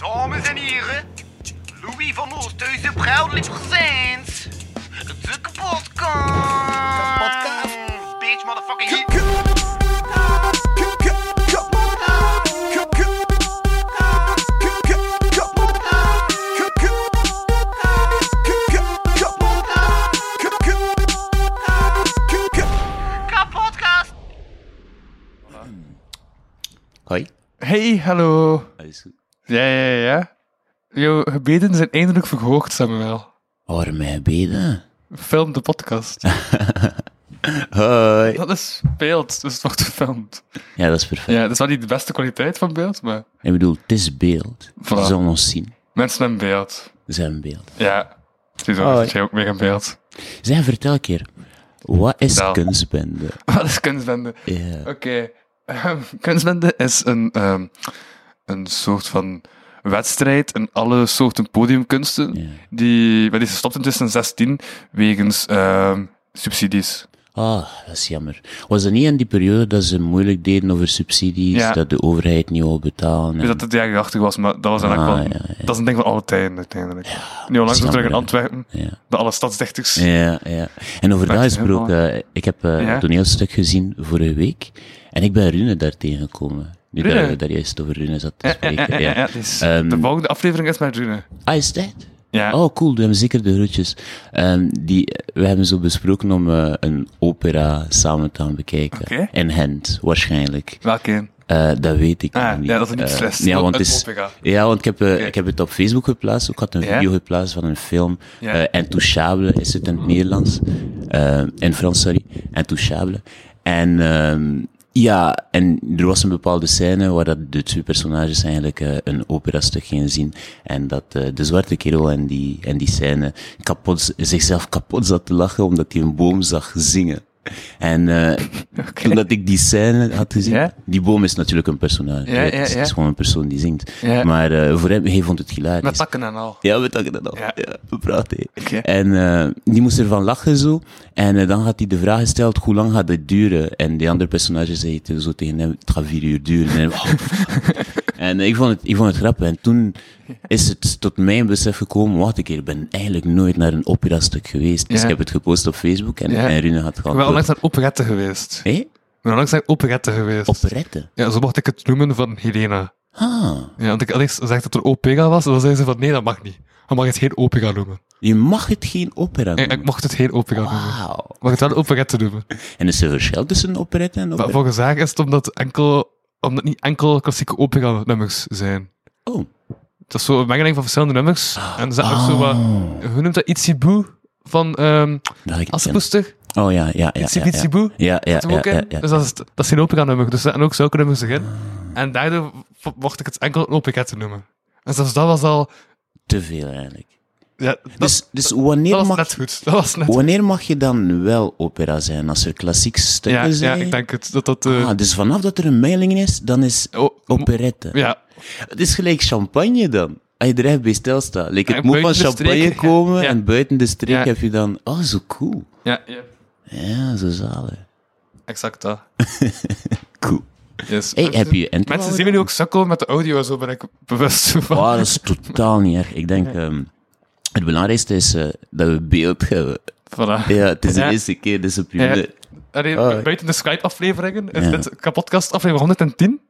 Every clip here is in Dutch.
Dames en heren, Louis van Oosthuizen proudly presents de kapotkast. Kapotkast. Bitch, motherfucking hit. Kapotkast. Hoi. Hey, hallo. Alles goed. Ja, ja, ja. Jouw gebeden zijn eindelijk verhoogd, Samuel. Hoor mij beden. Film de podcast. Hoi. Dat is beeld, dus het wordt gefilmd. Ja, dat is perfect. Ja, dat is wel niet de beste kwaliteit van beeld, maar Ik bedoel, het is beeld. Ze Voilà. zullen ons zien. mensen hebben beeld. Zijn beeld. Ja. Ziezo, Hoi. zit jij ook meer in beeld. Zeg, vertel een keer. Wat is Vertel. kunstbende? Wat is kunstbende? Ja. Oké. ehm, kunstbende is een, ehm, een soort van wedstrijd in alle soorten podiumkunsten. Die, maar die is gestopt in 2016 wegens ehm, subsidies. Ah, dat is jammer. Was dat niet in die periode dat ze moeilijk deden over subsidies, Ja. dat de overheid niet wil betalen? Dus dat het de jaren 80 was, maar dat was dan Ah, wel... ja, ja. Dat is een ding van alle tijden, uiteindelijk. nu is terug in Antwerpen, bij alle stadsdichters. Ja, ja. En over dat gesproken, ik heb eh, een toneelstuk gezien vorige week en ik ben Rune daar tegengekomen. Nu dat Rune? we daar juist over Rune zat te spreken. ja, ja, ja. ja, dus Ehm, de volgende aflevering is met Rune. Ah, is dat? Ja. Oh, cool, we hebben zeker de groetjes. Ehm, die, we hebben zo besproken om eh, een opera samen te gaan bekijken. In Gent, waarschijnlijk. Welke? Eh, dat weet ik Ah, niet. ja, dat is niet Eh, beslist. ja, want is, ja, want ik heb, ik heb het op Facebook geplaatst. Ik had een video geplaatst van een film. Eh Intouchable is het in het Nederlands. In Frans, sorry. Intouchable. En ehm, ja, en er was een bepaalde scène waar dat de twee personages eigenlijk eh, een operastuk gingen zien. En dat eh, de zwarte kerel en die, en die scène kapot, zichzelf kapot zat te lachen omdat hij een boom zag zingen. En eh toen dat ik die scène had gezien, Ja? die boom is natuurlijk een personage. Ja, Het is- ja. Het is gewoon een persoon die zingt. Maar eh, voor hem, hij vond het hilarisch. Met takken en al. Ja, we takken dat al. Ja. We praten. En eh, die moest ervan lachen zo. En dan had hij de vraag gesteld, hoe lang gaat het duren? En die andere personage zei zo tegen hem, het gaat vier uur duren. En, en ik, vond het, ik vond het grappig. En toen is het tot mijn besef gekomen, wacht een keer, ik ben eigenlijk nooit naar een operastuk geweest. Dus Ja. ik heb het gepost op Facebook en, Ja. en Rune had Ik ben gehad. onlangs naar operette geweest. Ik Hé? ben onlangs naar operette geweest. Operette? Ja, zo mocht ik het noemen van Helena. Ah, Ja, want ik had gezegd dat er opera was, en dan zei ze van, nee, dat mag niet. Je mag het geen opera noemen. je mag het geen opera Ik, noemen. ik mocht het geen opera noemen. Wauw. Ik mag het wel operette noemen. En is er verschil tussen operette en Maar opera? volgens haar is het omdat, enkel, omdat niet enkel klassieke opera-nummers zijn. Oh. Het is zo een mengeling van verschillende nummers. En er zit ook zo wat, Oh. hoe noemt dat, Itsibu van ehm Dat ik niet Assepoester? Oh ja, ja, ja. Itzy ja, ja. Ja. Dus dat is, dat is geen opera-nummer. Dus er zitten ook zulke nummers erin. En daardoor mocht ik het enkel een operette noemen. En zelfs dat was al... Te veel eigenlijk. Ja, dat, Dus, dus dat wanneer, was mag, net goed. Dat was net wanneer mag je dan wel opera zijn? Als er klassiek stukken ja, ja, zijn? ik denk het. Dat dat... eh, Ah, dus vanaf dat er een mailing is, dan is oh, operette. ja, Het is gelijk champagne dan. Als je er echt bij stilstaat. Like, het moet van champagne streek, komen Ja. en buiten de streek heb je dan... Oh, zo cool. ja, ja. Ja, zo zalig. Exact dat. Cool. Yes. Hey, heb je Mensen zien me nu ook sukkelen met de audio en zo, ben ik bewust van. Oh, dat is totaal niet erg. Ik denk, ehm, het belangrijkste is eh, dat we beeld hebben. Voilà. Ja, het is de Ja. eerste keer, dus. Allee, Oh. Buiten de Skype-afleveringen is dit kapotkast aflevering 110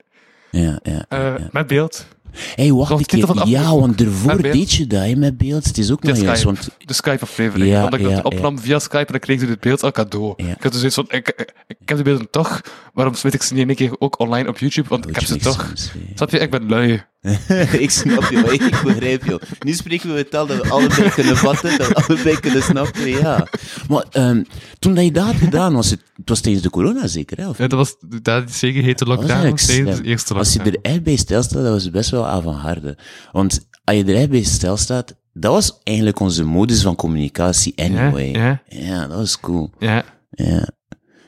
Ja, ja. eh, ja. met beeld. hey, wacht Dat een keer. Ja, want ervoor deed je dat met beeld. Het is ook nog juist, want... De Skype-aflevering. Ja, omdat ik ja, het opnam via Skype en dan kreeg je dit beeld al cadeau. Ik had dus zoiets van, ik, ik, ik heb de beelden toch, waarom weet ik ze niet in één keer ook online op YouTube, want ik heb ze toch. Snap je, ik ben lui. ik snap je, maar ik begrijp je. Nu spreken we het al dat we allebei kunnen vatten, dat we allebei kunnen snappen, ja. Maar ehm, toen dat je dat had gedaan, was het, het was tijdens de corona zeker, hè? Of Ja, dat was, dat zeker hete lockdown, tijdens de eerste Als je lockdown. er echt bij stilstaat, dat was best wel avant-garde. Want als je er echt bij stilstaat, dat was eigenlijk onze modus van communicatie anyway. ja. Ja, dat was cool. Ja, Ja.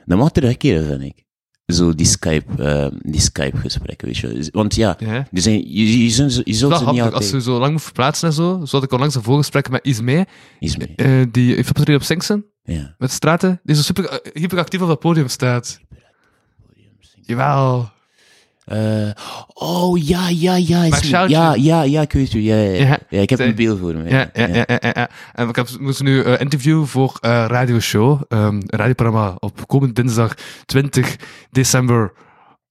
Dat mag terugkeren, vind ik. Zo die Skype, eh, die Skype-gesprekken, weet je. Want ja, ja. zijn, je, je, zult ze- je Het zult is ze wel niet altijd... als je zo lang moet verplaatsen en zo. Zo had ik onlangs een voorgesprek met Ismee, Is mee. eh, die heeft opgetreden op Singsen, Ja. met straten. Die zo super hyperactief op dat podium staat. Jawel. Eh, oh, ja, ja, ja. Ja, ja, ja, ik weet het. Ja, ja, ja. Ja, Ja, ik heb een beeld voor me. Ja, ja, ja. En ik heb, moest nu een interview voor eh Radio Show, ehm, een radioprogramma op komend dinsdag 20 december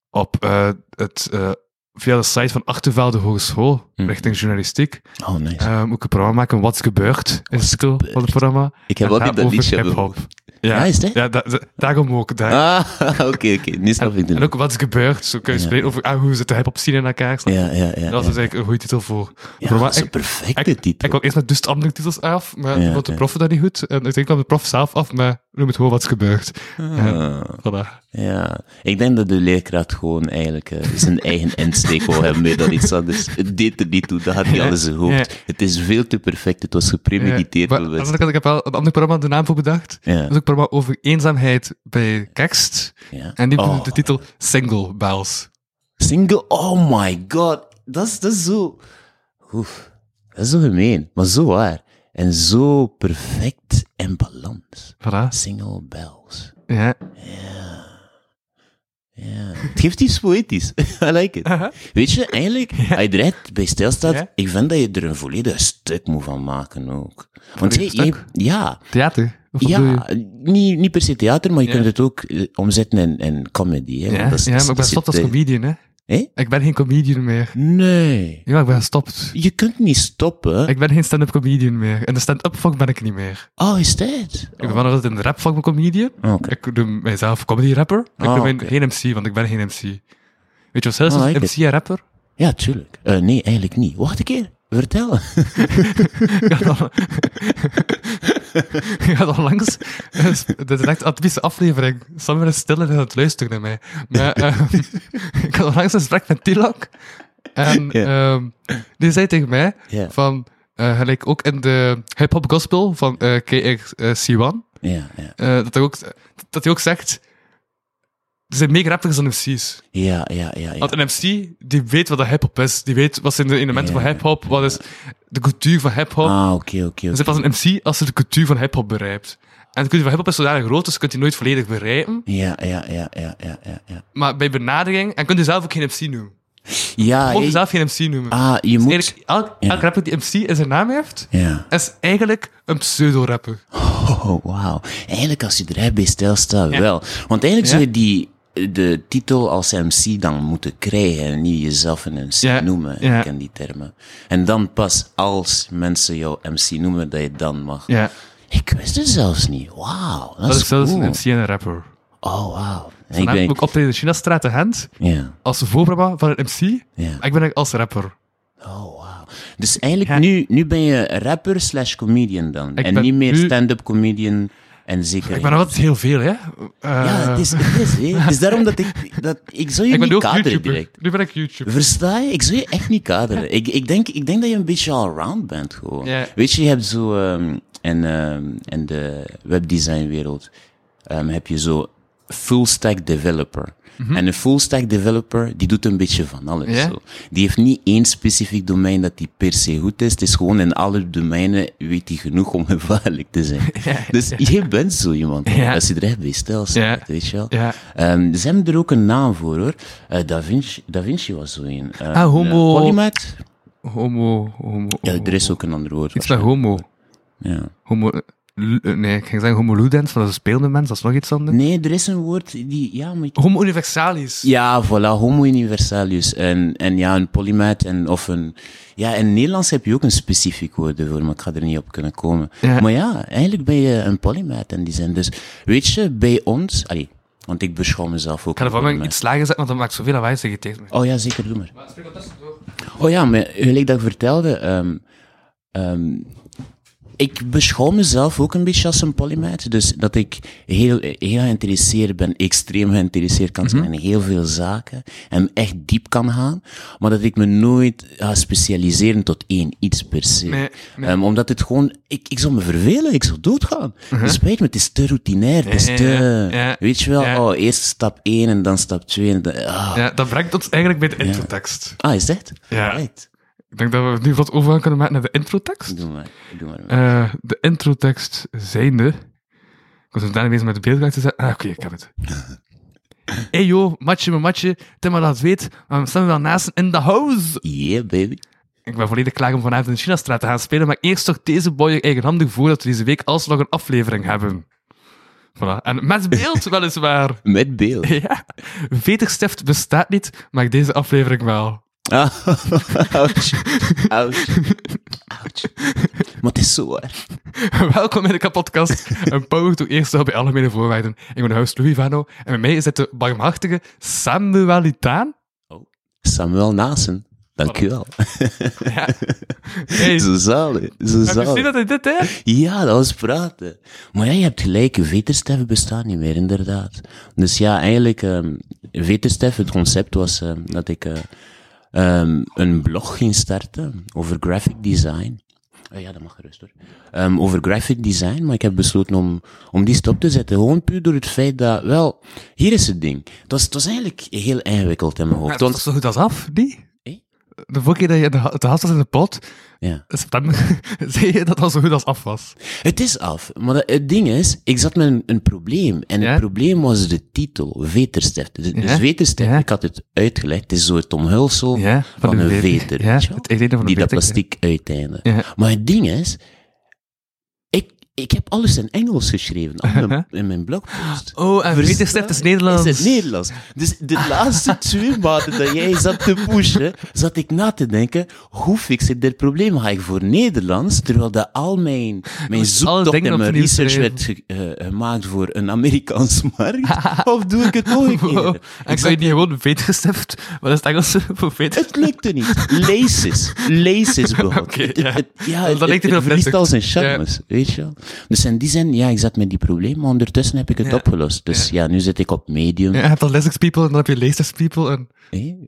op eh, het, eh, via de site van Achtervelde Hogeschool, Hm. richting journalistiek. Oh, nice. Eh, moet ik een programma maken, Wat is gebeurd, is de titel van het programma. ik heb En altijd dat liedje hip-hop. Ja, Ja, is het? ja da, da- daarom ook. Daar. Ah, oké, oké. Nu snap ik en het. ook wat is gebeurd, zo kun je Ja. spreken over ah, hoe zit de hip-hop scene in elkaar. snap? Ja, ja, ja. dat is eigenlijk een goede titel voor. Ja, programma. dat is een perfecte ik, titel. ik wou eerst met dus andere titels af, maar Ja, vond de prof dat niet goed. En ik denk kwam de prof zelf af, maar noem het gewoon wat is gebeurd. Ah, Voilà. ja, ik denk dat de leerkracht gewoon eigenlijk eh, zijn eigen insteek wil hebben meer dan iets anders. Het deed er niet toe, dat had hij al in hoofd. Het is veel te perfect, het was gepremediteerd Ja, maar ik heb wel een ander programma de naam voor bedacht. Ja. Dat programma over eenzaamheid bij tekst. Ja. En die Oh. de titel Single Bells. Single, oh my god. Dat is, dat is zo... Oef, dat is zo gemeen, maar zo waar. En zo perfect in balans. Voilà. Single bells. Ja. Ja. Het geeft iets poëtisch. I like it. Weet je, eigenlijk, als je er echt bij stilstaat, Ja. ik vind dat je er een volledig stuk moet van maken ook. Want stuk? ja, Theater. Of ja, niet, niet per se theater, maar je Ja. kunt het ook eh, omzetten in, in comedy. Hè, Ja, dat is- ja, maar ik ben gestopt als dat- comedian, hè. Hé? Ik ben geen comedian meer. Nee. Ja, ik ben gestopt. Je kunt niet stoppen. Ik ben geen stand-up comedian meer. En de stand-up vak ben ik niet meer. Oh, is dat? Ik ben altijd in de rap vak een comedian. Oh, Oké. Ik doe mijzelf comedy rapper. Ik mijn, oké. geen MC, want ik ben geen MC. Weet je wat zelfs ik MC en rapper? Ja, tuurlijk. Eh, nee, eigenlijk niet. Wacht een keer. Vertel. Ik had al- Ik had al langs... Dit is echt een typische aflevering. Sander is stil en is aan het luisteren naar mij. Maar ehm, ik had al langs een gesprek met Tilak. En ehm, die zei tegen mij van... eh, gelijk ook in de hip-hop gospel van KXC1. Ja, ja. eh, dat, hij ook, dat hij ook zegt... Er zijn meer rappers dan MC's. Ja, ja, ja. ja. Want een MC, die weet wat de hip-hop is. Die weet wat zijn de elementen Ja. van hip-hop. Wat is de cultuur van hip-hop. Ah, oké, oké. Dan oké. zit pas een MC als ze de cultuur van hip-hop begrijpt. En de cultuur van hip-hop is zodanig groot, dus je kunt die nooit volledig begrijpen. Ja, ja, ja, ja, ja, ja. Ja, Maar bij benadering, en kunt je zelf ook geen MC noemen. ja je hey, zelf geen MC noemen. ah, je moet... Eigenlijk, elk, Ja. elk rapper die MC in zijn naam heeft, Ja. is eigenlijk een pseudo-rapper. Oh, wauw. Eigenlijk als je er echt bij stilstaat, Ja. wel. Want eigenlijk zou je die, de titel als MC dan moeten krijgen en niet jezelf een MC noemen. Ik ken die termen. En dan pas als mensen jou MC noemen, dat je dan mag. Ja, Ik wist het zelfs niet. Wauw, dat, dat is zelfs cool. een MC en een rapper. Oh, wauw. Ik ben... ook in de Chinastraat de Ja, als voorprogramma van een MC. ik ben als rapper. Oh, wauw. Dus eigenlijk Ja. nu, nu ben je rapper slash comedian dan. Ik en niet meer stand-up comedian en zeker... Ik ben altijd heel veel, hè. Ja, Eh, het is, het is, hè. Het is daarom dat ik... Dat, ik zou je ik ben niet kaderen YouTuber. direct. Nu ben ik YouTuber. Versta je? Ik zou je echt niet kaderen. Ik, ik, denk, ik denk dat je een beetje all-round bent gewoon. Ja. Weet je, je hebt zo... ehm in, ehm, in de webdesignwereld ehm, heb je zo full-stack developer. En een full-stack developer, die doet een beetje van alles. Mhm. Zo. Die heeft niet één specifiek domein dat die per se goed is. Het is gewoon in alle domeinen weet hij genoeg om gevaarlijk te zijn. dus je bent zo iemand. Ja. Als je er echt bij stilstaat, weet je wel. Ehm, ze hebben er ook een naam voor, hoor. Eh, da, Vinci, da Vinci was zo een. Eh, Ah, homo- Polymath? Homo, homo. Ja, er is ook een ander woord. Iets met homo. Ja. homo nee, ik ging zeggen homo ludens, van dat is een spelende mens, dat is nog iets anders. Nee, er is een woord die... Ja, maar... Homo universalis. Ja, voilà, homo universalis. En, en ja, een polymath en, of een... Ja, in Nederlands heb je ook een specifiek woord ervoor, maar ik ga er niet op kunnen komen. Ja. Maar ja, eigenlijk ben je een polymath in die zin. Dus weet je, bij ons... Allee, want ik beschouw mezelf ook Ik ga polymath. iets lager zetten, want dat maakt zoveel lawaai tegen je tegen me. Oh ja, zeker, doe maar. Oh ja, maar gelijk dat ik vertelde, ehm, ehm, ik beschouw mezelf ook een beetje als een polymath. Dus dat ik heel, heel geïnteresseerd ben, extreem geïnteresseerd kan Mhm. zijn in heel veel zaken. En echt diep kan gaan. Maar dat ik me nooit ga specialiseren tot één iets per se. Nee, nee. Ehm, omdat het gewoon, ik, ik zou me vervelen, ik zou doodgaan. Het spijt me, het is te routinair, het is te, ja, ja. weet je wel, Ja. oh, eerst stap 1 en dan stap 2 en dan, ah. Ja, dat brengt ons eigenlijk bij de introtekst. Ah, is dat? Ja. Right. Ik denk dat we nu wat overgaan kunnen maken naar de introtekst. Doe maar, doe maar. Eh de introtekst zijnde... Ik was daarna bezig met de beeldgang te zetten. Ah, oké, ik heb het. hey yo, matje mijn matje, Tim maar dat weet, maar we staan wel naast in de house. Yeah, baby. Ik ben volledig klaar om vanavond in de Chinastraat te gaan spelen, maar eerst toch deze boy eigenhandig voor dat we deze week alsnog een aflevering hebben. Voilà. En met beeld, weliswaar. Met beeld. Ja, Veterstift bestaat niet, maar deze aflevering wel. Ah, ouch. Ouch. Ouch. Maar het is zo waar. Welkom in de kapotkast. Een power to eerst bij algemene voorwaarden. Ik ben de host Louis Vano en met mij is het de barmhartige Samuelitaan. Samuel Nasen. Dank u wel. Ja. Hey, Zo zalig. Zo heb je gezien dat hij dit hè? Ja, dat was praten. Maar ja, je hebt gelijk, vetersteffen bestaan niet meer, inderdaad. Dus ja, eigenlijk, um, het concept was ehm, dat ik eh, ehm, een blog ging starten over graphic design. Oh ja, dat mag gerust hoor. Ehm, over graphic design, maar ik heb besloten om, om die stop te zetten. Gewoon puur door het feit dat, wel, hier is het ding. Het was, het was eigenlijk heel ingewikkeld in mijn Ja, hoofd. dat Want, is zo goed als af, die? De vorige keer dat je de, was in de pot, ja. september, zei je dat dat zo goed als af was. Het is af, maar dat- het ding is, ik zat met een, een probleem. En Ja? het probleem was de titel, veterstift. Dus, dus Ja? veterstift, Ja? ik had het uitgelegd, het is zo het omhulsel van, een veter. het de Die dat plastic uiteinde. Maar het ding is, ik, ik heb alles in Engels geschreven, al mijn- in mijn blogpost. Oh, en Verstaan? veterstift is Nederlands. Is het Nederlands. Dus de laatste twee maanden dat jij zat te pushen, zat ik na te denken, hoe fix ik dit probleem? Ga ik voor Nederlands, terwijl dat al mijn, mijn zoektocht en mijn research werd ge- eh, gemaakt voor een Amerikaanse markt? of doe ik het nog een keer? Wow. Ik En zat- kan je niet gewoon veterstift? Wat is het Engels voor veter? het lukte niet. Laces. Laces. Oké, Het- ja. het- ja, Dat het, lijkt het, heel het verliest prettig. al zijn charmes, weet je wel. Dus in die zin, ja, ik zat met die probleem, maar ondertussen heb ik het Ja. opgelost. Dus ja. nu zit ik op Medium. Ja, je hebt people en dan heb je Leicester people en...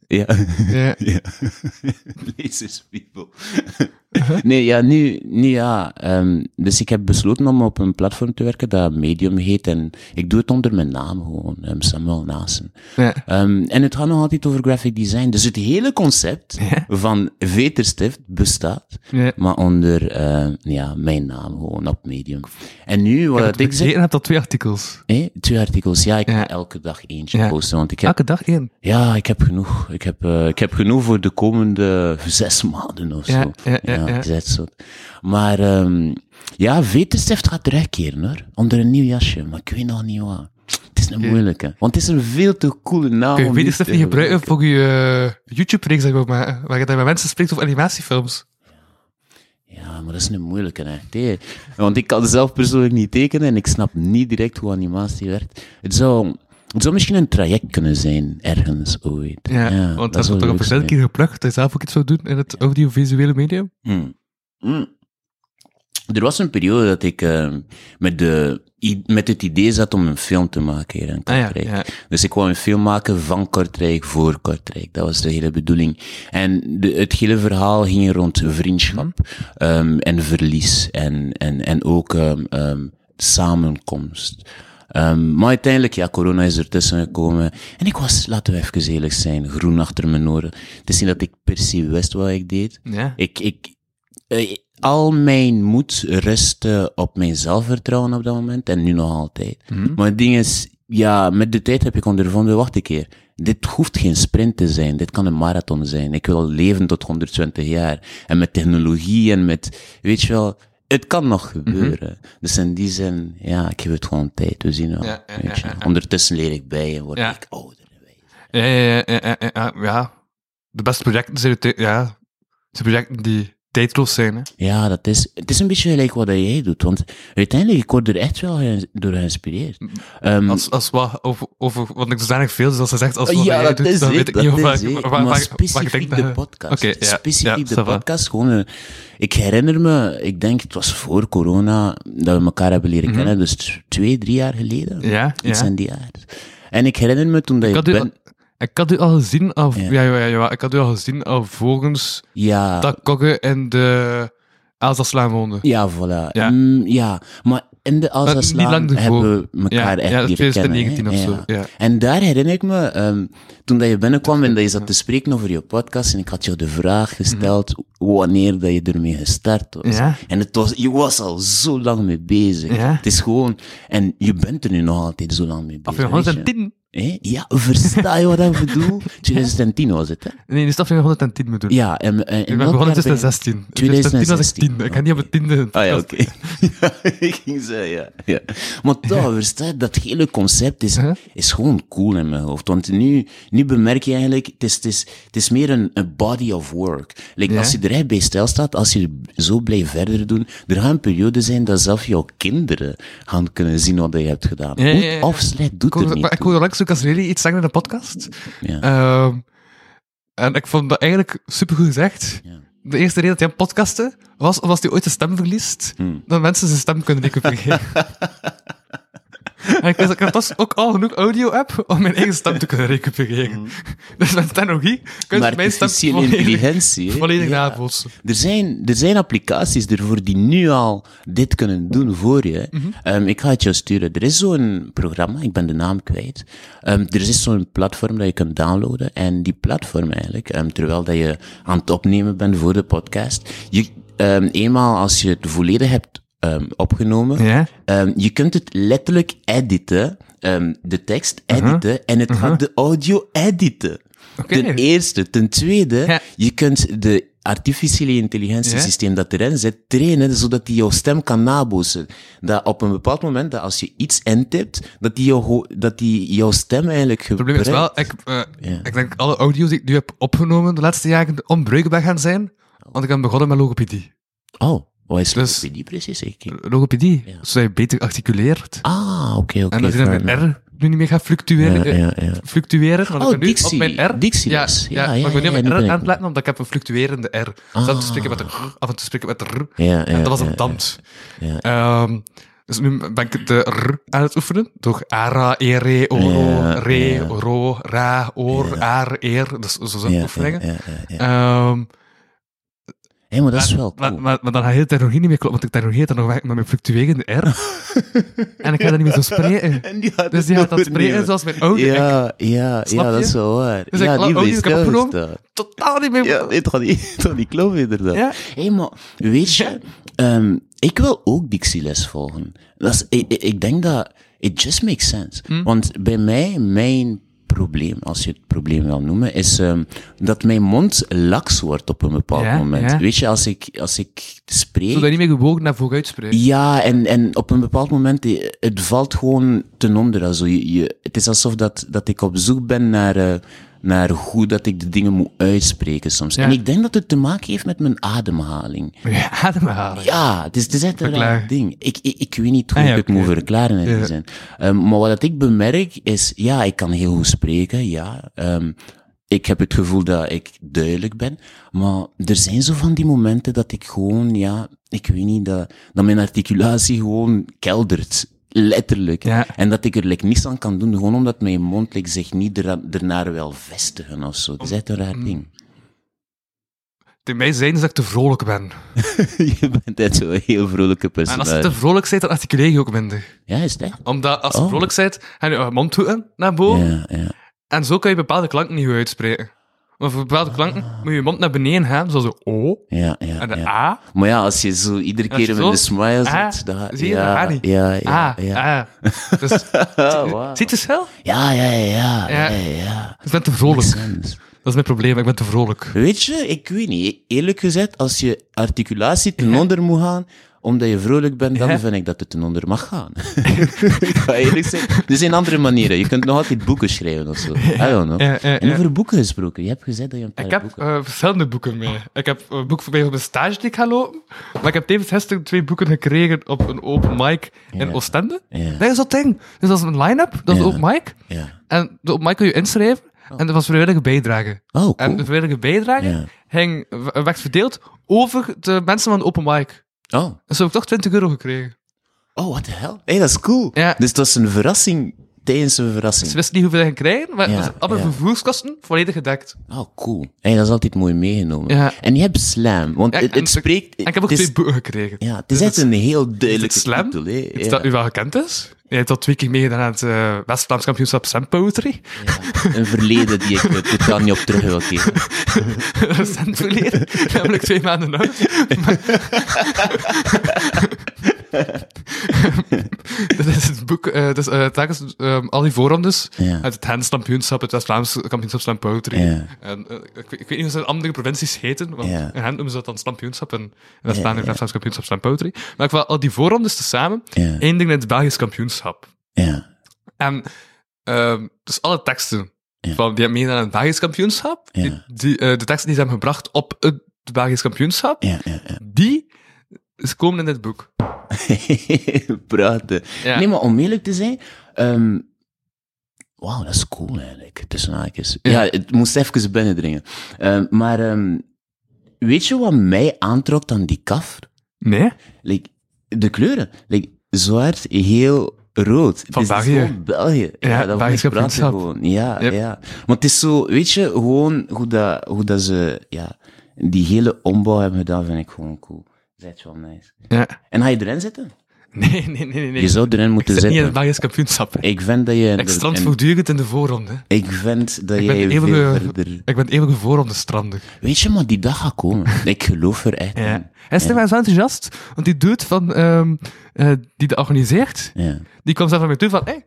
Ja. Ja. ja. Laces people. Nee, ja, nu, nu ja. ehm, dus ik heb besloten om op een platform te werken dat Medium heet. En ik doe het onder mijn naam gewoon, ehm, Samuel Nasen. Ja. Ehm, en het gaat nog altijd over graphic design. Dus het hele concept Ja. van Veterstift bestaat, Ja. maar onder eh, ja, mijn naam gewoon op Medium. En nu, wat Ik ik zeg, Je hebt al twee artikels. eh, twee artikels. Ja, ik ga elke dag eentje posten, want ik heb Elke dag één. ja, ik heb genoeg. Ik heb, eh, ik heb genoeg voor de komende zes maanden of Ja, zo. ja, ja, ja. zo. Maar ehm ja, Veterstift gaat terugkeren hoor. Onder een nieuw jasje, maar ik weet nog niet wat. Het is een moeilijke. Want het is een veel te coole naam. Kun je te niet gebruiken voor je eh, YouTube-reeks maken, waar je dan met mensen spreekt over animatiefilms? Ja, maar dat is een moeilijke echt. hè. Want ik kan zelf persoonlijk niet tekenen en ik snap niet direct hoe animatie werkt. Het zou, het zou misschien een traject kunnen zijn, ergens ooit. Ja, want dat is toch verschillende zijn. keer geplukt dat je zelf ook iets zou doen in het audiovisuele medium? Hmm. Hmm. Er was een periode dat ik eh, met, de, met het idee zat om een film te maken hier in Ah ja, Kortrijk. ja. Dus ik wou een film maken van Kortrijk voor Kortrijk. Dat was de hele bedoeling. En de, het hele verhaal ging rond vriendschap ehm, en verlies. En, en, en ook ehm, ehm, samenkomst. Ehm, maar uiteindelijk, ja, corona is ertussen gekomen. En ik was, laten we even eerlijk zijn, groen achter mijn oren. Het is niet dat ik per se wist wat ik deed. Ja. Ik, ik, eh, al mijn moed rustte op mijn zelfvertrouwen op dat moment en nu nog altijd. Maar het ding is, ja, met de tijd heb ik ondervonden, wacht een keer, dit hoeft geen sprint te zijn, dit kan een marathon zijn. Ik wil leven tot 120 jaar. En met technologie en met, weet je wel, het kan nog gebeuren. Dus in die zin, ja, ik heb het gewoon tijd. We zien wel. Ja, ja, weet je. ja, ja. Ondertussen leer ik bij en word ik ouder. Ja, ja, ja, ja, ja, ja, ja. De beste projecten zijn, het- ja, zijn projecten die Hè. Ja, dat is, het is een beetje gelijk wat jij doet, want uiteindelijk, ik word er echt wel ge- door geïnspireerd. Ehm, Als, als wat, over, over, want ik dus veel, dus als ze zegt, als wat ja, jij dat doet, is dan weet ik dat niet of is waar- het. waar- waar- maar waar ik specifiek denk de podcast. Oké, ja, specifiek ja, de podcast, gewoon, eh, ik herinner me, ik denk, het was voor corona, dat we elkaar hebben leren kennen, dus twee, drie jaar geleden. Mhm. Ja, Iets ja. in die aard. En ik herinner me toen dat Ik je ben... ik had u al gezien, al, Ja. ja. Ja, ja, ik had u al gezien alvorens Ja, dat Kogge in de Elzaslaan woonde. ja, voilà. Ja. Mm, ja, maar in de Alsaslaan ervoor. hebben we elkaar Ja, echt ja, leren kennen. 2019 hè. of zo. Ja. En daar herinner ik me, ehm, toen dat je binnenkwam en dat je zat te spreken over je podcast, en ik had je de vraag gesteld wanneer dat je ermee gestart was. Mhm. En het was, je was al zo lang mee bezig. Het is gewoon, en je bent er nu nog altijd zo lang mee Of bezig. weet je. 110. Hé? Ja, versta je wat ik bedoel? 2010 was het, hè? Nee, die aflevering 110 moet doen. Ja, en, en, ik ben begonnen in 2016. In 2010 was ik 10. Ik ga niet op het tiende. Ah ja, oké. ja, ik ging zeggen, ja. ja. Maar toch, versta je, dat hele concept is, Huh? is gewoon cool in mijn hoofd. Want nu, nu bemerk je eigenlijk, het is, het is, het is meer een, een body of work. Like, Ja. Als je er echt bij stilstaat, als je zo blijft verder doen, er gaan perioden zijn dat zelfs jouw kinderen gaan kunnen zien wat je hebt gedaan. Ja, ja, Goed of slecht, doet er niet ik toe. Ook als jullie iets zeggen in de podcast. Ja. Ehm, en ik vond dat eigenlijk supergoed gezegd. Ja. De eerste reden dat hij podcasten was omdat hij ooit zijn stem verliest, Hmm. dat mensen zijn stem kunnen recupereren. En ik ik had pas ook al genoeg audio-app om mijn eigen stem te kunnen recupereren. Dus met technologie kun je. Maar mijn stem volledig, intelligentie, volledig Ja. nabootsen. Er zijn, er zijn applicaties ervoor die nu al dit kunnen doen voor je. Mhm. Ehm, ik ga het jou sturen. Er is zo'n programma, ik ben de naam kwijt. Ehm, er is zo'n platform dat je kunt downloaden. En die platform eigenlijk, ehm, terwijl dat je aan het opnemen bent voor de podcast, je, eenmaal als je het volledig hebt ehm, opgenomen, Ja? Ehm, je kunt het letterlijk editen, ehm, de tekst editen, en het gaat de audio editen. Ten eerste. Ten tweede, Ja. je kunt de artificiële intelligentiesysteem dat erin zit trainen, zodat die jouw stem kan nabootsen. Dat op een bepaald moment, dat als je iets intipt, dat die, jou, dat die jouw stem eigenlijk Het probleem is wel, gebruikt. ik, eh, Ja. ik denk alle audio's die ik nu heb opgenomen de laatste jaren onbruikbaar gaan zijn, want ik ben begonnen met logopedie. Oh, wat is Dus- logopedie precies? Ik- Logopedie, Ja. zodat je beter articuleert. Ah, oké, oké. en dat je mijn. R nu niet meer gaat fluctueren. Ja, ja, ja. Fluctueren, Oh, ik nu op mijn R. Ja, Ja, ja, ja, maar ik ben nu op mijn R aan het letten, omdat ik heb een fluctuerende R. Dus af en toe spreken met de R, af en toe spreken met de R. En dat was een tand. Ehm, dus nu ben ik de R aan het oefenen. Door ara, ere, oro, re, ro, ra, oor, aar, eer. Dus zo zijn oefeningen. ja, ja, ja, ja. Ehm, Hé, maar dat is wel maar, cool. maar, maar dan gaat heel de technologie niet meer kloppen, want de technologie gaat dan nog weg met mijn fluctuerende R. en ik ga dat niet meer zo spreken. En die gaat Dus die gaat dat spreken zoals mijn oude ik. Ja, ja, ja, dat is wel waar. Dus ja, ik die ik opgenomen, stilgestaan. Totaal niet meer. Ja, het gaat niet, gaat niet kloppen, inderdaad. Ja. Hé, maar weet je, ehm, ik wil ook dictieles volgen. Dat is, ik, ik- ik denk dat it just makes sense. Hm. Want bij mij, mijn probleem, als je het probleem wil noemen, is ehm, dat mijn mond laks wordt op een bepaald Ja, moment. ja. Weet je, als ik, als ik spreek... Zodat je niet meer gewogen naar vooruit spreekt. Ja, en, en op een bepaald moment, eh, het valt gewoon ten onder. Also, je, je, het is alsof dat, dat ik op zoek ben naar, eh, naar hoe dat ik de dingen moet uitspreken soms. Ja. En ik denk dat het te maken heeft met mijn ademhaling. Ja, ademhalen. Ja, het is, het is echt een raar ding. Ik, ik, ik weet niet hoe Ah, ja, ik het moet verklaren in Ja. die zin. Ehm, maar wat ik bemerk is, ja, ik kan heel goed spreken, ja. Ehm, ik heb het gevoel dat ik duidelijk ben, maar er zijn zo van die momenten dat ik gewoon, ja, ik weet niet, dat, dat mijn articulatie gewoon keldert. Letterlijk. Ja. En dat ik er like, niets aan kan doen, gewoon omdat mijn mond like, zich niet erna- ernaar wil vestigen of zo. Het is echt een raar ding. Tegen mij zijn ze dat ik te vrolijk ben. je bent echt zo'n heel vrolijke En als je te vrolijk bent, dan articuleer je ook minder. Ja, is het echt? Omdat als je Oh. vrolijk bent, ga je je mondhoeken naar boven. Ja, ja. En zo kan je bepaalde klanken niet uitspreken. Maar voor bepaalde klanken moet je je mond naar beneden gaan, zoals de O Ja, ja, en de ja. A. Maar ja, als je zo iedere keer met een smile Ah, zit, dan zie je, ja, niet. Ja, ja, A, ja. A. Dus, Ah, wauw. ziet je het wel? Ja, ja, ja, ja, Ja. ja, ja. Ik ben te vrolijk. Dat is mijn probleem, ik ben te vrolijk. Weet je, ik weet niet, eerlijk gezegd, als je articulatie ten Ja. onder moet gaan, omdat je vrolijk bent, dan Ja. vind ik dat het ten onder mag gaan. ik ga eerlijk zeggen, er zijn andere manieren. Je kunt nog altijd boeken schrijven of zo. I don't know. Ja, ja, En over boeken gesproken, je hebt gezegd dat je een paar Ik heb boeken... eh, verschillende boeken mee. Ik heb een boek voor mij op een stage die ik ga lopen. Maar ik heb tevens gisteren twee boeken gekregen op een open mic in. Oostende. Dat is dat ding. Dus dat is een line-up, dat is een open mic. Ja. En de open mic kun je inschrijven. En dat was vrijwillige bijdrage. Oh, En de cool. vrijwillige bijdrage ging, werd verdeeld over de mensen van de open mic. Oh. Dus heb ik toch 20 euro gekregen. Oh, what the hell? Hey, dat is cool. Ja. Dus het was een verrassing tijdens een verrassing. Ze wisten niet hoeveel ze krijgen, maar Ja, alle ja. vervoerskosten volledig gedekt. Oh, cool. Hey, dat is altijd mooi meegenomen. Ja. En je hebt slam, want het, spreekt... En ik heb ook is, twee boeken gekregen. Ja, het is Dus echt het- een heel Is duidelijke het slam? titel. Ja. dat u wel gekend is. Je hebt al twee keer meegedaan aan het uh, West-Vlaams kampioenschap Slam Poetry. Ja, Een verleden die ik er totaal niet op terug wil geven. Recent verleden. Namelijk twee maanden oud. dat is het boek, uh, telkens ehm, al die voorrondes Ja. uit het Hens kampioenschap, het West-Vlaams kampioenschap slam poetry. Ja. En, eh, ik, weet- ik weet niet hoe ze in andere provincies heten, want Ja. in Gent noemen ze dat dan slampioenschap en in West-Vlaanderen Ja. West-Vlaams kampioenschap slam poetry. Maar ik wil al die voorrondes tezamen Ja. eindigen in het Belgisch kampioenschap. Ja. En ehm, dus alle teksten van, die hebben meegedaan aan het Belgisch kampioenschap, die, die, eh, de teksten die ze hebben gebracht op het Belgisch kampioenschap, Ja, ja, ja. die komen in dit boek. Praten. Ja. Nee, maar om eerlijk te zijn, ehm wauw, dat is cool eigenlijk, tussen haakjes. Ja. Ja, het moest even binnendringen. Ehm, maar ehm, weet je wat mij aantrok aan die kaf? Nee? Like, de kleuren. Like, zwart, heel rood. Van is België. gewoon België. Ja, dat Belgisch wil ik praten gewoon. Ja, Yep. ja. Maar het is zo, weet je, gewoon hoe dat, hoe dat ze, ja, die hele ombouw hebben gedaan, vind ik gewoon cool. Dat is wel nice. Ja. En ga je erin zitten? Nee, nee, nee, nee. Je zou erin ik moeten zit niet in het zitten. Belgisch kampioenschap. Ik vind dat je... Ik strand in- voortdurend in de voorronde. Ik vind dat Ik jij eeuwige, verder... ik ben eeuwige voorronde strandig. Weet je, maar die dag gaat komen. Ik geloof er echt Ja. in. Hij is wel zo enthousiast, want die dude van, ehm, eh, die dat organiseert, Ja. die komt zelf naar mij toe van, hé, hey,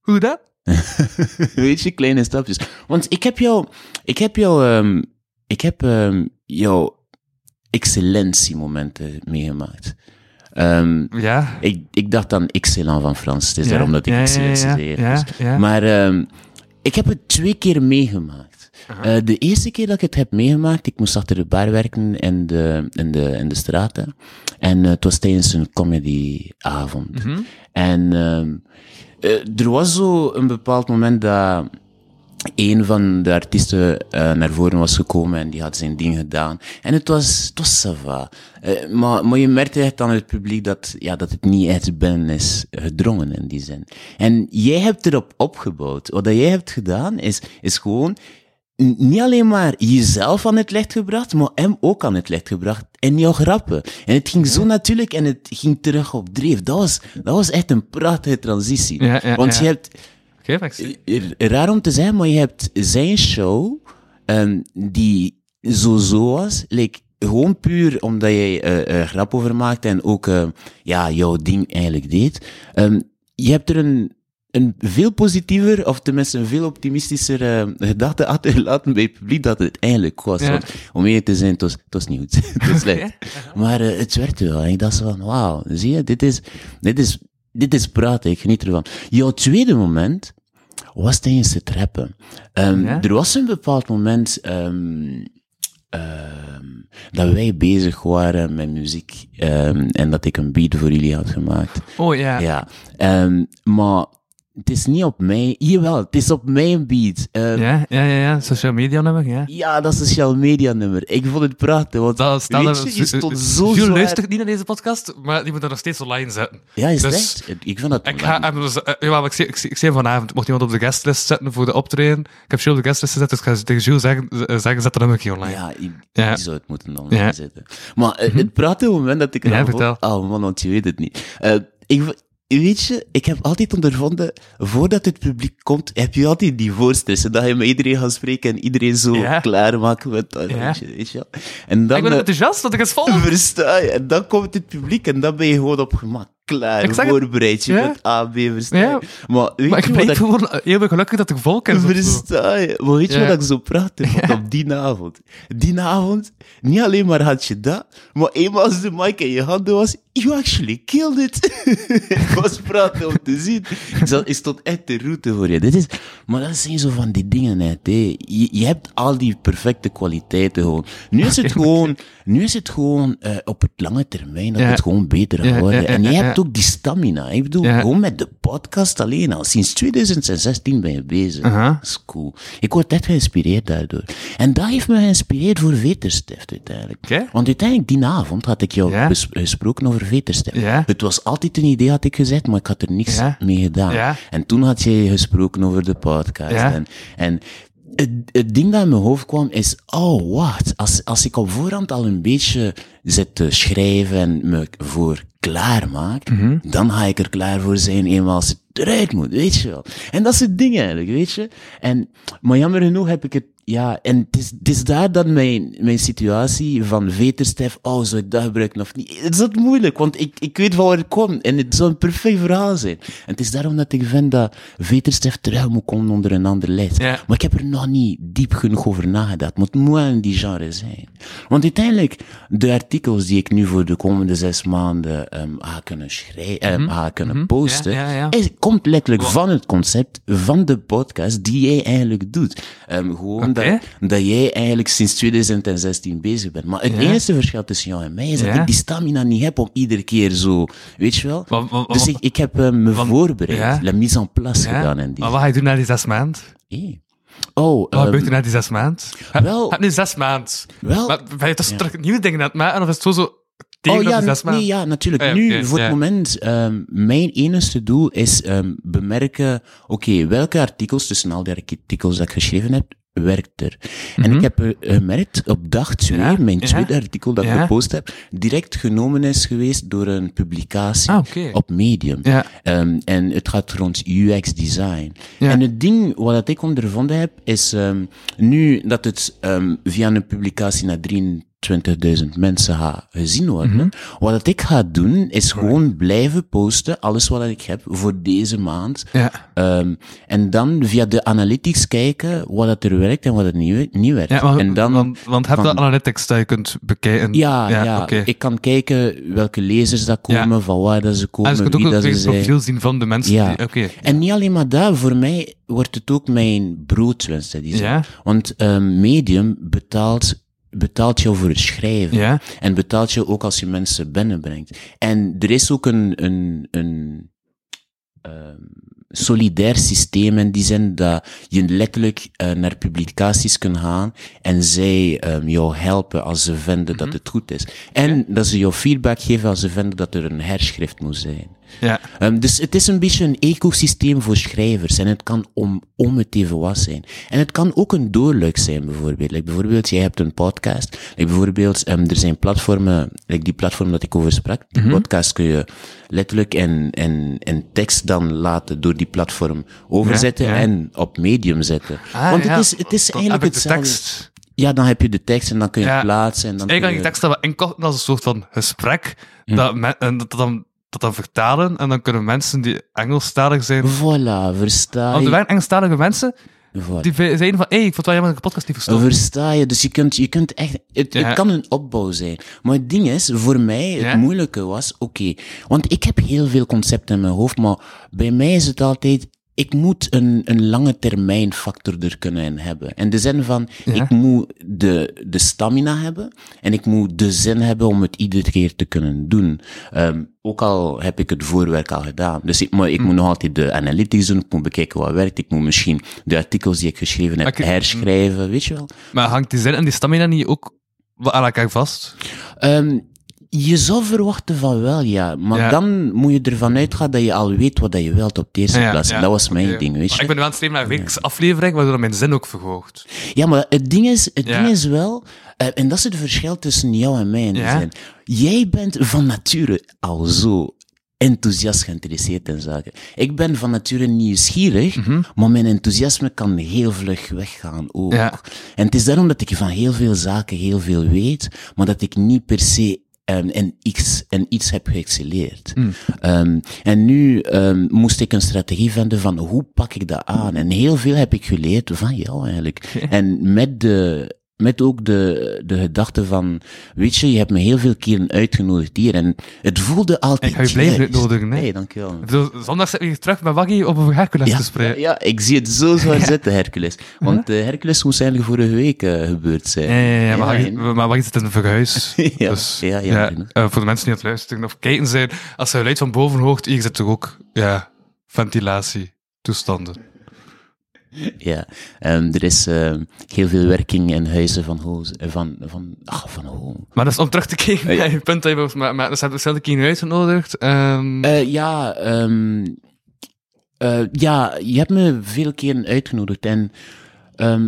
hoe dat? Weet je, kleine stapjes. Want ik heb jou... Ik heb jou... ehm, ik heb ehm, jouw excellentiemomenten meegemaakt. Ehm, Ja. ik, ik dacht dan excellent van Frans. Het is ja, daarom dat ik ja, Dus- ja. Maar ehm, ik heb het twee keer meegemaakt. Eh, de eerste keer dat ik het heb meegemaakt, ik moest achter de bar werken in de, in de, in de straten. En eh, het was tijdens een comedyavond. Mhm. En ehm, eh, er was zo een bepaald moment dat een van de artiesten eh, naar voren was gekomen en die had zijn ding gedaan. En het was, het was ça va. Eh, maar, maar je merkte echt aan het publiek dat, ja, dat het niet echt binnen is gedrongen in die zin. En jij hebt erop opgebouwd. Wat dat jij hebt gedaan is, is gewoon niet alleen maar jezelf aan het licht gebracht, maar hem ook aan het licht gebracht in jouw grappen. En het ging zo natuurlijk en het ging terug op dreef. Dat was, dat was echt een prachtige transitie. Ja, ja, Want ja. je hebt, Zie- R- raar om te zeggen, maar je hebt zijn show, ehm, die zo zo was, like, gewoon puur omdat jij eh eh, grap over maakte en ook eh, ja, jouw ding eigenlijk deed. Ehm, je hebt er een, een veel positiever, of tenminste een veel optimistischer eh, gedachte achtergelaten bij het publiek dat het eigenlijk was. Ja. Want om eerlijk te zijn, het was, het was niet goed. het was slecht. Maar eh, het werd wel. En ik dacht zo van, wauw, zie je, dit is, dit is, dit is praten, ik geniet ervan. Jouw tweede moment was tijdens het rappen. Ehm, Ja? Er was een bepaald moment ehm, ehm, dat wij bezig waren met muziek en dat ik een beat voor jullie had gemaakt. Oh ja. Ja, maar het is niet op mij. Jawel, het is op mijn beat. Ehm, Ja, ja, ja, ja. Social media nummer, ja. ja, dat is social media nummer. Ik vond het prachtig, want Dat stel weet je, je stond zo Jules zwaar. luistert niet naar deze podcast, maar die moet er nog steeds online zetten. Ja, is Dus- echt? Ik vind dat... Ik ga dus, eh, ik hem vanavond. Mocht iemand op de guestlist zetten voor de optreden. Ik heb Jules op de guestlist gezet, dus ik ga tegen Jules zeggen, eh, zeggen zet dat nummer hier online. Ja, ik, Ja. ik zou het moeten dan Ja. zitten. Maar eh, het prachtige moment dat ik Ja, vertel. vond- Oh man, want je weet het niet. Ik, weet je, ik heb altijd ondervonden, voordat het publiek komt, heb je altijd die voorstressen, dat je met iedereen gaat spreken en iedereen zo Ja. klaarmaken met dat, Ja. weet, je, weet je. En dan... ik ben eh, enthousiast, want ik is vol. Versta je? En dan komt het publiek en dan ben je gewoon op gemak. Klaar, Ik voorbereid. Je Ja. A, B, versta je? Ja. Maar weet Maar ik ben ik- gewoon heel gelukkig dat ik volk heb. Versta je? Maar weet je wat ik zo prachtig vond op die avond? Die avond, niet alleen maar had je dat, maar eenmaal als de mic in je handen was, you actually killed it. het was prachtig om te zien. Ik, ik stond echt de route voor je. Dit is, maar dat zijn zo van die dingen, hè. Je, je hebt al die perfecte kwaliteiten gewoon. Nu is het gewoon, nu is het gewoon eh, op het lange termijn dat Ja. het gewoon beter gaat worden. en je ja, hebt ook die stamina. Ik bedoel, Ja. gewoon met de podcast alleen al. Sinds 2016 ben je bezig. Dat is cool. Ik word echt geïnspireerd daardoor. En dat heeft me geïnspireerd voor Veterstift uiteindelijk. Want uiteindelijk, die avond had ik jou gesproken over Veterstift. Het was altijd een idee, had ik gezegd, maar ik had er niks mee gedaan. En toen had jij gesproken over de podcast. En, en het, het ding dat in mijn hoofd kwam is, oh, wacht, als, als ik op voorhand al een beetje zit te schrijven en me voor klaar maak, Mhm. dan ga ik er klaar voor zijn eenmaal als het eruit moet, weet je wel. En dat is het ding eigenlijk, weet je. En, maar jammer genoeg heb ik het ja, en het is, het is daar dan mijn, mijn situatie van veterstijf, oh, zou ik dat gebruiken of niet? Het is dat moeilijk, want ik, ik weet van waar het komt en het zou een perfect verhaal zijn. En het is daarom dat ik vind dat veterstijf terug moet komen onder een ander lijst. Ja. Maar ik heb er nog niet diep genoeg over nagedacht. Maar het moet wel in die genre zijn. Want uiteindelijk, de artikels die ik nu voor de komende zes maanden ehm ga kunnen schrijven, ga kunnen posten, Mhm. Ja, ja, ja. is, komt letterlijk van het concept van de podcast die jij eigenlijk doet. Ehm, gewoon Dat, dat jij eigenlijk sinds 2016 bezig bent. Maar het Ja. enige verschil tussen jou en mij is dat Ja. ik die stamina niet heb om iedere keer zo, weet je wel? Dus ik, ik heb eh, me voorbereid, ja. la mise en place gedaan. En die, Maar wat ga je doen na die zes maanden? Oh, Wat ehm, gebeurt er na die zes maanden? wel- nu zes maanden. wel, Maar ben je Ja. terug nieuwe dingen aan het maken, of is het zo zo tegen oh ja, die zes maanden? nee, ja, natuurlijk. Ja, nu, voor het moment, ehm, mijn enige doel is ehm, bemerken, oké, welke artikels, tussen al die artikels dat ik geschreven heb, werkt er. En ik heb eh, gemerkt, op dag twee, Mhm. Ja, mijn ja. tweede artikel dat ik Ja. gepost heb, direct genomen is geweest door een publicatie Ah, op Medium. Ehm, en het gaat rond UX design. En het ding wat ik ondervonden heb, is ehm, nu dat het ehm, via een publicatie naar 23.000 mensen gaat gezien worden. Mhm. Wat ik ga doen, is gewoon blijven posten, alles wat ik heb voor deze maand. Ja. Ehm, en dan via de analytics kijken wat dat er werkt en wat het niet, niet werkt. Ja, maar, en dan, want, want heb je van- analytics dat je kunt bekijken? ja, ja, oké. ik kan kijken welke lezers dat komen, Ja. van waar dat ze komen, En dus je kunt wie ook dat ze zijn. profiel zien van de mensen Ja. die... Oké. En niet alleen maar dat, voor mij wordt het ook mijn broodwinst. Ja. Want ehm, Medium betaalt, betaalt jou voor het schrijven. Ja. En betaalt je ook als je mensen binnenbrengt. En er is ook een, een, een ehm, solidair systeem in die zin dat je letterlijk eh, naar publicaties kunt gaan en zij ehm, jou helpen als ze vinden dat het goed is. En dat ze jou feedback geven als ze vinden dat er een herschrift moet zijn. Ja. Ehm, dus het is een beetje een ecosysteem voor schrijvers. En het kan om, om het even wat zijn. En het kan ook een doorluik zijn, bijvoorbeeld. Like bijvoorbeeld, jij hebt een podcast. Like bijvoorbeeld, ehm, er zijn platformen, like die platform dat ik over sprak. Die Mhm. podcast kun je letterlijk en, en, en tekst dan laten door die platform overzetten Ja, ja. en op medium zetten. Ah, Want ja. het is, het is Dan eigenlijk heb ik de hetzelfde. tekst. Ja, dan heb je de tekst en dan kun je Ja. plaatsen. En dan Eigenlijk die je- tekst dat we inkorten als een soort van gesprek, Hm. dat, dat, dan, dat dan vertalen, en dan kunnen mensen die Engelstalig zijn... Voilà, versta Want er waren Engelstalige mensen Voilà. die zeiden van, hé, hey, ik vond wel jammer dat ik de podcast niet verstond. Versta je? Dus je kunt, je kunt echt, het, Ja. het kan een opbouw zijn. Maar het ding is, voor mij, het Ja. moeilijke was, oké, want ik heb heel veel concepten in mijn hoofd, maar bij mij is het altijd, ik moet een, een lange termijn factor er kunnen in hebben. In de zin van, Ja. ik moet de, de stamina hebben en ik moet de zin hebben om het iedere keer te kunnen doen. Ehm, ook al heb ik het voorwerk al gedaan. Dus ik, maar ik moet nog altijd de analytics doen, ik moet bekijken wat werkt, ik moet misschien de artikels die ik geschreven heb herschrijven, weet je wel. Maar hangt die zin en die stamina niet ook aan elkaar vast? Ehm, je zou verwachten van wel, ja. Maar Ja. dan moet je ervan uitgaan dat je al weet wat dat je wilt op de eerste Ja, plaats. En dat was mijn ding, weet Maar je. ik ben nu aan het streven naar een wekelijkse aflevering, waardoor mijn zin ook verhoogt. Ja, maar het ding is, het ding is wel, eh, en dat is het verschil tussen jou en mij zin. Jij bent van nature al zo enthousiast geïnteresseerd in zaken. Ik ben van nature nieuwsgierig, Mhm. maar mijn enthousiasme kan heel vlug weggaan ook. Ja. En het is daarom dat ik van heel veel zaken heel veel weet, maar dat ik niet per se um, in, iets, in iets heb geëxceleerd. Hmm. Um, en nu um, moest ik een strategie vinden van hoe pak ik dat aan. En heel veel heb ik geleerd van jou eigenlijk. en met de met ook de, de gedachte van, weet je, je hebt me heel veel keren uitgenodigd hier en het voelde altijd Ik ga je blijven uitnodigen, hè. Nee, dankjewel. Bedoel, zondag zit je terug met Waggy op een Hercules Ja, te spreken. ja, ik zie het zo zwaar zitten, Hercules. Want uh, Hercules moest eigenlijk vorige week uh, gebeurd zijn. Ja, ja, ja, maar, Ja, Waggy- maar Waggy zit in een verhuis. Ja, dus, ja, eh, voor de mensen die aan het luisteren of kijken zijn, als je geluid van boven hoort, hier zit toch ook ja, ventilatietoestanden. Ja, um, er is uh, heel veel werking in huizen van Hoos, van, van, ach, van Ho. Maar dus om terug te kijken naar je punt dat je maar, maar dus heb je dezelfde keer uitgenodigd. Um... Uh, ja, um, uh, ja, je hebt me veel keren uitgenodigd en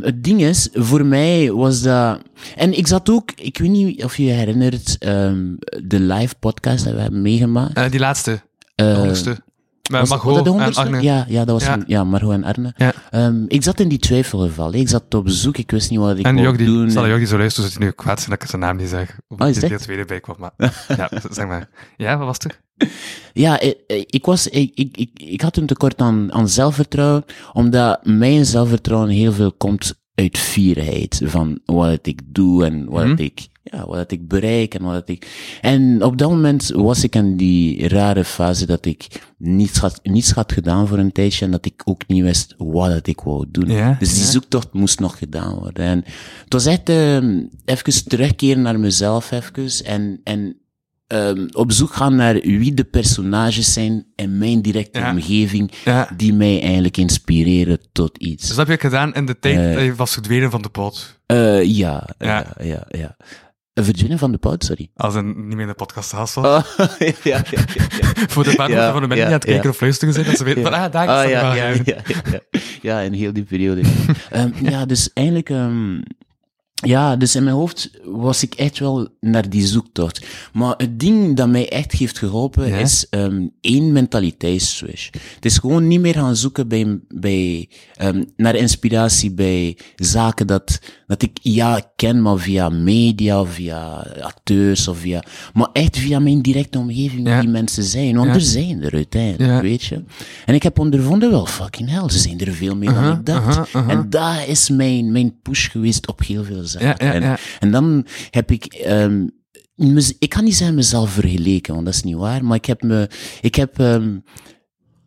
het ding is, voor mij was dat, en ik zat ook, ik weet niet of je je herinnert, de live podcast dat we hebben meegemaakt. Uh, die laatste, Uh. Met Was, Margot dat de en? Arne. Ja, ja, dat was Ja. een- ja, Margot en Arne. Ja. Ehm, ik zat in die twijfelgeval. Ik zat op zoek, ik wist niet wat ik En doen. stel Jog die zo luistert, zit hij nu kwaad zijn dat ik zijn naam niet zeg. Omdat Oh, is echt? tweede bij kwam, maar... ja, zeg maar. Ja, wat was er? Ja, ik, ik, was, ik, ik, ik, ik had een tekort aan, aan zelfvertrouwen, omdat mijn zelfvertrouwen heel veel komt uit fierheid van wat ik doe en wat Mhm. ik, ja, wat ik bereik en wat ik, en op dat moment was ik in die rare fase dat ik niets had, niets had gedaan voor een tijdje en dat ik ook niet wist wat dat ik wou doen. Ja, dus die ja. zoektocht moest nog gedaan worden. En het was echt, ehm even terugkeren naar mezelf even en, en ehm, op zoek gaan naar wie de personages zijn in mijn directe Ja. omgeving die mij eigenlijk inspireren tot iets. Dus dat heb je gedaan in de tijd Eh. dat je was verdwenen van de pot. Ja, Ja. ja, ja, Verdwinnen van de pout, sorry. Als een niet meer in de podcast gast was. Oh, ja, ja, ja. Voor de Ja, van de mensen die aan het kijken of luisteren zijn, dat ze weten van, ah, daar is Ah, ja, ja, ja, ja, ja. Ja, in heel die periode. Ehm, ja, dus eigenlijk, ehm, ja, dus in mijn hoofd was ik echt wel naar die zoektocht. Maar het ding dat mij echt heeft geholpen Ja? is ehm één mentaliteitsswitch. Het is gewoon niet meer gaan zoeken bij, bij, ehm, naar inspiratie bij zaken dat, dat ik ja ken, maar via media, via acteurs of via, maar echt via mijn directe omgeving Ja. die mensen zijn. Want Ja. er zijn er uiteindelijk, weet je. En ik heb ondervonden wel, fucking hell, ze zijn er veel meer dan ik dacht. En dat is mijn, mijn push geweest op heel veel en, en dan heb ik, ehm ik kan niet zeggen mezelf vergeleken, want dat is niet waar, maar ik heb me, ik heb, ehm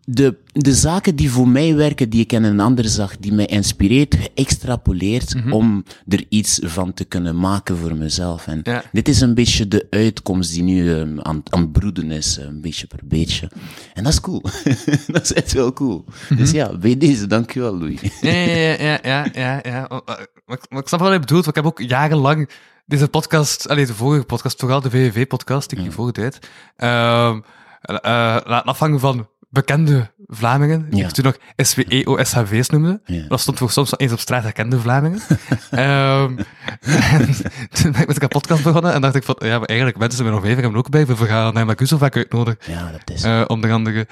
de, de zaken die voor mij werken, die ik in een ander zag, die mij inspireert, geëxtrapoleerd Mhm. om er iets van te kunnen maken voor mezelf. En Ja. dit is een beetje de uitkomst die nu ehm, aan, aan het broeden is, eh, een beetje per beetje. En dat is cool. dat is echt wel cool. Mhm. Dus ja, bij deze, dankjewel Louis. Ja, ja, ja, ja, ja, ja. Oh, eh, Maar, ik- maar ik snap wat je bedoelt, want ik heb ook jarenlang deze podcast, alleen de vorige podcast, vooral de VVV-podcast, die ik hiervoor deed, eh, eh, laten afhangen van bekende Vlamingen, die Ja. ik toen nog SWE-OSHV's noemde. Ja. Dat stond voor soms eens op straat herkende Vlamingen. Ehm, en toen ben ik met een podcast begonnen en dacht ik van, ja, maar eigenlijk mensen met nog even hebben ook bij, we gaan naar Macuso vaak uitnodigen. Ja, dat is... Eh, onder andere.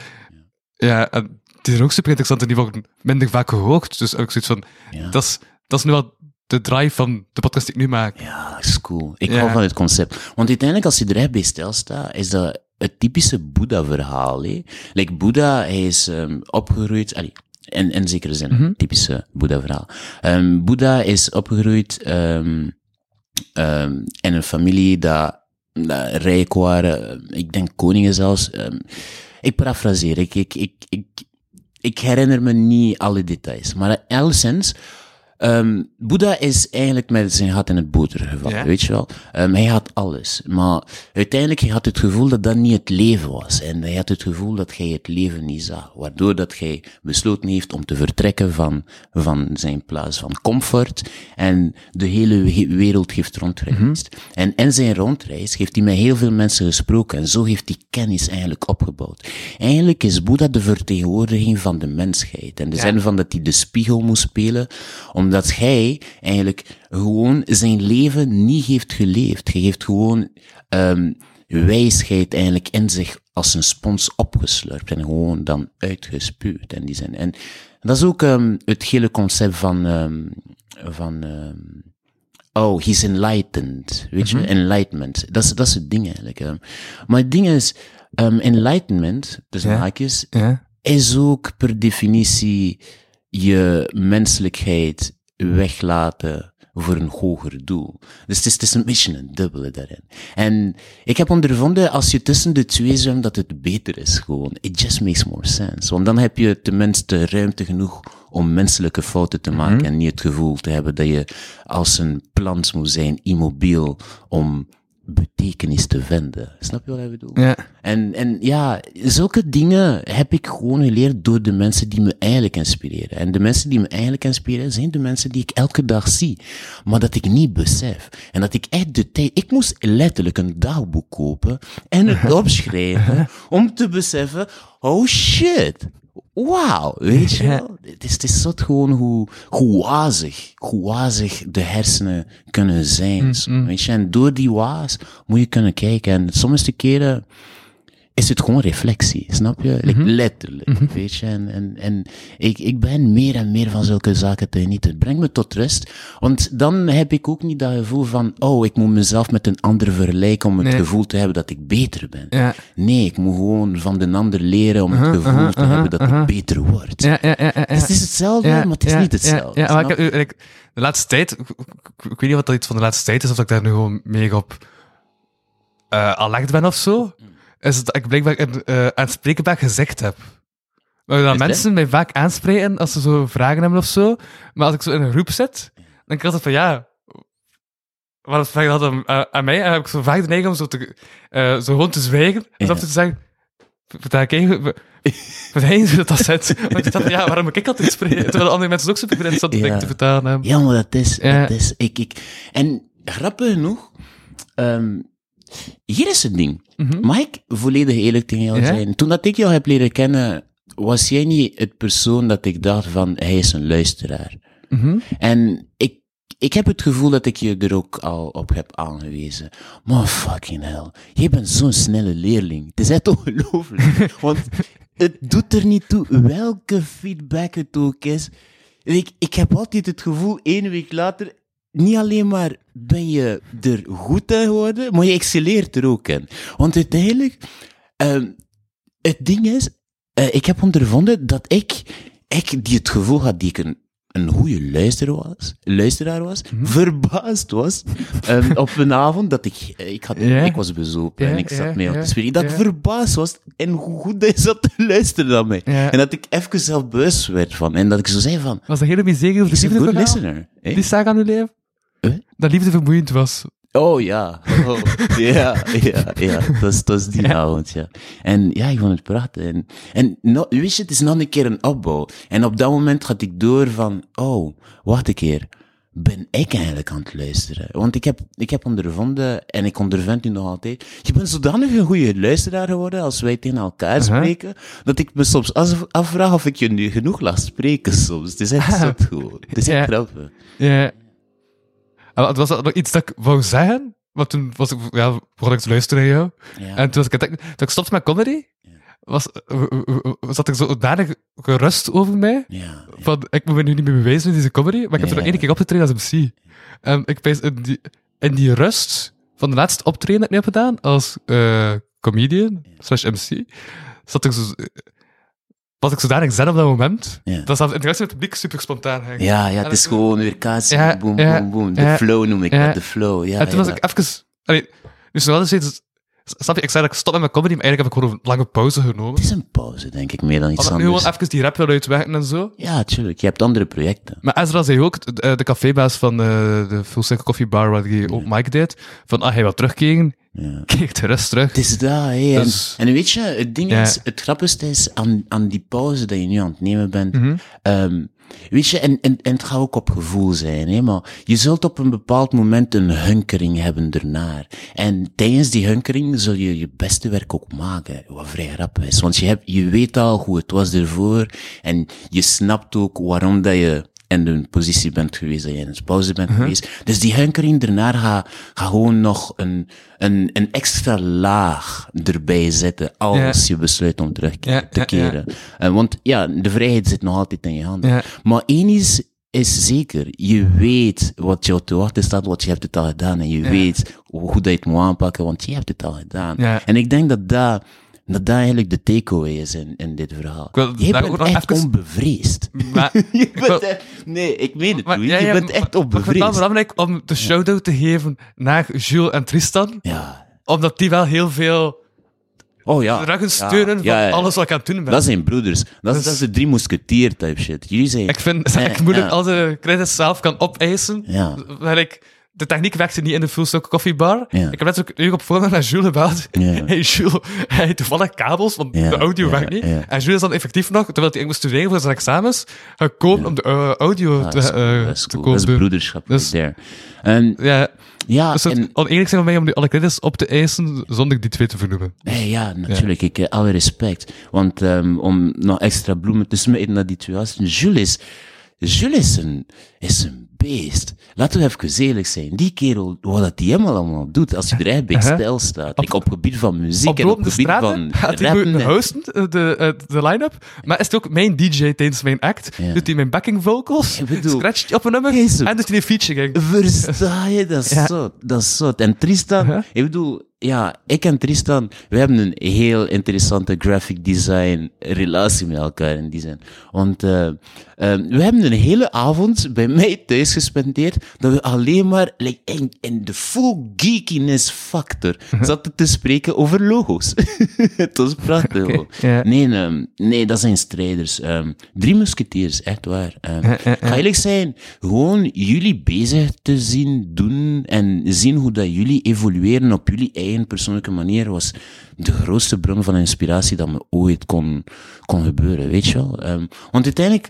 Ja, en die zijn ook super interessant en die worden minder vaak gehoord. Dus ik zoiets van, dat, is, dat is nu wel de drive van de podcast die ik nu maak. Ja, dat is cool. Ik hou van het concept. Want uiteindelijk, als je er echt bij stilstaat, is dat het typische Boeddha-verhaal. hè. Like Boeddha, hij is ehm, opgegroeid... Allee, in, in zekere zin, Mhm. typische Boeddha-verhaal. Ehm Boeddha is opgegroeid ehm, ehm, in een familie dat, dat rijk waren. ehm, Ik denk koningen zelfs. Ik parafraseer. Ik, ik, ik, ik, ik herinner me niet alle details. Maar alleszins... Ehm Boeddha is eigenlijk met zijn gat in het boter gevallen, Ja. weet je wel. Ehm, hij had alles, maar uiteindelijk hij had het gevoel dat dat niet het leven was. En hij had het gevoel dat hij het leven niet zag. Waardoor dat hij besloten heeft om te vertrekken van, van zijn plaats van comfort en de hele we- wereld heeft rondgereisd. En in zijn rondreis heeft hij met heel veel mensen gesproken en zo heeft hij kennis eigenlijk opgebouwd. Eigenlijk is Boeddha de vertegenwoordiging van de mensheid. In de Ja. zin van dat hij de spiegel moest spelen, omdat hij eigenlijk gewoon zijn leven niet heeft geleefd. Hij heeft gewoon ehm wijsheid eigenlijk in zich als een spons opgeslurpt en gewoon dan uitgespuwd in die zin. En dat is ook ehm, het hele concept van, ehm, van oh, he's enlightened, weet je, enlightenment. Dat is, dat is het ding eigenlijk. Maar het ding is, enlightenment, dus haakjes, is ook per definitie je menselijkheid weglaten voor een hoger doel. Dus het is, het is een beetje een dubbele daarin. En ik heb ondervonden, als je tussen de twee zwemt, dat het beter is gewoon. It just makes more sense. Want dan heb je tenminste ruimte genoeg om menselijke fouten te maken en niet het gevoel te hebben dat je als een plant moet zijn, immobiel, om betekenis te vinden. Snap je wat ik bedoel? Ja. En, en ja, zulke dingen heb ik gewoon geleerd door de mensen die me eigenlijk inspireren. En de mensen die me eigenlijk inspireren zijn de mensen die ik elke dag zie. Maar dat ik niet besef. En dat ik echt de tijd... Ik moest letterlijk een dagboek kopen en het opschrijven om te beseffen, oh shit. Wauw, weet je wel? Het is, het is zot gewoon hoe, hoe wazig, hoe wazig de hersenen kunnen zijn. Weet je? En door die waas moet je kunnen kijken. En sommige keren is het gewoon reflectie, snap je? Like, letterlijk, weet je? En, en, en ik, ik ben meer en meer van zulke zaken te genieten. Het brengt me tot rust, want dan heb ik ook niet dat gevoel van, oh, ik moet mezelf met een ander vergelijken om het Nee. gevoel te hebben dat ik beter ben. Ja. Nee, ik moet gewoon van de ander leren om het gevoel te hebben dat ik beter word. Ja, ja, ja, ja, ja. Het is hetzelfde, maar het is niet hetzelfde. Ja, maar ik de laatste tijd, ik, weet niet wat dat iets van de laatste tijd is, of dat ik daar nu gewoon mee op eh alert ben of zo, is dat ik blijkbaar een eh aanspreekbaar gezegd heb. Maar dat mensen mij vaak aanspreken als ze zo vragen hebben of zo, maar als ik zo in een groep zit, dan denk ik altijd van ja, waarom vraag je dat aan, aan- mij? En dan heb ik zo vaak de neiging om zo, te, eh, zo gewoon te zwijgen en Ja. te zeggen, vertel ik even, wat hoe dat dat zit. Want ik dacht van, ja, waarom moet ik altijd spreken? Terwijl de andere mensen ook super interessante Ja. dingen te vertellen hebben. Ja, maar dat is, Ja. dat is, ik, ik. En grappig genoeg, ehm, hier is het ding. Mag ik volledig eerlijk tegen jou. Ja? zijn? Toen dat ik jou heb leren kennen, was jij niet het persoon dat ik dacht van, hij is een luisteraar. Mhm. En ik, ik heb het gevoel dat ik je er ook al op heb aangewezen. Maar fucking hell, jij bent zo'n snelle leerling. Het is echt ongelooflijk. Want het doet er niet toe welke feedback het ook is. Ik, ik heb altijd het gevoel, één week later, niet alleen maar ben je er goed in geworden, maar je excelleert er ook in. Want uiteindelijk, ehm, het ding is, eh, ik heb ondervonden dat ik, ik die het gevoel had die ik een, een goede luisteraar was, luisteraar was verbaasd was ehm, op een avond dat ik, eh, ik, had, ik was bezopen en ik zat mee op te spelen, dat ik verbaasd was en hoe goed hij zat te luisteren naar mij. En dat ik even zelf bewust werd van, en dat ik zo zei van, Was dat hele miserie over de listener. hè? Die zaak aan uw leven? Huh? Dat liefde vermoeiend was. Oh ja, oh, ja, ja, ja, dat was, dat was die avond, ja. En ja, ik vond het prachtig. En, en no, weet je, het is nog een keer een opbouw. En op dat moment had ik door van, oh, wacht een keer, ben ik eigenlijk aan het luisteren? Want ik heb, ik heb ondervonden, en ik ondervind nu nog altijd, je bent zodanig een goede luisteraar geworden als wij tegen elkaar spreken, dat ik me soms af- afvraag of ik je nu genoeg laat spreken soms. Het is echt zo goed. Het is echt Ja. grappig. Ja. En was dat nog iets dat ik wou zeggen? Want toen was ik, ja, begon ik te luisteren naar jou. Ja. En toen, was ik, toen ik stopte met comedy, was, zat ik zo danig gerust over mij. Ja, Van, ik moet me nu niet meer bewijzen in deze comedy, maar ik heb er nog één keer opgetreden als MC. En ik in die, in die rust van de laatste optreden dat ik nu heb gedaan, als eh, comedian, slash MC, zat ik zo, was ik zodanig zen op dat moment, Ja. dat zelfs in het rest van het publiek super spontaan ging. Ja, ja, het is gewoon weer kaas, boom, boom, boom. De flow noem ik dat, de flow. Ja, en toen was ik even... Allee, dus nog wel steeds... Snap je, ik zei dat ik stop met mijn comedy, maar eigenlijk heb ik gewoon een lange pauze genomen. Het is een pauze, denk ik, meer dan iets Omdat ik nu anders. gewoon even die rap wil uitwerken en zo. Ja, tuurlijk. Je hebt andere projecten. Maar Ezra zei ook, de, de cafébaas van eh, de Full Cycle Coffee Bar, waar hij ook Mike deed, van, ah, hij wil terugkeren, Ja. keek de rest terug. Het is dat, hè. En, Dus- en weet je, het ding Ja. is, het grappigste is aan, aan die pauze dat je nu aan het nemen bent. Mhm. ehm, weet je, en, en, en het gaat ook op gevoel zijn, hè, maar je zult op een bepaald moment een hunkering hebben ernaar. En tijdens die hunkering zul je je beste werk ook maken, wat vrij grappig is. Want je, hebt, je weet al hoe het was ervoor en je snapt ook waarom dat je in de positie bent geweest, dat je in een pauze bent Mhm. geweest. Dus die hunkering ernaar gaat, gaat gewoon nog een, een, een extra laag erbij zetten als je besluit om terug Ja, te keren. Eh, want ja, de vrijheid zit nog altijd in je handen. Maar één is, is zeker, je weet wat jou te wachten staat, want je hebt het al gedaan. En je weet hoe dat je het moet aanpakken, want je hebt het al gedaan. En ik denk dat dat, dat, dat eigenlijk de takeaway is in, in dit verhaal. wil Je bent ook echt even- onbevreesd. Maar, Je wil- bent echt, nee, ik meen het, maar- Louis. ja, je bent maar- echt maar Ik vind het wel onbevreesd. belangrijk om de shout-out te geven naar Jules en Tristan, Ja. omdat die wel heel veel Oh ja. steunen van ja, alles wat ik aan het doen ben. Dat zijn broeders. Dat, is Dus- dat is de drie mousquetier type shit. Jullie zijn... Ik vind het moeilijk als de credits zelf kan opeisen. Ja. Waar ik, de techniek werkte niet in de Full Stock Coffee Bar. Ja. Ik heb net ook uur op voorhand naar Jules gebeld. Ja. Hey Jules, hij toevallig kabels, want Ja, de audio werkt niet. En Jules is dan effectief nog, terwijl hij moest studeren voor zijn examens, gekomen om de eh, audio Ah, te, cool, is te komen Dat is broederschap Dus- there. En Ja, ja, dus het en, oneerlijk zijn van mij om nu alle credits op te eisen zonder die twee te vernoemen. hey, ja, natuurlijk. Ik, eh, alle respect. Want ehm, om nog extra bloemen te smeden naar die twee. Jules is, Jules is een, is een beest. Laten we even eerlijk zijn. Die kerel, wat dat die helemaal allemaal doet, als hij er bij stil staat. Like op gebied van muziek Op en op gebied straten van rappen. hosten, eh, de, eh, de line-up. Maar is het ook mijn DJ tijdens mijn act? Ja. Doet hij mijn backing vocals? Ik bedoel, Scratcht hij op een nummer? En doet hij een featuring? Versta je? Dat is Ja. zot. Dat is zot. En Tristan, ik bedoel, ja, ik en Tristan, we hebben een heel interessante graphic design relatie met elkaar in die zin. Want eh, eh, we hebben een hele avond bij mij thuis gespendeerd, dat we alleen maar like, in, in de full geekiness factor Uh-huh. zaten te spreken over logo's. Het was prachtig. Nee, ehm, nee, dat zijn strijders. Ehm, drie musketiers, echt waar. Ik ga eerlijk zijn, gewoon jullie bezig te zien, doen en zien hoe dat jullie evolueren op jullie eigen persoonlijke manier was de grootste bron van inspiratie dat me ooit kon, kon gebeuren, weet je wel. Ehm, want uiteindelijk,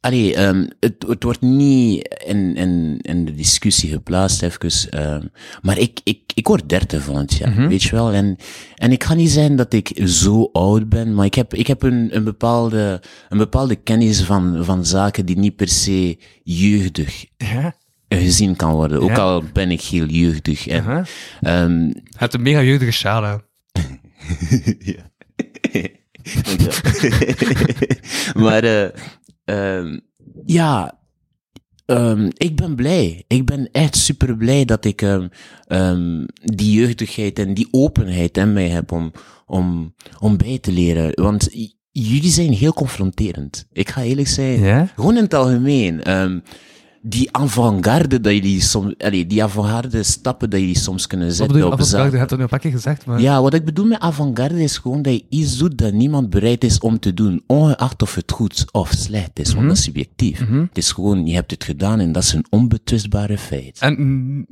allee, ehm, het, het wordt niet in, in, in de discussie geplaatst, even, ehm, maar ik, ik, ik word dertig volgend jaar, weet je wel. En, en ik ga niet zijn dat ik zo oud ben, maar ik heb, ik heb een, een, bepaalde, een bepaalde kennis van, van zaken die niet per se jeugdig Ja. Gezien kan worden. Ook Ja. al ben ik heel jeugdig. En, Uh-huh. ehm, Hij heeft een mega jeugdige sjaal aan. ja. maar, eh, ehm, ja, ehm, ik ben blij. Ik ben echt super blij dat ik die jeugdigheid en die openheid in mij heb om, om, om bij te leren. Want jullie zijn heel confronterend. Ik ga eerlijk zijn. Ja? Gewoon in het algemeen. Die avant-garde dat jullie soms, allee, die avant-garde stappen dat jullie soms kunnen Wat zetten op Avant-garde, je hebt nu een paar keer gezegd, maar... Ja, wat ik bedoel met avant-garde is gewoon dat je iets doet dat niemand bereid is om te doen, ongeacht of het goed of slecht is, want dat is subjectief. Het is gewoon, je hebt het gedaan en dat is een onbetwistbare feit. En mm,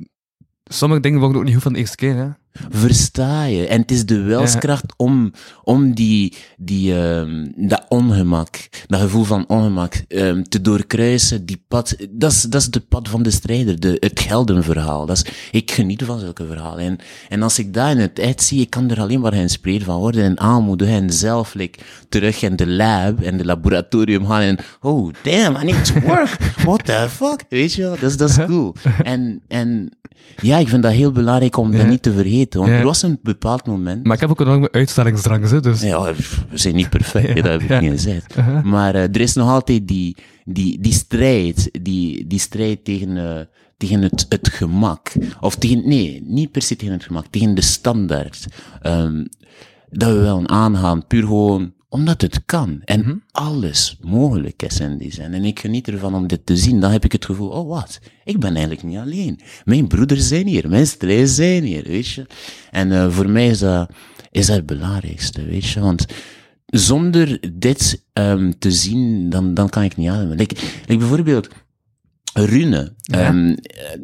sommige dingen worden ook niet goed van de eerste keer, hè? Versta je? En het is de wilskracht om, om die, die, ehm, dat ongemak, dat gevoel van ongemak, ehm, te doorkruisen, die pad, dat is, dat is de pad van de strijder, de, het geldenverhaal. Dat is, ik geniet van zulke verhalen. En, en als ik dat in het tijd zie, ik kan er alleen maar geïnspireerd van worden en aanmoedigen en zelf like, terug in de lab en de laboratorium gaan en, oh damn, I need to work. What the fuck? Weet je wel? Dat is, dat is cool. En, en, ja, ik vind dat heel belangrijk om dat niet te vergeten. Want Ja. er was een bepaald moment. Maar ik heb ook een enorme uitstellingsdrang, hè, dus... Ja, we zijn niet perfect, dat heb ik Ja. niet gezegd. Uh-huh. Maar eh, er is nog altijd die, die, die strijd, die, die strijd tegen, eh, tegen het, het gemak. Of tegen, nee, niet per se tegen het gemak, tegen de standaard. Ehm, dat we wel aangaan, puur gewoon omdat het kan. En Mhm. alles mogelijk is in die zin. En ik geniet ervan om dit te zien. Dan heb ik het gevoel, oh wat, ik ben eigenlijk niet alleen. Mijn broeders zijn hier, mijn strijders zijn hier, weet je. En eh, voor mij is dat, is dat het belangrijkste, weet je. Want zonder dit ehm, te zien, dan, dan kan ik niet ademen. Like, like bijvoorbeeld, Rune. Ja. ehm, eh,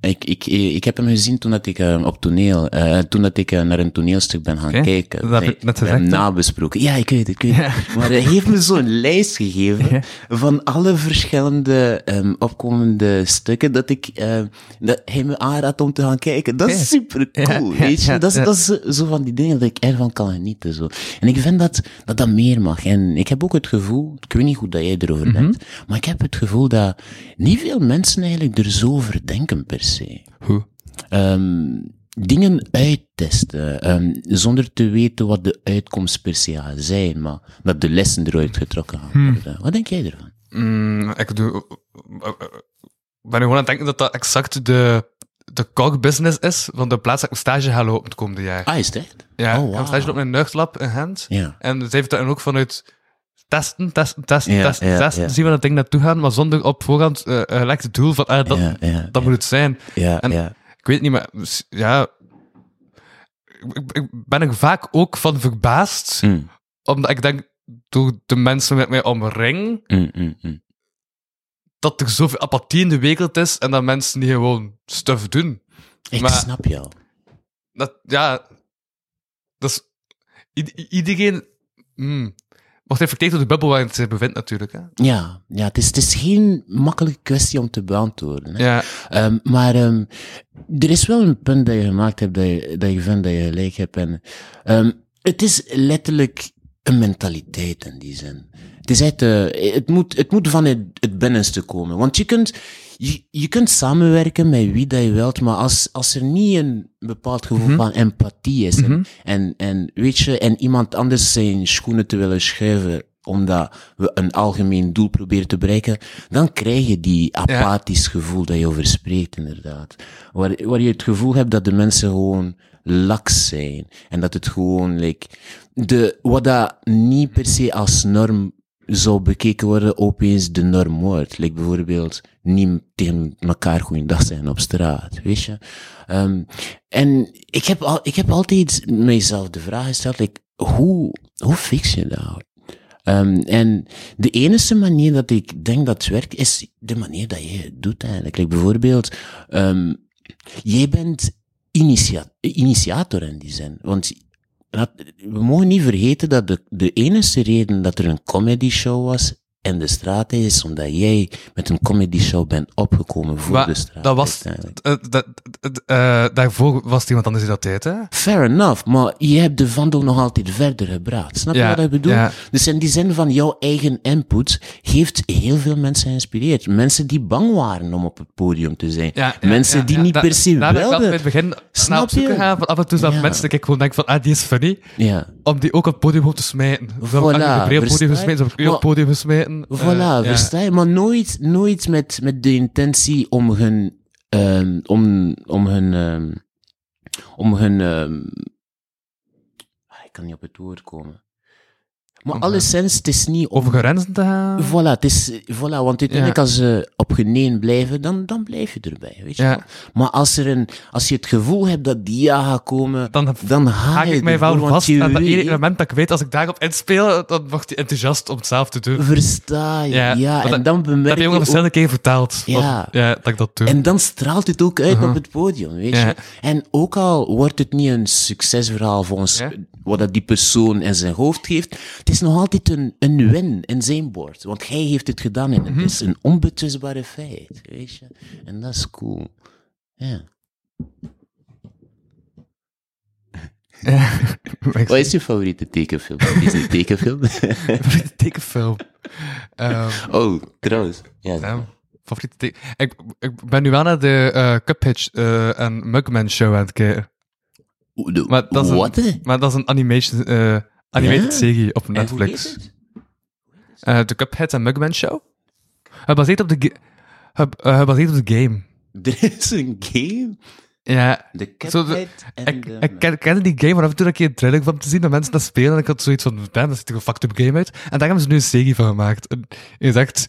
ik, ik, ik heb hem gezien toen dat ik eh, op toneel, eh, toen dat ik eh, naar een toneelstuk ben gaan kijken. dat heb ik net gezegd, nabesproken. Ja, ik weet het, ik weet het. Maar hij heeft me zo'n lijst gegeven Ja. van alle verschillende ehm, opkomende stukken dat ik, dat hij me aanraadt om te gaan kijken. Dat is Ja. super cool, weet je. dat, dat is zo- van die dingen dat ik ervan kan genieten. Zo. En ik vind dat, dat dat meer mag. En ik heb ook het gevoel, ik weet niet hoe dat jij erover Mhm. denkt, maar ik heb het gevoel dat niet veel mensen eigenlijk er zo over denken per se. Hoe? Ehm, dingen uittesten, ehm, zonder te weten wat de uitkomst per se gaat zijn, maar dat de lessen eruit getrokken gaan Hmm. worden. Wat denk jij ervan? Mm, ik doe... eh, eh, ben nu gewoon aan het denken dat dat exact de, de business is van de plaats dat ik mijn stage ga lopen het komende jaar. Ah, is het echt? Ja, oh, ik heb stage in een Nerdlab in Gent. Ja. En zij heeft dat dan ook vanuit testen, testen, testen, Ja, testen, ja, testen, ja. zien we dat ding naartoe gaan, maar zonder op voorhand eh, gelijk het doel van, ah, dat, dat moet het zijn. en-. Ik weet niet, maar ja... Ik, ik- ben er vaak ook van verbaasd, Mm, omdat ik denk, door de mensen met mij omring, mm, mm, dat er zoveel apathie in de wereld is en dat mensen niet gewoon stuff doen. Ik Maar- snap jou. Dat, ja, dat is... iedereen... wordt reflecteerd door de bubbel waarin het zich bevindt, natuurlijk. Hè? Ja, ja het, is, het is geen makkelijke kwestie om te beantwoorden. Hè? Ja, Ehm, maar ehm, er is wel een punt dat je gemaakt hebt dat je, dat je vindt dat je gelijk hebt. En, ehm, het is letterlijk een mentaliteit in die zin. Het, is echt, eh, het, moet, het moet van het, het binnenste komen. Want je kunt, je, je kunt samenwerken met wie dat je wilt, maar als, als er niet een bepaald gevoel Mhm. van empathie is, en, en, en weet je, en iemand anders zijn schoenen te willen schuiven, omdat we een algemeen doel proberen te bereiken, dan krijg je die apathisch gevoel dat je over spreekt, inderdaad. Waar, waar je het gevoel hebt dat de mensen gewoon laks zijn. En dat het gewoon, like, de, wat dat niet per se als norm zou bekeken worden, opeens de norm wordt. Like bijvoorbeeld niet tegen elkaar goeiedag zijn op straat, weet je. Ehm, en ik heb, al, ik heb altijd mijzelf de vraag gesteld, like, hoe, hoe fix je dat? Ehm, en de enige manier dat ik denk dat het werkt, is de manier dat je het doet eigenlijk. Like bijvoorbeeld, ehm, jij bent initia initiator in die zin. Want we mogen niet vergeten dat de, de enige reden dat er een comedy show was in de straat is omdat jij met een comedy show bent opgekomen voor Maar de straat. dat was, eh, dat, dat- eh, daarvoor was het iemand anders in dat tijd, hè? Fair enough, maar je hebt de vandel nog altijd verder gebracht. Snap je Ja, wat ik bedoel? ja. Dus in die zin van jouw eigen input heeft heel veel mensen geïnspireerd. Mensen die bang waren om op het podium te zijn. Ja, mensen die niet Da- per se altijd wilden. bij het begin Snap je? Van af en toe dat mensen dat ik gewoon denk van, ah, die is funny. Ja. Om die ook op het podium te smijten. Of Voilà, op het podium gesmeten, op podium gesmeten. Voilà, Eh, ja. versta je? Maar nooit, nooit met, met de intentie om hun, ehm om, om hun, ehm om hun, ah, ik kan niet op het woord komen. Maar alleszins, het is niet om, Over grenzen te gaan. Voilà, het is, voilà, want uiteindelijk Ja. als ze op geneen blijven, dan, dan blijf je erbij, weet je Ja. Maar als, er een, als je het gevoel hebt dat die ja gaat komen, Dan dan haak ik mij wel vast. En dat ene moment dat ik weet, als ik daarop inspeel, dan wordt hij enthousiast om het zelf te doen. Versta je, Ja, en dat- dan Dat bemerk heb je ook al verschillende keer verteld. Ja. Dat, ja, dat ik dat doe. En dan straalt het ook uit op het podium, weet je. En ook al wordt het niet een succesverhaal volgens wat dat die persoon in zijn hoofd geeft, het is nog altijd een, een win in zijn bord. Want hij heeft het gedaan en Mhm. het is een onbetwistbare feit, weet je. En dat is cool. Ja. Ja. Wat is je favoriete tekenfilm? Disney tekenfilm? Favoriete tekenfilm. Ehm, oh, trouwens. Ja. ja, favoriete teken... Ik, ik ben nu wel naar de eh Cuphead eh, en Mugman show aan het kijken. De, Maar dat is een- Wat? Maar dat is een animation, eh, animated Ja? serie op Netflix. het? Eh, de Cuphead en Mugman show. Gebaseerd op de, eh, gebaseerd op de game. Er is een game? Ja, De Zo de- Cuphead en ik, de... ik ken, kende die game, maar af en toe dat ik een trailer van te zien dat mensen dat spelen. En ik had zoiets van, damn, dat ziet er een fucked up game uit. En daar hebben ze nu een serie van gemaakt. En je zegt,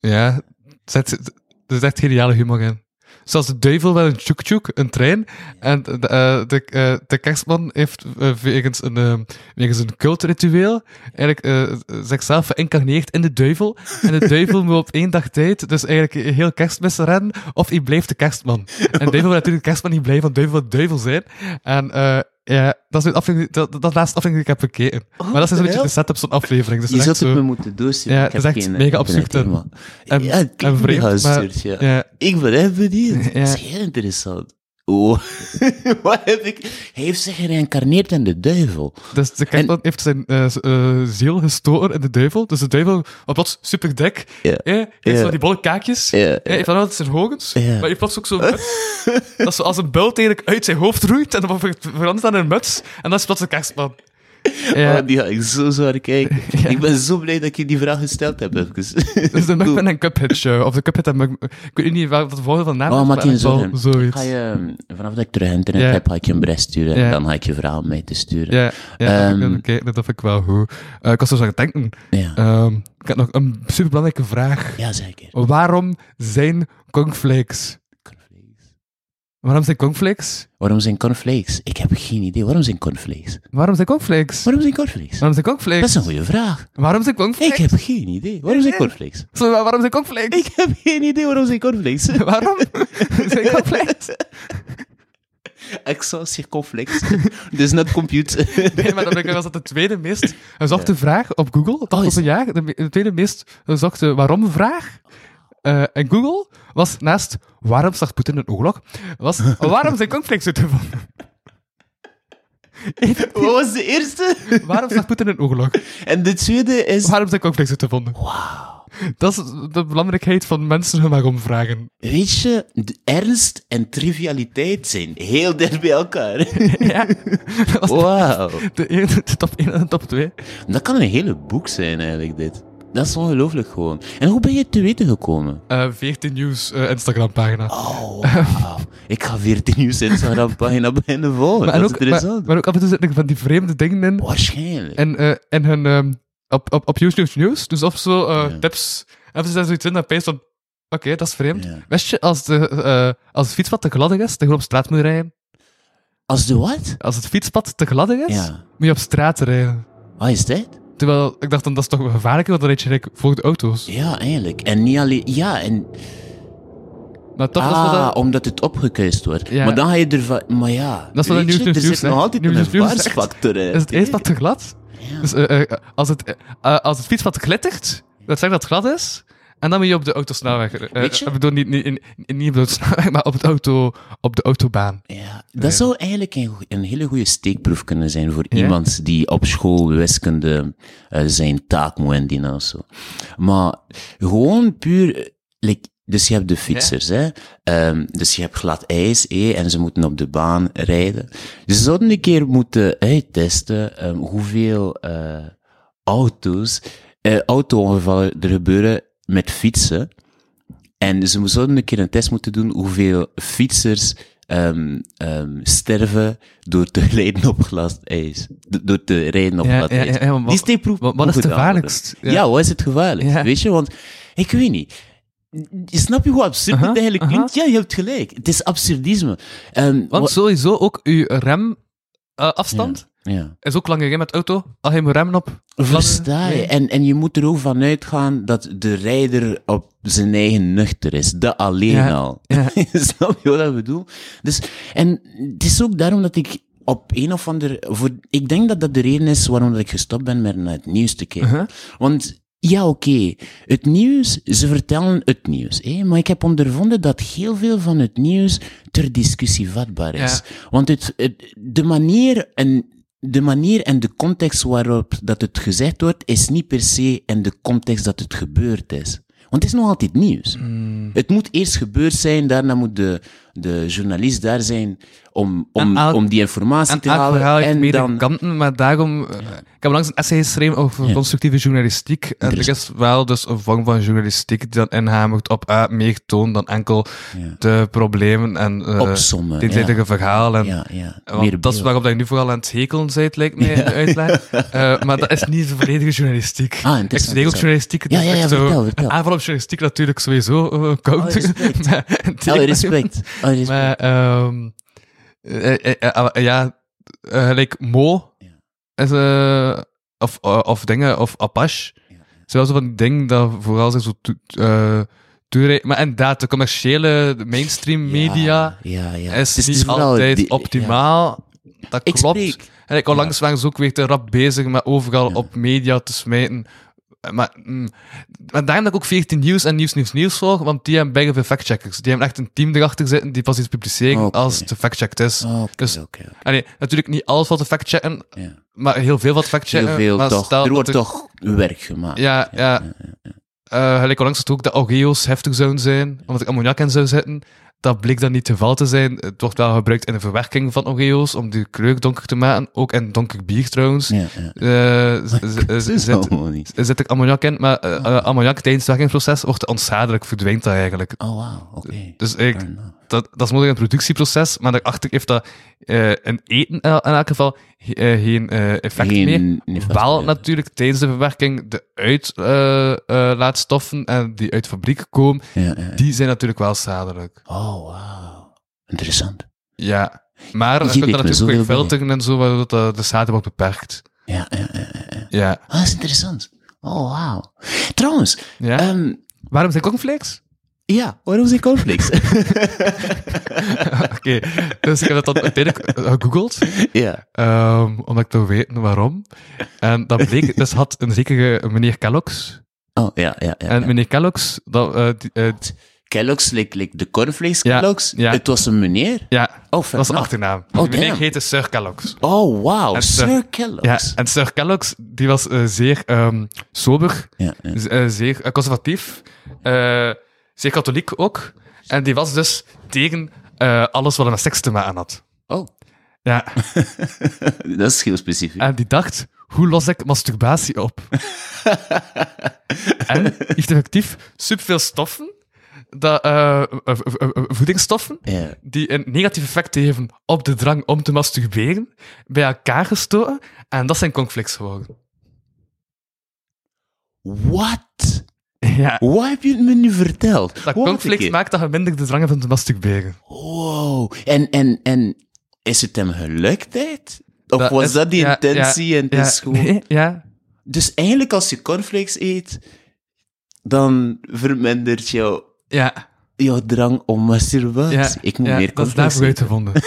ja, er zit, is echt geniale humor in. Zoals de duivel met een tjoek-tjoek, een trein. En de, eh, eh, de kerstman heeft eh, wegens, een, wegens een cultritueel eigenlijk zichzelf geïncarneerd in de duivel. En de duivel moet op één dag tijd dus eigenlijk heel kerstmis rennen, of hij blijft de kerstman. En de duivel wil natuurlijk de kerstman niet blijven, want de duivel wil de duivel zijn. En ja, dat is de aflevering, dat, dat, laatste aflevering die ik heb gekeken. maar dat is een beetje de setup van aflevering. Dus Je echt het zo... me moeten doorsturen. Ja, ik heb is echt geen mega maar- En- ja, en vreemd, maar- absurd, ja. Ja. Ik ben echt benieuwd. Ja. Dat is heel interessant. Oh, wat heb ik... Hij heeft zich gereïncarneerd in de duivel. Dus de kerstman heeft zijn eh, eh, ziel gestolen in de duivel. Dus de duivel wordt plots super dik. Eh, heeft zo die bolle kaakjes. Ja, Hij heeft dan altijd zijn hogens. Maar hij heeft plots ook zo... dat is zo als een bult eigenlijk uit zijn hoofd roeit. En dan ver- verandert dat in een muts. En dat is plots de kerstman. Ja. Oh, die ga ik zo zwaar kijken. Ik ben zo blij dat je die vraag gesteld hebt. Even. Dus de Mugman en Cuphead show. Of de Cuphead en Mugman... Ik weet niet wat de volgende van naam Oh, is, maak maar je in ieder zo. geval zoiets. Ga je, ehm, vanaf dat ik terug internet Ja. heb, ga ik je een bericht sturen. Ja. En dan ga ik je vraag om mij te sturen. Ja, ja um, dat vind ik wel goed. Eh, ik was zo aan het denken. Ja, Ehm, ik heb nog een superbelangrijke vraag. ja zeker. Waarom zijn? Cornflakes. Waarom zijn cornflakes? Waarom zijn cornflakes? Ik heb geen idee. Waarom zijn cornflakes? Waarom zijn cornflakes? Waarom zijn cornflakes? Waarom zijn Dat cornflakes? is een goede vraag. Waarom zijn Ik cornflakes? heb geen idee. Waarom zijn cornflakes? Zo, waarom zijn cornflakes? Ik heb geen idee waarom zijn cornflakes. Waarom zijn cornflakes? Excelsior cornflakes. Dus not compute. Nee, maar dan was dat de tweede meest gezochte vraag op Google. Dat Oh, was een jaar. De, tweede meest gezochte waarom eh in Google was naast waarom zag Poetin een oorlog, was waarom zijn cornflakes uitgevonden? Wat was de eerste? Waarom zag Poetin een oorlog? En de tweede is... Waarom zijn cornflakes uitgevonden? Wauw. Dat is de belangrijkheid van mensen hun waarom vragen. Weet je, de ernst en trivialiteit zijn heel dicht bij elkaar. ja. Wauw. de, ene- de top 1 en de top 2. Dat kan een hele boek zijn, eigenlijk, dit. Dat is ongelooflijk gewoon. En hoe ben je te weten gekomen? Eh 14 Nieuws eh, Instagram pagina. Oh. Ik ga 14 nieuws Instagram-pagina beginnen volgen. maar, dat ook, is interessant. maar, maar ook af en toe zitten van die vreemde dingen in. Waarschijnlijk. En, eh en hun, ehm, op, op, op YouTube News, dus of zo eh, Ja. tips. En ze zijn zoiets in dat oké, dat is vreemd. Ja. Wist je, als, de, eh, als het fietspad te gladdig is, dan gewoon op straat moet rijden. Als de wat? Als het fietspad te gladdig is, Ja. moet je op straat rijden. Wat is dat? Terwijl, ik dacht dan, dat is toch wel gevaarlijker, want dan je voor de auto's. Ja, eigenlijk. En niet alleen... Ja, en... Maar toch, ah, dat... omdat het opgekuist wordt. Ja. Maar dan ga je ervan... Maar ja... Dat is wel weet een je, nieuws, Er nieuws, zit nog altijd Nieuws, een. Is het ijspad te glad? Ja. Dus eh, eh, als, het, eh, als het fietspad glittert, dat zegt dat het glad is. En dan moet je op de autosnelweg. eh, Weet je? Ik bedoel, niet, niet, niet, niet op de autosnelweg, maar op, het auto, op de autobaan. Ja, dat zou eigenlijk een, een hele goede steekproef kunnen zijn voor Ja? iemand die op school wiskunde eh, zijn taak moet indienen of zo. Maar gewoon puur, eh, like, dus je hebt de fietsers, hè. Ehm, dus je hebt glad ijs, eh, en ze moeten op de baan rijden. Dus ze zouden een keer moeten uittesten ehm, hoeveel eh, auto's, eh, auto-ongevallen er gebeuren met fietsen. En ze zouden een keer een test moeten doen hoeveel fietsers ehm, ehm, sterven door te rijden op glad ijs. Do- Door te rijden op Ja, glad ja, ijs. ja, wat- Die steekproef wat- wat is het gevaarlijkst? Ja. Wat is het gevaarlijkst? Weet je, want ik weet niet. Snap je hoe absurd het eigenlijk klinkt? Ja, je hebt gelijk. Het is absurdisme. Ehm, Want wa- sowieso ook uw remafstand ja. is ook langer hè, met auto. Als je remmen op. Versta je? En, en je moet er ook van uitgaan dat de rijder op zijn eigen nuchter is. Dat alleen Ja, al. ja. Snap je wat ik bedoel? Dus, en het is ook daarom dat ik op een of ander... Voor, ik denk dat dat de reden is waarom dat ik gestopt ben met naar het nieuws te kijken. Uh-huh. Want ja, oké, het nieuws, ze vertellen het nieuws. Hè? Maar ik heb ondervonden dat heel veel van het nieuws ter discussie vatbaar is. Want het, het, de, manier en, de manier en de context waarop dat het gezegd wordt, is niet per se in de context dat het gebeurd is. Want het is nog altijd nieuws. Mm. Het moet eerst gebeurd zijn, daarna moet de, de journalist daar zijn om, om, elk- om die informatie te halen. En dan, kanten, maar daarom... eh, ik heb langs een essay geschreven over Ja. constructieve journalistiek. En er is wel dus een vorm van journalistiek die dan inhamert op uh, meer toon dan enkel Ja. de problemen en uh, eenzijdige ja. verhalen. ja, ja, Want dat is waarop dat je nu vooral aan het hekelen bent, lijkt mij, in de uitleg. Eh, maar dat is niet de volledige journalistiek. Ah, ik studeer ook journalistiek. Ja, ja, ja, zo vertel, aanval op journalistiek natuurlijk sowieso uh, koud. Respect. Lijkt- respect. Respect. Maar, eh, ja, gelijk Mo, is, of, of dingen, of Apache. Zoals van die dingen dat vooral zich zo. Maar inderdaad, de commerciële, mainstream media ja, ja. is niet dus vooral altijd die- optimaal. Dat Ik klopt. spreek. En ik onlangs waren ze ook weer te rap bezig met overal op media te smijten. Maar, mm, maar daarom dat ik ook 14 nieuws en nieuws, nieuws, nieuws volg, want die hebben bijna veel factcheckers. Die hebben echt een team erachter zitten die pas iets publiceren als het gefactcheckt is. Dus-. Allee, natuurlijk niet alles wat te factchecken, Ja. maar heel veel wat factchecken. Heel veel maar toch. Er wordt er- toch werk gemaakt. Ja, ja. Eh, gelijk onlangs het ook dat Augeo's heftig zouden zijn, omdat er ammoniak in zou zitten. Dat bleek dan niet het geval te zijn. Het wordt wel gebruikt in de verwerking van Augeo's om die kleur donker te maken. Ook in donker bier trouwens. Ja, ja. Eh, zit, allemaal niet. zit er ammoniak in, maar eh, ammoniak tijdens het werkingsproces wordt onschadelijk, verdwijnt dat eigenlijk. Oh, wauw. Oké. Dus ik. Dat, dat is mogelijk een productieproces, maar daarachter heeft dat eh in eten in elk geval eh, geen eh, effect Geen meer. Wel natuurlijk tijdens de verwerking de uitlaatstoffen en die uit fabriek komen, Ja, ja, ja. die zijn natuurlijk wel schadelijk. Oh, wauw. Interessant. Ja. Maar je kunt dat natuurlijk filteren en zo, waardoor de, de schade wordt beperkt. Ja, ja, ja. ja. Ja. Ah, dat is interessant. Oh, wauw. Trouwens, ehm, Waarom zijn cornflakes? Ja, waarom zijn cornflakes? Oké, dus ik heb dat dan uiteindelijk gegoogeld. ja. Ehm, omdat ik wil weten waarom. En dat bleek, dus had een zekere meneer Kellogg's. Oh, ja, ja, ja. En ja. meneer Kellogg's, dat, eh, die, eh, Kellogg's, like, like de cornflakes Ja, Kellogg's. ja. Het was een meneer. Ja, Oh, dat was de nou. achternaam. Oh, meneer damn. heette Sir Kellogg's. Oh, wow. En Sir Sir- Kellogg's. Ja, en Sir Kellogg's, die was eh, zeer ehm, sober, Ja, zeer conservatief, eh, zeer katholiek ook. En die was dus tegen eh, alles wat seks te maken had. Oh, Ja, dat is heel specifiek. en die dacht, hoe los ik masturbatie op? en heeft effectief superveel stoffen, dat, eh, eh, voedingsstoffen, die een negatief effect hebben op de drang om te masturberen, bij elkaar gestoten. En dat zijn conflicts geworden. What? Ja. Wat heb je het me nu verteld? Dat conflict maakt dat je minder de drang hebt om te masturberen. Wow. En, en, en is het hem gelukt, tijd? Of Dat was is- dat die ja, intentie ja, en het ja, is gewoon... nee, ja. Dus eigenlijk als je cornflakes eet, dan vermindert jouw, Ja, jouw drang om masturbatie. ja, Ik moet meer dat is cornflakes daarvoor uitgevonden.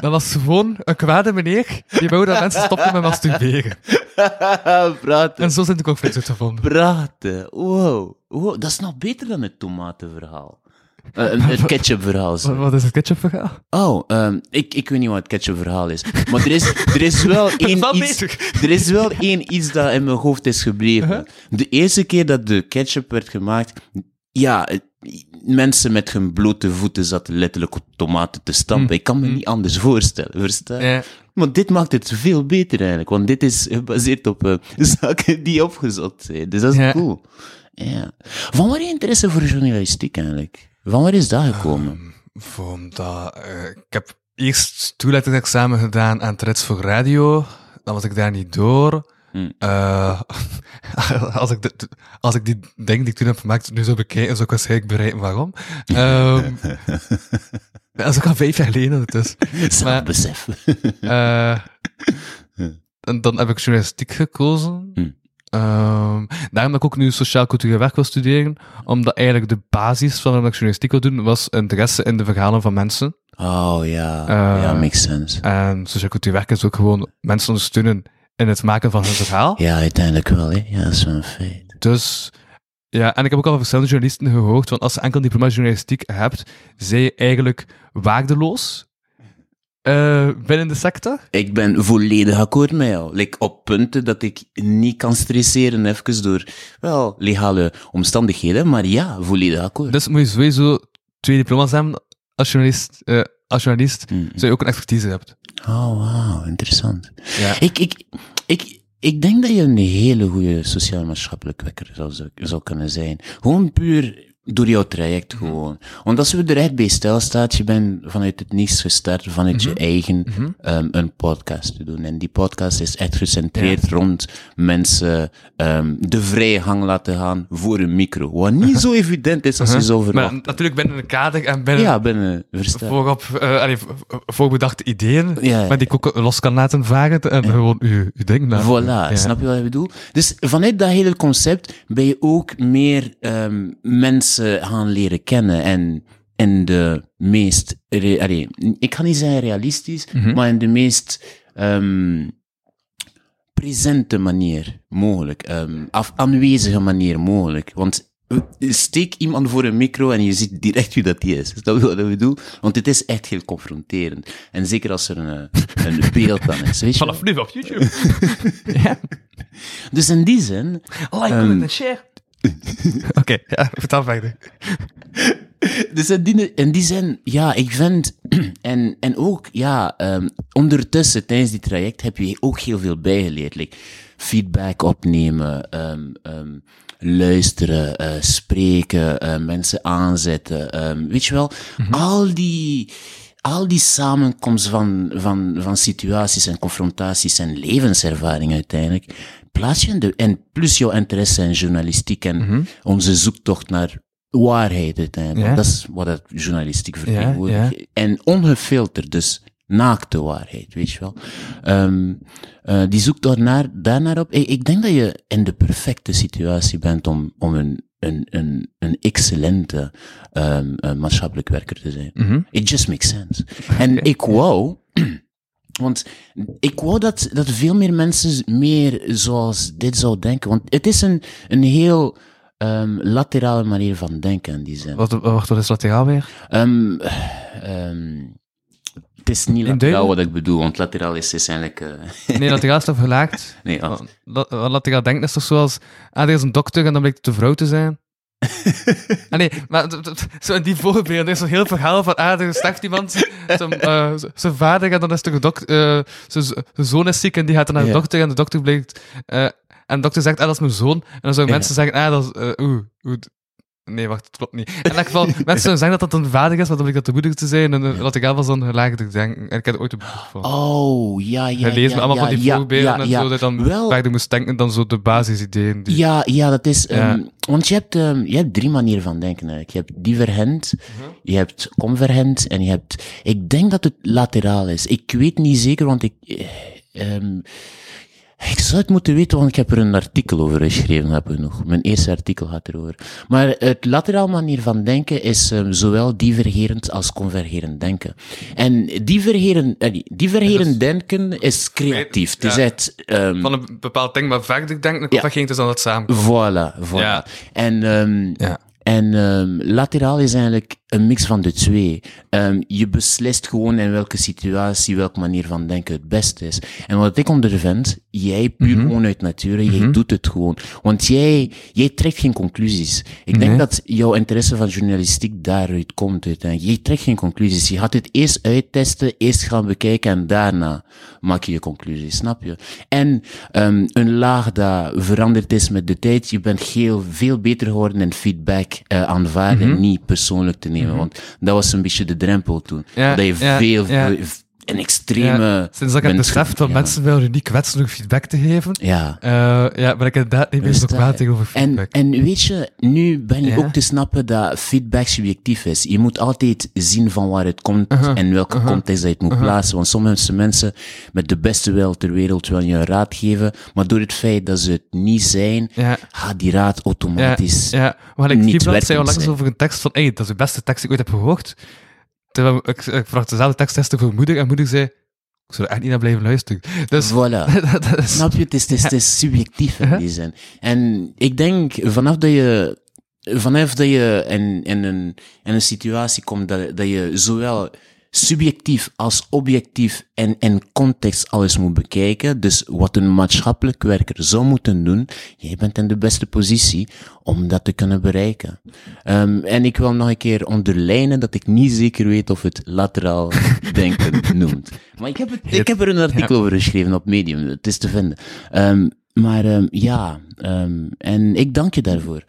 dat was gewoon een kwade meneer die wou dat mensen stoppen met masturberen. Praten. En zo zijn de conflicts uitgevonden. Praten. Wow. wow. Dat is nog beter dan het tomatenverhaal. Eh, een- het ketchupverhaal. Wat, wat is het ketchupverhaal? Oh, ehm, ik, ik weet niet wat het ketchupverhaal is. Maar er is, er is wel één iets... Er is wel één iets dat in mijn hoofd is gebleven. Uh-huh. De eerste keer dat de ketchup werd gemaakt... Ja, mensen met hun blote voeten zaten letterlijk op tomaten te stampen. Ik kan me niet anders voorstellen, verstaan? Ja. Maar dit maakt het veel beter eigenlijk, want dit is gebaseerd op eh, zaken die opgezot zijn. Dus dat is Ja. cool. Ja. Van waar je interesse voor journalistiek eigenlijk? Van waar is dat gekomen? Vond dat, eh, ik heb eerst toelatingsexamen gedaan aan Trets voor Radio. Dan was ik daar niet door. Eh, als, ik als ik die denk die ik toen heb gemaakt nu zou bekijken, zou ik waarschijnlijk bereiken waarom. Ehm dat is ook al vijf jaar geleden dus. Zelfbesef. Eh, en dan heb ik journalistiek gekozen. Hmm. Ehm, daarom dat ik ook nu sociaal-cultureel werk wil studeren, omdat eigenlijk de basis van waarom ik journalistiek wil doen, was interesse in de verhalen van mensen. Oh ja, Eh, ja, makes sense. En sociaal-cultureel werk is ook gewoon mensen ondersteunen in het maken van hun verhaal. Ja, uiteindelijk wel, hè. Ja, dat is wel een feit. Dus, ja, en ik heb ook al van verschillende journalisten gehoord, want als je enkel diploma journalistiek hebt, zij je eigenlijk waardeloos eh, binnen de sector. Ik ben volledig akkoord met jou. Like, op punten dat ik niet kan stresseren, even door, wel, legale omstandigheden, maar ja, volledig akkoord. Dus moet je sowieso twee diploma's hebben als journalist, eh, als journalist Mm. zodat je ook een expertise hebt. Oh, wauw, interessant. Ja. Ik, ik, ik, ik denk dat je een hele goede sociaal-maatschappelijk wekker zou- zou kunnen zijn. Gewoon puur door jouw traject gewoon. Want als we er echt bij stilstaat, je bent vanuit het niets gestart, vanuit je eigen ehm, een podcast te doen. En die podcast is echt gecentreerd rond mensen ehm, de vrije gang laten gaan voor een micro. Wat niet zo evident is als je zou Maar verwachten. natuurlijk binnen een kader en binnen Ja, binnen voorop, eh, allee, voorbedachte ideeën, Ja, ja. maar die ik ook los kan laten varen en gewoon je, je ding laten. Voilà, snap je wat ik bedoel? Dus vanuit dat hele concept ben je ook meer ehm, mensen gaan leren kennen en in de meest, allee, ik ga niet zeggen realistisch, Mhm. maar in de meest ehm, presente manier mogelijk, ehm, af, aanwezige manier mogelijk. Want eh, steek iemand voor een micro en je ziet direct wie dat die is. Snap je wat ik bedoel? Want het is echt heel confronterend. En zeker als er een, eh, een beeld aan is. Weet je? Vanaf nu op YouTube. ja. Dus in die zin, Like, en share. Oké, ja, vertel verder. dus in die, in die zin, ja, ik vind, en, en ook, ja, ehm, ondertussen tijdens die traject heb je ook heel veel bijgeleerd. Like, feedback opnemen, ehm, ehm, luisteren, eh, spreken, eh, mensen aanzetten, weet je wel, al die, al die samenkomst van, van, van situaties en confrontaties en levenservaring uiteindelijk, plaats je in de, en plus jouw interesse in journalistiek en onze zoektocht naar waarheid uiteindelijk. Ja. Dat is wat het journalistiek vertegenwoordigt. ja. En ongefilterd, dus naakte waarheid, weet je wel. Ehm, eh, die zoekt daarnaar, daarnaar op. Ik, ik denk dat je in de perfecte situatie bent om, om een, een, een, een excellente eh, maatschappelijk werker te zijn. Mhm. It just makes sense. En ik wou, want ik wou dat, dat veel meer mensen meer zoals dit zouden denken. Want het is een, een heel Ehm, laterale manier van denken in die zin. Wat, wat, wat is lateraal weer? Ehm, het is niet lateraal wat ik bedoel, want lateraal is, is eigenlijk... eh, Nee, lateraal is toch gelaagd? nee, La- la- Lateraal denken is toch zoals, ah, er is een dokter en dan blijkt het een vrouw te zijn? ah, nee, maar zo in die voorbeelden, er is zo'n heel verhaal van, ah, er sterft iemand, zijn, eh, z- zijn vader, en dan is er een dokter, eh, zijn zoon is ziek en die gaat dan naar de dokter, en de dokter blijkt, eh, en de dokter zegt, ah, dat is mijn zoon, en dan zouden mensen zeggen, ah, dat is, eh, oeh, Nee, wacht, het klopt niet. In elk geval, mensen zeggen dat dat een vader is, maar dan blijkt dat de moeder te zijn. En uh, lateraal was dan gelaagd denken. En ik heb er ooit een boek van. Oh, ja, ja, ja, me allemaal ja, van die ja, voorbeelden en zo, dat dan Wel- je moest denken, dan zo de basisideeën. Die... Ja, ja, dat is... Ehm, want je hebt, ehm, je hebt drie manieren van denken eigenlijk. Je hebt divergent, Mhm. je hebt convergent en je hebt... Ik denk dat het lateraal is. Ik weet niet zeker, want ik... eh, ehm, ik zou het moeten weten, want ik heb er een artikel over geschreven, heb ik nog. Mijn eerste artikel gaat erover. Maar het lateraal manier van denken is ehm, zowel divergerend als convergerend denken. En divergerend, eh, divergerend denken is creatief. Het is Ja. echt... ehm, Van een bepaald ding maar verder denken, en dat ging het dan dat samen. Voilà, voilà. Ja. En, ehm, Ja. en ehm, lateraal is eigenlijk een mix van de twee. Ehm, je beslist gewoon in welke situatie, welke manier van denken het beste is. En wat ik ondervind, jij puur Mhm. gewoon uit nature, jij doet het gewoon. Want jij, jij trekt geen conclusies. Ik denk dat jouw interesse van journalistiek daaruit komt uiteindelijk. Jij trekt geen conclusies. Je gaat het eerst uittesten, eerst gaan bekijken en daarna maak je je conclusies, snap je? En ehm, een laag dat veranderd is met de tijd, je bent heel, veel beter geworden in feedback eh, aanvaarden Mhm. niet persoonlijk te nemen. Want dat was een beetje de drempel toen. Ja, dat je ja, veel, ja. Een extreme... Ja, Sinds dat ik heb bent beseft dat mensen wel uniek kwetsen feedback te geven, Ja. eh, ja, ben ik inderdaad niet meer zo kwaad tegenover feedback. En, en weet je, nu ben je Ja. ook te snappen dat feedback subjectief is. Je moet altijd zien van waar het komt Uh-huh. en welke context dat je het moet plaatsen. Want sommige mensen met de beste wil ter wereld willen je een raad geven, maar door het feit dat ze het niet zijn, ja, gaat die raad ja, automatisch. ja. Maar ik niet zei onlangs over een tekst van, hey, dat is de beste tekst die ik ooit heb gehoord. Terwijl ik, ik vraag dezelfde tekst testen voor moeder, en moeder zei, ik zou er echt niet naar blijven luisteren. Dus, Voilà. dat is... Snap je? Het is, het is, het is subjectief in Uh-huh. die zin. En ik denk, vanaf dat je, vanaf dat je in, in, een, in een situatie komt dat, dat je zowel subjectief als objectief en in context alles moet bekijken, dus wat een maatschappelijk werker zou moeten doen, jij bent in de beste positie om dat te kunnen bereiken. Ehm, en ik wil nog een keer onderlijnen dat ik niet zeker weet of het lateraal denken noemt. Maar ik heb, het, ik heb er een artikel over geschreven op Medium, het is te vinden. Ehm, maar ehm, ja, en ik dank je daarvoor.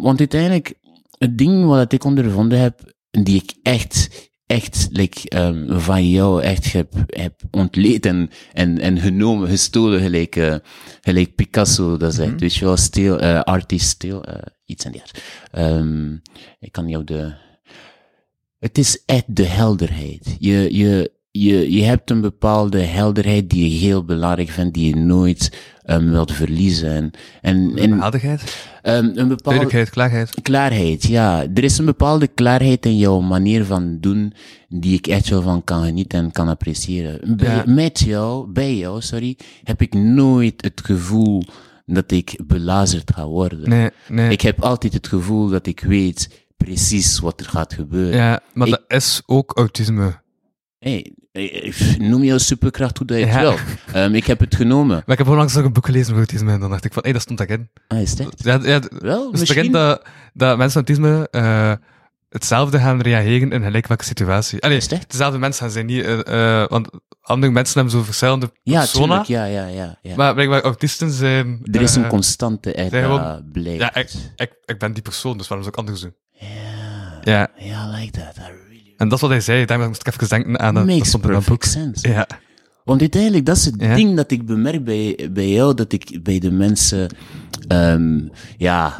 Want uiteindelijk, het ding wat ik ondervonden heb, die ik echt, echt, like, ehm, van jou echt heb, heb ontleed en, en, en genomen, gestolen, gelijk, eh, gelijk Picasso dat zegt. Weet je wel, stil, eh artist stil, eh, iets en die aard. Ehm, ik kan jou de... Het is echt de helderheid. Je, je, je, je hebt een bepaalde helderheid die je heel belangrijk vindt, die je nooit um, wilt verliezen. En, en, um, een bepaalde duidelijkheid, klaarheid. klaarheid, ja. Er is een bepaalde klaarheid in jouw manier van doen, die ik echt wel van kan genieten en kan appreciëren. Bij, Ja. Met jou, bij jou, sorry, heb ik nooit het gevoel dat ik belazerd ga worden. Nee, nee. Ik heb altijd het gevoel dat ik weet precies wat er gaat gebeuren. ja, maar ik- dat is ook autisme. Hey, eh, noem jouw superkracht hoe dat je het Ja. wil. Ehm, ik heb het genomen. Maar ik heb onlangs nog een boek gelezen over autisme en dan dacht ik van, hé, dat stond daarin. Ah, is dat? Ja, Wel, dus misschien... dat, dat mensen met autisme eh, hetzelfde gaan reageren in gelijk welke situatie. Allee, Is dat? dezelfde mensen gaan zijn niet, eh, eh, want andere mensen hebben zo verschillende Ja, persona, ja, ja, ja. ja. maar blijkbaar autisten zijn... er is een eh, constante blijkt. Ja, ik, ik, ik ben die persoon, dus waarom zou ik anders doen? Ja, Ja, ja, I like that. I en dat is wat hij zei, daarom moest ik even denken aan dat, Makes boek. perfect sense. Ja, Want uiteindelijk, dat is het Ja. ding dat ik bemerk bij, bij jou, dat ik bij de mensen, ehm, ja,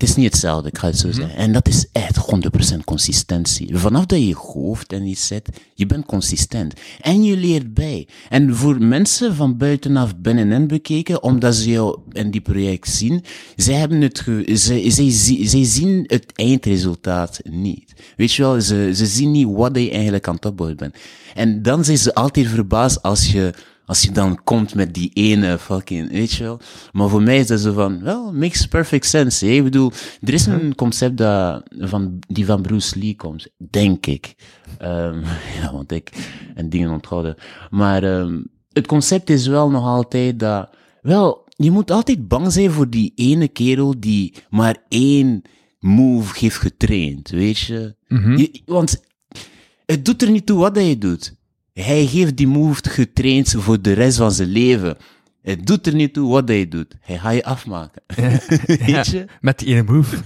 het is niet hetzelfde, ik ga het zo Mhm. zeggen. En dat is echt 100% consistentie. Vanaf dat je je hoofd en iets zet, je bent consistent. En je leert bij. En voor mensen van buitenaf binnenin bekeken, omdat ze jou in die project zien, zij hebben het zij, zij, zie- zij zien het eindresultaat niet. Weet je wel, ze, ze zien niet wat je eigenlijk aan het opbouwen bent. En dan zijn ze altijd verbaasd als je Als je dan komt met die ene fucking, weet je wel. Maar voor mij is dat zo van, wel, makes perfect sense. hè. Ik bedoel, er is een concept dat van, die van Bruce Lee komt, denk ik. Ehm, ja, want ik en dingen onthouden. Maar ehm, het concept is wel nog altijd dat, wel, je moet altijd bang zijn voor die ene kerel die maar één move heeft getraind, weet je. Je- want het doet er niet toe wat hij doet. Hij heeft die move getraind voor de rest van zijn leven. Het doet er niet toe wat hij doet. Hij gaat je afmaken. Weet je? Met die ene move.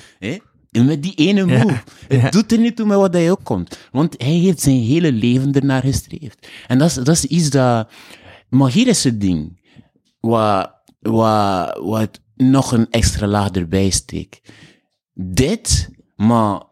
Met die ene move. Het Ja. doet er niet toe met wat hij ook komt. Want hij heeft zijn hele leven ernaar gestreefd. En dat is, dat is iets dat... Maar hier is het ding. Wat, wat, wat nog een extra laag erbij steekt. Dit, maar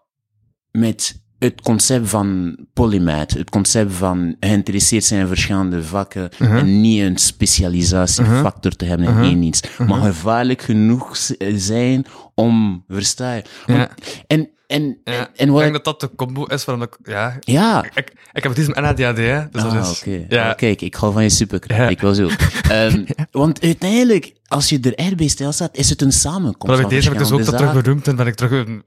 met het concept van polymath, het concept van geïnteresseerd zijn in verschillende vakken en niet een specialisatiefactor te hebben in één iets, maar gevaarlijk genoeg zijn om, versta je? Want-. En, en, Ja. en, en ik wat... denk dat dat de combo is waarom ik... Ja, Ja. ik, ik heb autisme en ADHD, hè. Dus Ah, dat is... oké. Ja. Ah, kijk, ik hou van je superkracht. Ja. Ik wil zo. Ehm, Want uiteindelijk, als je er echt bij stilstaat, is het een samenkomst Maar van deze heb ik dus ook terug benoemd en ben ik terug een,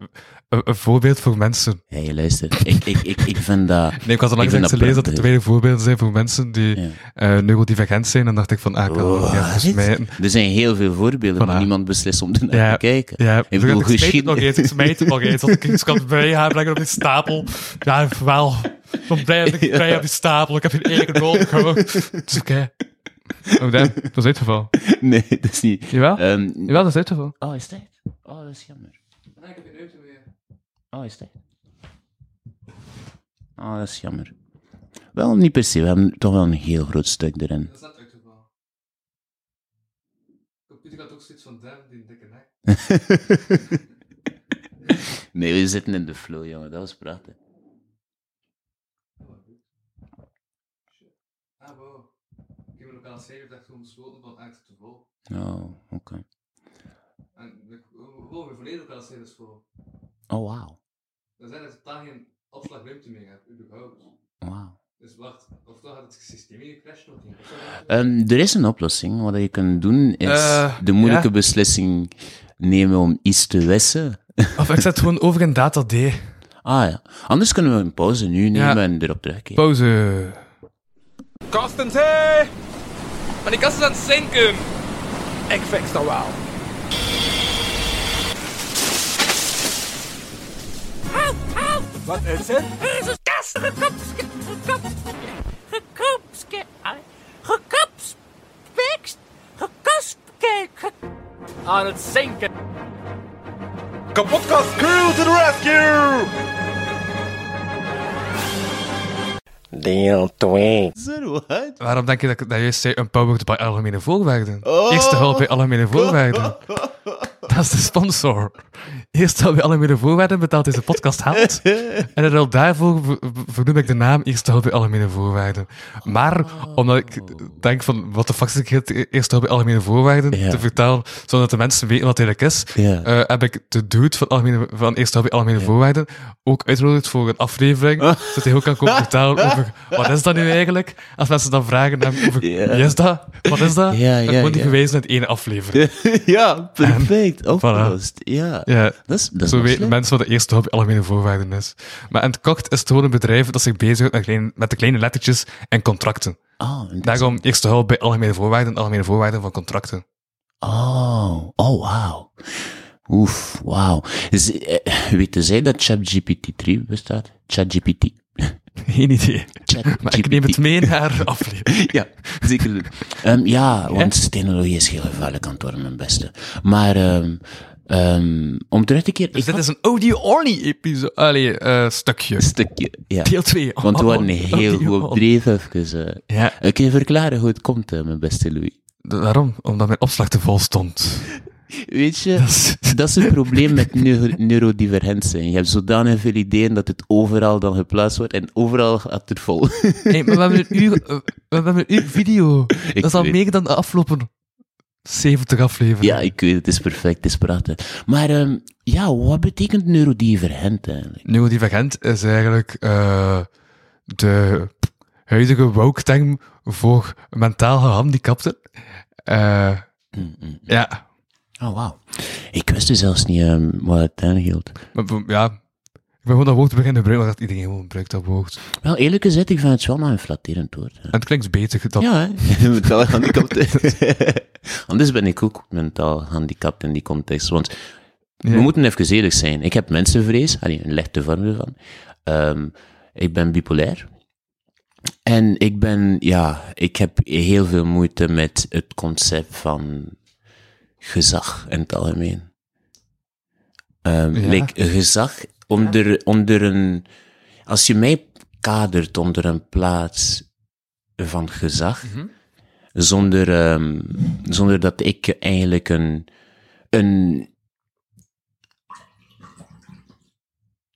een, een voorbeeld voor mensen. Hé, hey, luister. Ik, ik, ik, ik vind dat... Nee, ik was al dat gelezen dat er twee voorbeelden zijn voor mensen die Ja. eh, neurodivergent zijn. En dacht ik van, ah, ik kan Oh, ja. Er zijn heel veel voorbeelden, maar Voilà. niemand beslist om er naar Ja, te kijken. Ja, ik bedoel, ik smijt nog eens, ik smijt het nog eens. Als ik iets kan brengen op die stapel. Ja, wel. Ik ben blij dat ik op die stapel. Ik heb geen eigen nodig. hoor. Het is oké. Oh, damn. Dat is uitgevallen. Nee, dat is niet... Jawel? Jawel, dat is uitgevallen. oh, is dat? Oh, dat is jammer. Oh, is dat? Oh, dat is jammer. Wel, niet per se. We hebben toch wel een heel groot stuk erin. Dat is net uitgevallen. De computer had ook zoiets van, damn, die dikke nek. nee, we zitten in de flow, jongen. Dat was prachtig. Ah, wow. Een serie heeft echt gewoon besloten van echt te vol. Oh, oké. En wil weer volledig serie is vol. Oh, wauw. Er zijn er totaal geen opslagruimte meer, hebt, überhaupt. Wauw. Dus wacht, of dan gaat het systeem in crashen of niet? Ehm, er is een oplossing. Wat je kunt doen, is Eh, de moeilijke ja? beslissing nemen om iets te wissen. Of ik zet gewoon over in data D. Ah ja. Anders kunnen we een pauze nu nemen Ja. en erop terugkeren. Pauze. Kastens, Maar die kast is aan het zinken. Ik fix dat wel. Wat is het? Er is een kast gekapske, gekapske, gekapske, gekapspekst, gekaspke, ge- Aan het zinken. Kapotkast crew to the rescue! Deel 2. Zo, wat? Waarom denk je dat ik dat juist zei, empowered bij algemene voorwaarden? Eerste hulp bij algemene voorwaarden. Dat is de sponsor. Eerste hulp bij algemene voorwaarden betaalt deze podcast geld. En in ruil daarvoor ver- ver- vernoem ik de naam hulp bij algemene voorwaarden. Maar, omdat ik denk van, wat de fuck is het Eerste hulp bij algemene voorwaarden Ja. te vertellen, zodat de mensen weten wat het eigenlijk is, Ja. eh, heb ik de dude van, algemene, van Eerste hulp bij algemene voorwaarden ook uitgenodigd voor een aflevering, zodat hij ook kan komen vertellen over wat is dat nu eigenlijk? Als mensen dan vragen hem over Ja. wie is dat? Wat is dat? Ja, dan ja, wordt hij ja. gewezen naar één aflevering. ja, perfect. Opgelost. Ja. Ja. Dat is, dat is Zo weten mensen wat de eerste hulp algemene voorwaarden is. Maar in het kort is het gewoon een bedrijf dat zich bezighoudt met, klein- met de kleine lettertjes en contracten. Oh. Daarom eerste hulp bij algemene voorwaarden, algemene voorwaarden van contracten. Oh, oh, wauw. Oef, wauw. Eh, Weten zij dat ChatGPT 3 bestaat? ChatGPT. Geen idee. Maar ik neem het mee naar aflevering. Ja, zeker doen. Ehm, ja, want technologie is heel gevaarlijk aan het worden, mijn beste. Maar ehm, ehm, om terug te keren... Dus dit had is een audio-only episode. Allee, eh, stukje. stukje, ja. Deel 2. Want we waren heel goed op dreef even. Ja, Eh, Kun je verklaren hoe het komt, eh, mijn beste Louis? daarom. Omdat mijn opslag te vol stond. Weet je, Dat is- het probleem met neuro neurodivergent zijn. Je hebt zodanig veel ideeën dat het overal dan geplaatst wordt en overal gaat het vol. Hey, maar we hebben een uur, eh, we hebben een uur video. dat is al weet- meer dan de afgelopen 70 afleveringen. Ja, ik weet het, is perfect, het is prachtig. Maar ehm, ja, wat betekent neurodivergent eigenlijk? Neurodivergent is eigenlijk eh, de huidige woke-term voor mentaal gehandicapten. Eh, ja, Oh, wauw. Ik wist dus zelfs niet ehm, wat het maar, maar, ja, ik ben gewoon dat woord te beginnen gebruiken, omdat iedereen gewoon gebruikt dat woord. Wel, eerlijk gezegd, ik vind het wel maar een flatterend woord. hè. En het klinkt beter. Dat, Ja, hè? mentaal gehandicapt. Anders ben ik ook mentaal gehandicapt in die context. Want we moeten even eerlijk zijn. Ik heb mensenvrees, allee, een lichte vorm ervan. Ehm, ik ben bipolair. En ik ben, ja, ik heb heel veel moeite met het concept van gezag in het algemeen. Ja. like, een gezag onder, onder een, als je mij kadert onder een plaats van gezag, zonder, ehm, zonder dat ik eigenlijk een, een,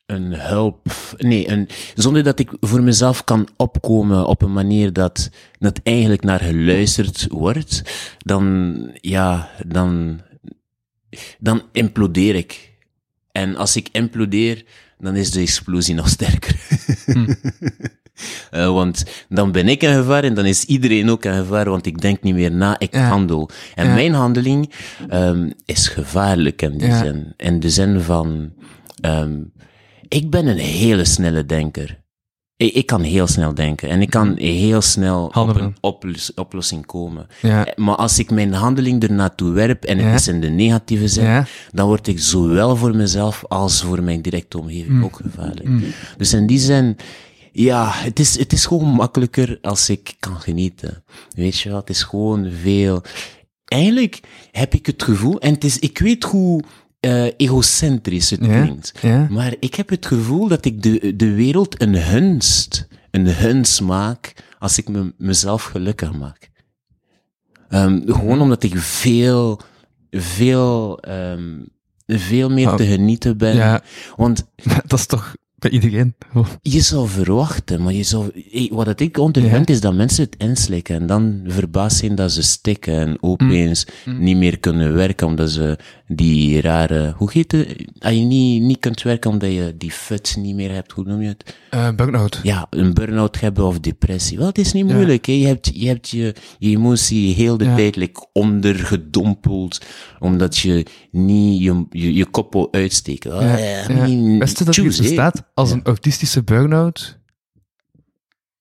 een hulp, nee, een, zonder dat ik voor mezelf kan opkomen op een manier dat, dat eigenlijk naar geluisterd wordt, dan, ja, dan, dan implodeer ik. En als ik implodeer, dan is de explosie nog sterker. Eh, want dan ben ik in gevaar en dan is iedereen ook in gevaar, want ik denk niet meer na, ik Ja. handel. En Ja. mijn handeling ehm, is gevaarlijk in die Ja. zin. In de zin van, ehm, ik ben een hele snelle denker. Ik, ik kan heel snel denken en ik kan heel snel op Handelen. een oplos- oplossing komen. Ja. Eh, Maar als ik mijn handeling ernaartoe werp en het Ja. is in de negatieve zin, Ja. dan word ik zowel voor mezelf als voor mijn directe omgeving Mm. ook gevaarlijk. Dus in die zin, ja, het is, het is gewoon makkelijker als ik kan genieten. Weet je wel, het is gewoon veel. Eigenlijk heb ik het gevoel, en het is, ik weet hoe eh, egocentrisch het klinkt, ja. maar ik heb het gevoel dat ik de, de wereld een hunst, een hunst maak als ik me, mezelf gelukkig maak. Ehm, gewoon omdat ik veel, veel, ehm, veel meer Ah, te genieten ben. Ja. Want dat is toch bij iedereen. je zou verwachten, maar je zou, eh, wat ik ondervind is dat mensen het inslikken en dan verbaasd zijn dat ze stikken en opeens niet meer kunnen werken omdat ze die rare, hoe heet het? Als je niet, niet kunt werken omdat je die fut niet meer hebt, hoe noem je het? Eh burn-out. Ja, een burn-out hebben of depressie. Wel, het is niet moeilijk. Hè? Je hebt, je, hebt je, je emotie heel de Ja. tijd like, ondergedompeld, omdat je niet je, je, je kop wil uitsteken. Oh, Ja, ja, ja. I mean, Wist je dat choose, bestaat als een autistische burn-out?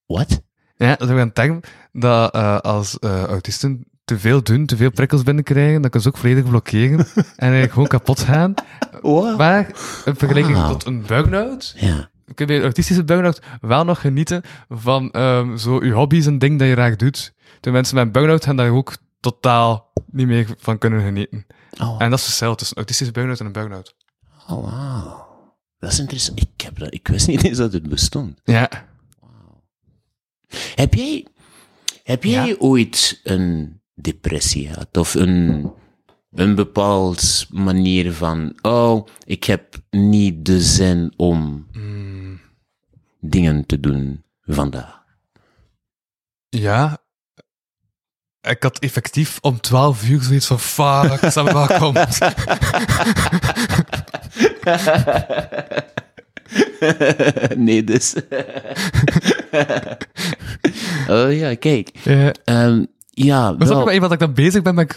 Wat? Ja, dat is ook een term dat eh, als eh, autisten te veel doen, te veel prikkels binnenkrijgen, dan kunnen ze ook volledig blokkeren en eigenlijk gewoon kapot gaan. Maar in vergelijking Wauw. tot een burn-out, Ja. kun je bij een autistische burn-out wel nog genieten van ehm, zo je hobby's en ding dat je graag doet. De mensen met een burn-out gaan daar ook totaal niet meer van kunnen genieten. Oh, En dat is het verschil tussen een autistische burn-out en een burn-out. oh wauw. Dat is interessant. Ik, heb dat, ik wist niet eens dat het bestond. Ja. Heb jij, heb jij Ja. ooit een depressie gehad? Of een, een bepaald manier van, oh, ik heb niet de zin om Mm, dingen te doen vandaag? Ja. Ik had effectief om 12 uur zoiets van fuck, Sam waar komt. nee, dus. oh ja, kijk. Ja. Ehm, ja, Maar wel- iemand dat ik dan bezig ben, ben ik,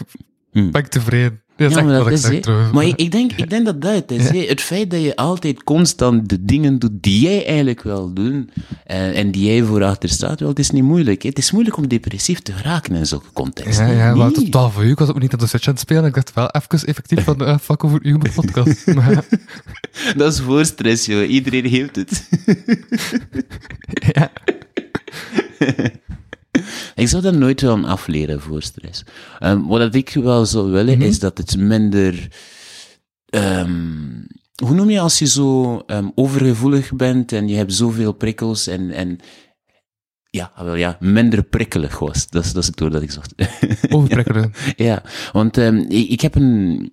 Hmm. ben ik tevreden. Dat is Ja, echt maar wat dat ik is, zeg hè. trouwens. Maar ik, ik, denk, ik denk dat dat het is. Het feit dat je altijd constant de dingen doet die jij eigenlijk wil doen en, en die jij voor achter staat, wel, het is niet moeilijk. Het is moeilijk om depressief te raken in zulke contexten. Ja, ja, maar Nee. tot 12 uur, ik was ook niet aan de Switch aan het spelen. Ik dacht wel even effectief van, uh, fuck over uw podcast. Maar, Dat is voor stress, joh. Iedereen heeft het. ja. Ik zou dat nooit willen afleren voor stress. Ehm, wat ik wel zou willen, Mhm. is dat het minder... ehm, hoe noem je als je zo ehm, overgevoelig bent en je hebt zoveel prikkels en... en ja, wel ja, minder prikkelig was. Dat is, dat is het woord dat ik zocht. Overprikkelen. Ja, want ik, ik heb een.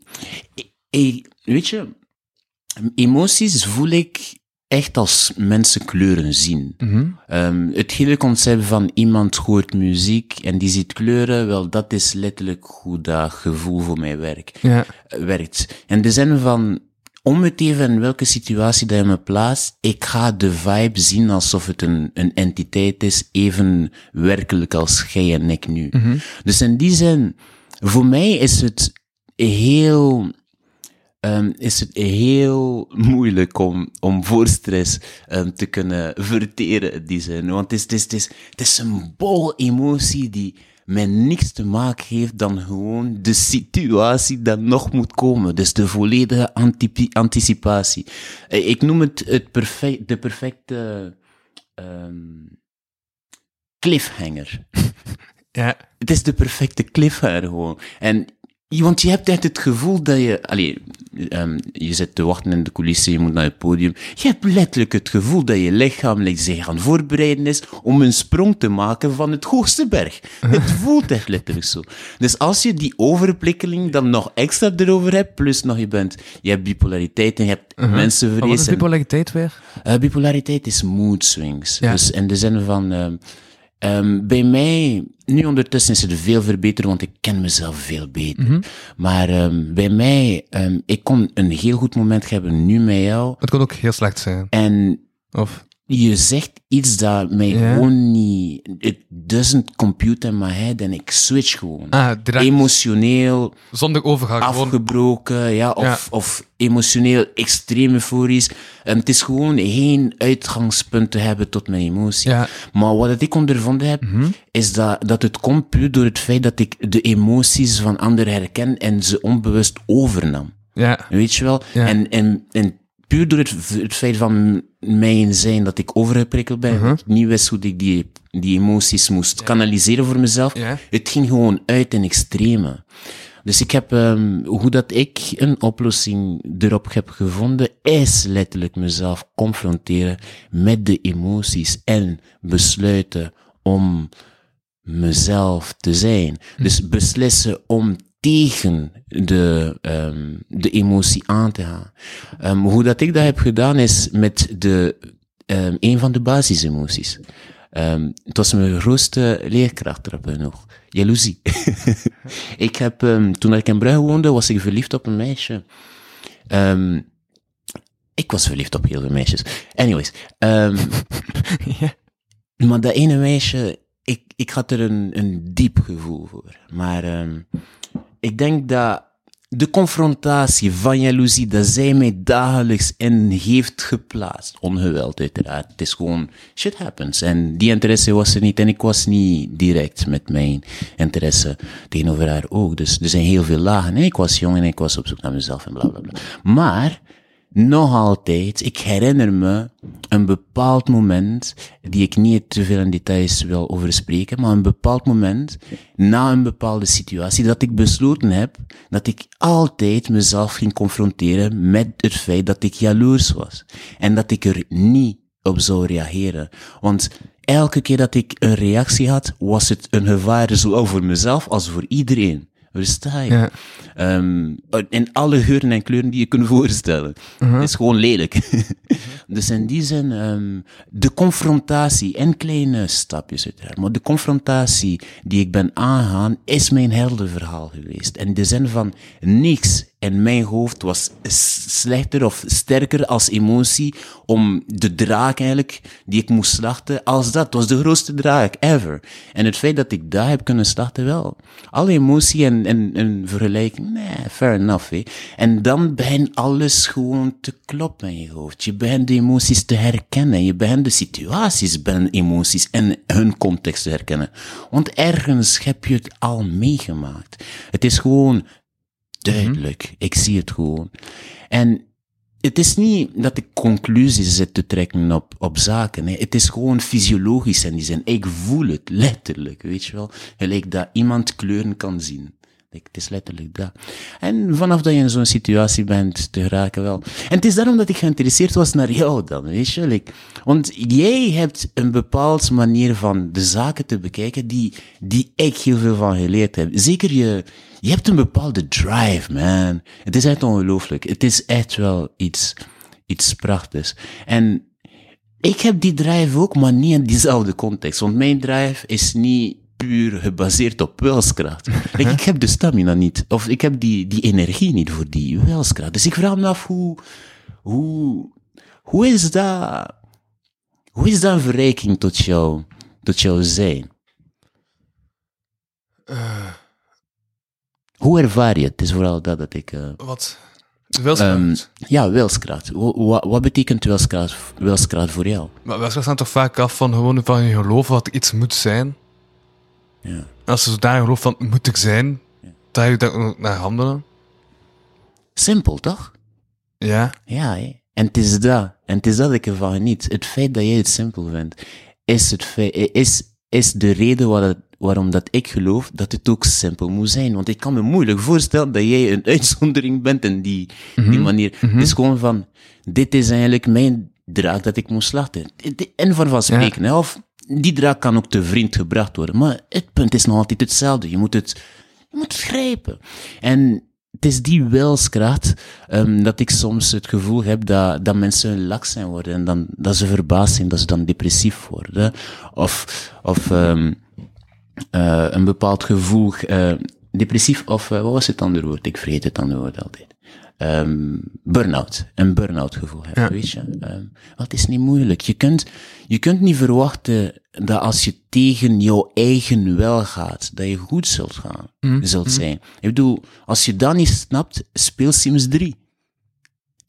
ik- ik- weet je, emoties voel ik echt als mensen kleuren zien. Mhm. Ehm, het hele concept van iemand hoort muziek en die ziet kleuren, wel, dat is letterlijk hoe dat gevoel voor mij werkt Ja. werkt. In de zin van, om het even in welke situatie dat je me plaatst, ik ga de vibe zien alsof het een, een entiteit is, even werkelijk als jij en ik nu. Dus in die zin, voor mij is het heel, ehm, is het heel moeilijk om, om voor stress ehm, te kunnen verteren in die zin. Want het is, het is, het is, het is een bol emotie die met niks te maken heeft dan gewoon de situatie dat nog moet komen. Dus de volledige anticipatie. Eh, Ik noem het, het perfect, de perfecte ehm, cliffhanger. Ja. Het is de perfecte cliffhanger gewoon. En, want je hebt echt het gevoel dat je, allee, ehm, je zit te wachten in de coulissen, je moet naar het podium. Je hebt letterlijk het gevoel dat je lichaam zich aan het voorbereiden is om een sprong te maken van het hoogste berg. Het voelt echt letterlijk zo. Dus als je die overprikkeling dan nog extra erover hebt, plus nog je bent, je hebt bipolariteit en je hebt Maar mensenvrees. wat is en- bipolariteit weer? eh, bipolariteit is mood swings. Ja. Dus in de zin van, ehm, ehm, bij mij, nu ondertussen is het veel verbeterd, want ik ken mezelf veel beter. Mhm. Maar ehm, bij mij, ehm, ik kon een heel goed moment hebben nu met jou. Het kan ook heel slecht zijn. En Of, je zegt iets dat mij Ja. gewoon niet, it doesn't compute in my head en ik switch gewoon. ah, Emotioneel, zonder overgang. Gewoon, afgebroken, ja, of, Ja. of emotioneel extreem euforisch. En het is gewoon geen uitgangspunt te hebben tot mijn emotie. Ja. Maar wat ik ondervonden heb, is dat, dat het komt puur door het feit dat ik de emoties van anderen herken en ze onbewust overnam. ja. Weet je wel? Ja. En, en, en puur door het, het feit van mijn zijn dat ik overgeprikkeld ben, ik niet wist hoe ik die, die emoties moest kanaliseren voor mezelf, Ja. het ging gewoon uit in extreme. Dus ik heb, ehm, hoe dat ik een oplossing erop heb gevonden, is letterlijk mezelf confronteren met de emoties en besluiten om mezelf te zijn. Dus beslissen om tegen de, ehm, de emotie aan te gaan. Ehm, hoe dat ik dat heb gedaan is met de, ehm, een van de basisemoties. Het was mijn grootste leerkracht erop nog. Jaloezie. ik heb, toen ik in Brugge woonde, was ik verliefd op een meisje. Ik was verliefd op heel veel meisjes. Anyways. maar dat ene meisje, ik, ik had er een, een diep gevoel voor. Maar ik denk dat de confrontatie van jaloezie, dat zij mij dagelijks in heeft geplaatst. Ongeweld, uiteraard. Het is gewoon, shit happens. En die interesse was er niet. En ik was niet direct met mijn interesse tegenover haar ook. Dus er zijn heel veel lagen. En ik was jong en ik was op zoek naar mezelf en bla bla bla. Maar, nog altijd, ik herinner me een bepaald moment, die ik niet te veel in details wil over spreken, maar een bepaald moment, na een bepaalde situatie, dat ik besloten heb dat ik altijd mezelf ging confronteren met het feit dat ik jaloers was. En dat ik er niet op zou reageren. Want elke keer dat ik een reactie had, was het een gevaar, zowel voor mezelf als voor iedereen. Versta je? Ja. Ehm, in alle geuren en kleuren die je kunt voorstellen. Het is gewoon lelijk. dus in die zin, ehm, de confrontatie, en kleine stapjes uiteraard, maar de confrontatie die ik ben aangegaan, is mijn heldenverhaal geweest. In de zin van, niks in mijn hoofd was slechter of sterker als emotie om de draak eigenlijk, die ik moest slachten, als dat. Het was de grootste draak ever. En het feit dat ik daar heb kunnen slachten, wel. Alle emotie en, en, en vergelijking, nee, fair enough, hè. En dan begint alles gewoon te kloppen in je hoofd. Je begint de emoties te herkennen. Je begint de situaties binnen emoties en hun context te herkennen. Want ergens heb je het al meegemaakt. Het is gewoon duidelijk. Ik zie het gewoon. En het is niet dat ik conclusies zit te trekken op, op zaken. Hè. Het is gewoon fysiologisch in die zin. Ik voel het letterlijk, weet je wel. Gelijk dat iemand kleuren kan zien. Het is letterlijk dat. En vanaf dat je in zo'n situatie bent te geraken wel. En het is daarom dat ik geïnteresseerd was naar jou dan, weet je. Like, want jij hebt een bepaald manier van de zaken te bekijken die, die ik heel veel van geleerd heb. Zeker je, je hebt een bepaalde drive, man. Het is echt ongelooflijk. Het is echt wel iets, iets prachtigs. En ik heb die drive ook, maar niet in diezelfde context. Want mijn drive is niet puur gebaseerd op wilskracht. Like, ik heb de stamina niet, of ik heb die, die energie niet voor die wilskracht. Dus ik vraag me af hoe, hoe, hoe is dat, hoe is dat een verrijking tot jou, tot jouw zijn? Hoe ervaar je het? Het is vooral dat dat ik... eh, Wat? Wilskracht? Ehm, ja, wilskracht. Wa- wa- wat betekent wilskracht, wilskracht voor jou? maar wilskracht staat toch vaak af van gewoon van je geloof wat iets moet zijn. Ja. En als je zodanig gelooft van moet ik zijn, dan je daar ook naar handelen. Simpel, toch? Ja. Ja, en het is dat. En het is dat ik ervan geniet. Het feit dat jij het simpel vindt, is, het feit, is, is de reden waar het- waarom dat ik geloof dat het ook simpel moet zijn. Want ik kan me moeilijk voorstellen dat jij een uitzondering bent in die, die manier. Het is gewoon van, dit is eigenlijk mijn draak dat ik moet slachten. En van van spreken, hè. Of die draak kan ook te vriend gebracht worden. Maar het punt is nog altijd hetzelfde. Je moet het, je moet het grijpen. En het is die wilskracht ehm, dat ik soms het gevoel heb dat, dat mensen lak zijn worden en dan, dat ze verbaasd zijn, dat ze dan depressief worden. Of, of ehm, eh, een bepaald gevoel, eh, depressief, of eh, wat was het andere woord? Ik vergeet het andere woord altijd. Ehm burn-out. Een burn-out gevoel hebben, Ja. weet je. Ehm wat is niet moeilijk. Je kunt, je kunt niet verwachten dat als je tegen jouw eigen wel gaat, dat je goed zult gaan, zult zijn. Ik bedoel, als je dat niet snapt, speel Sims 3.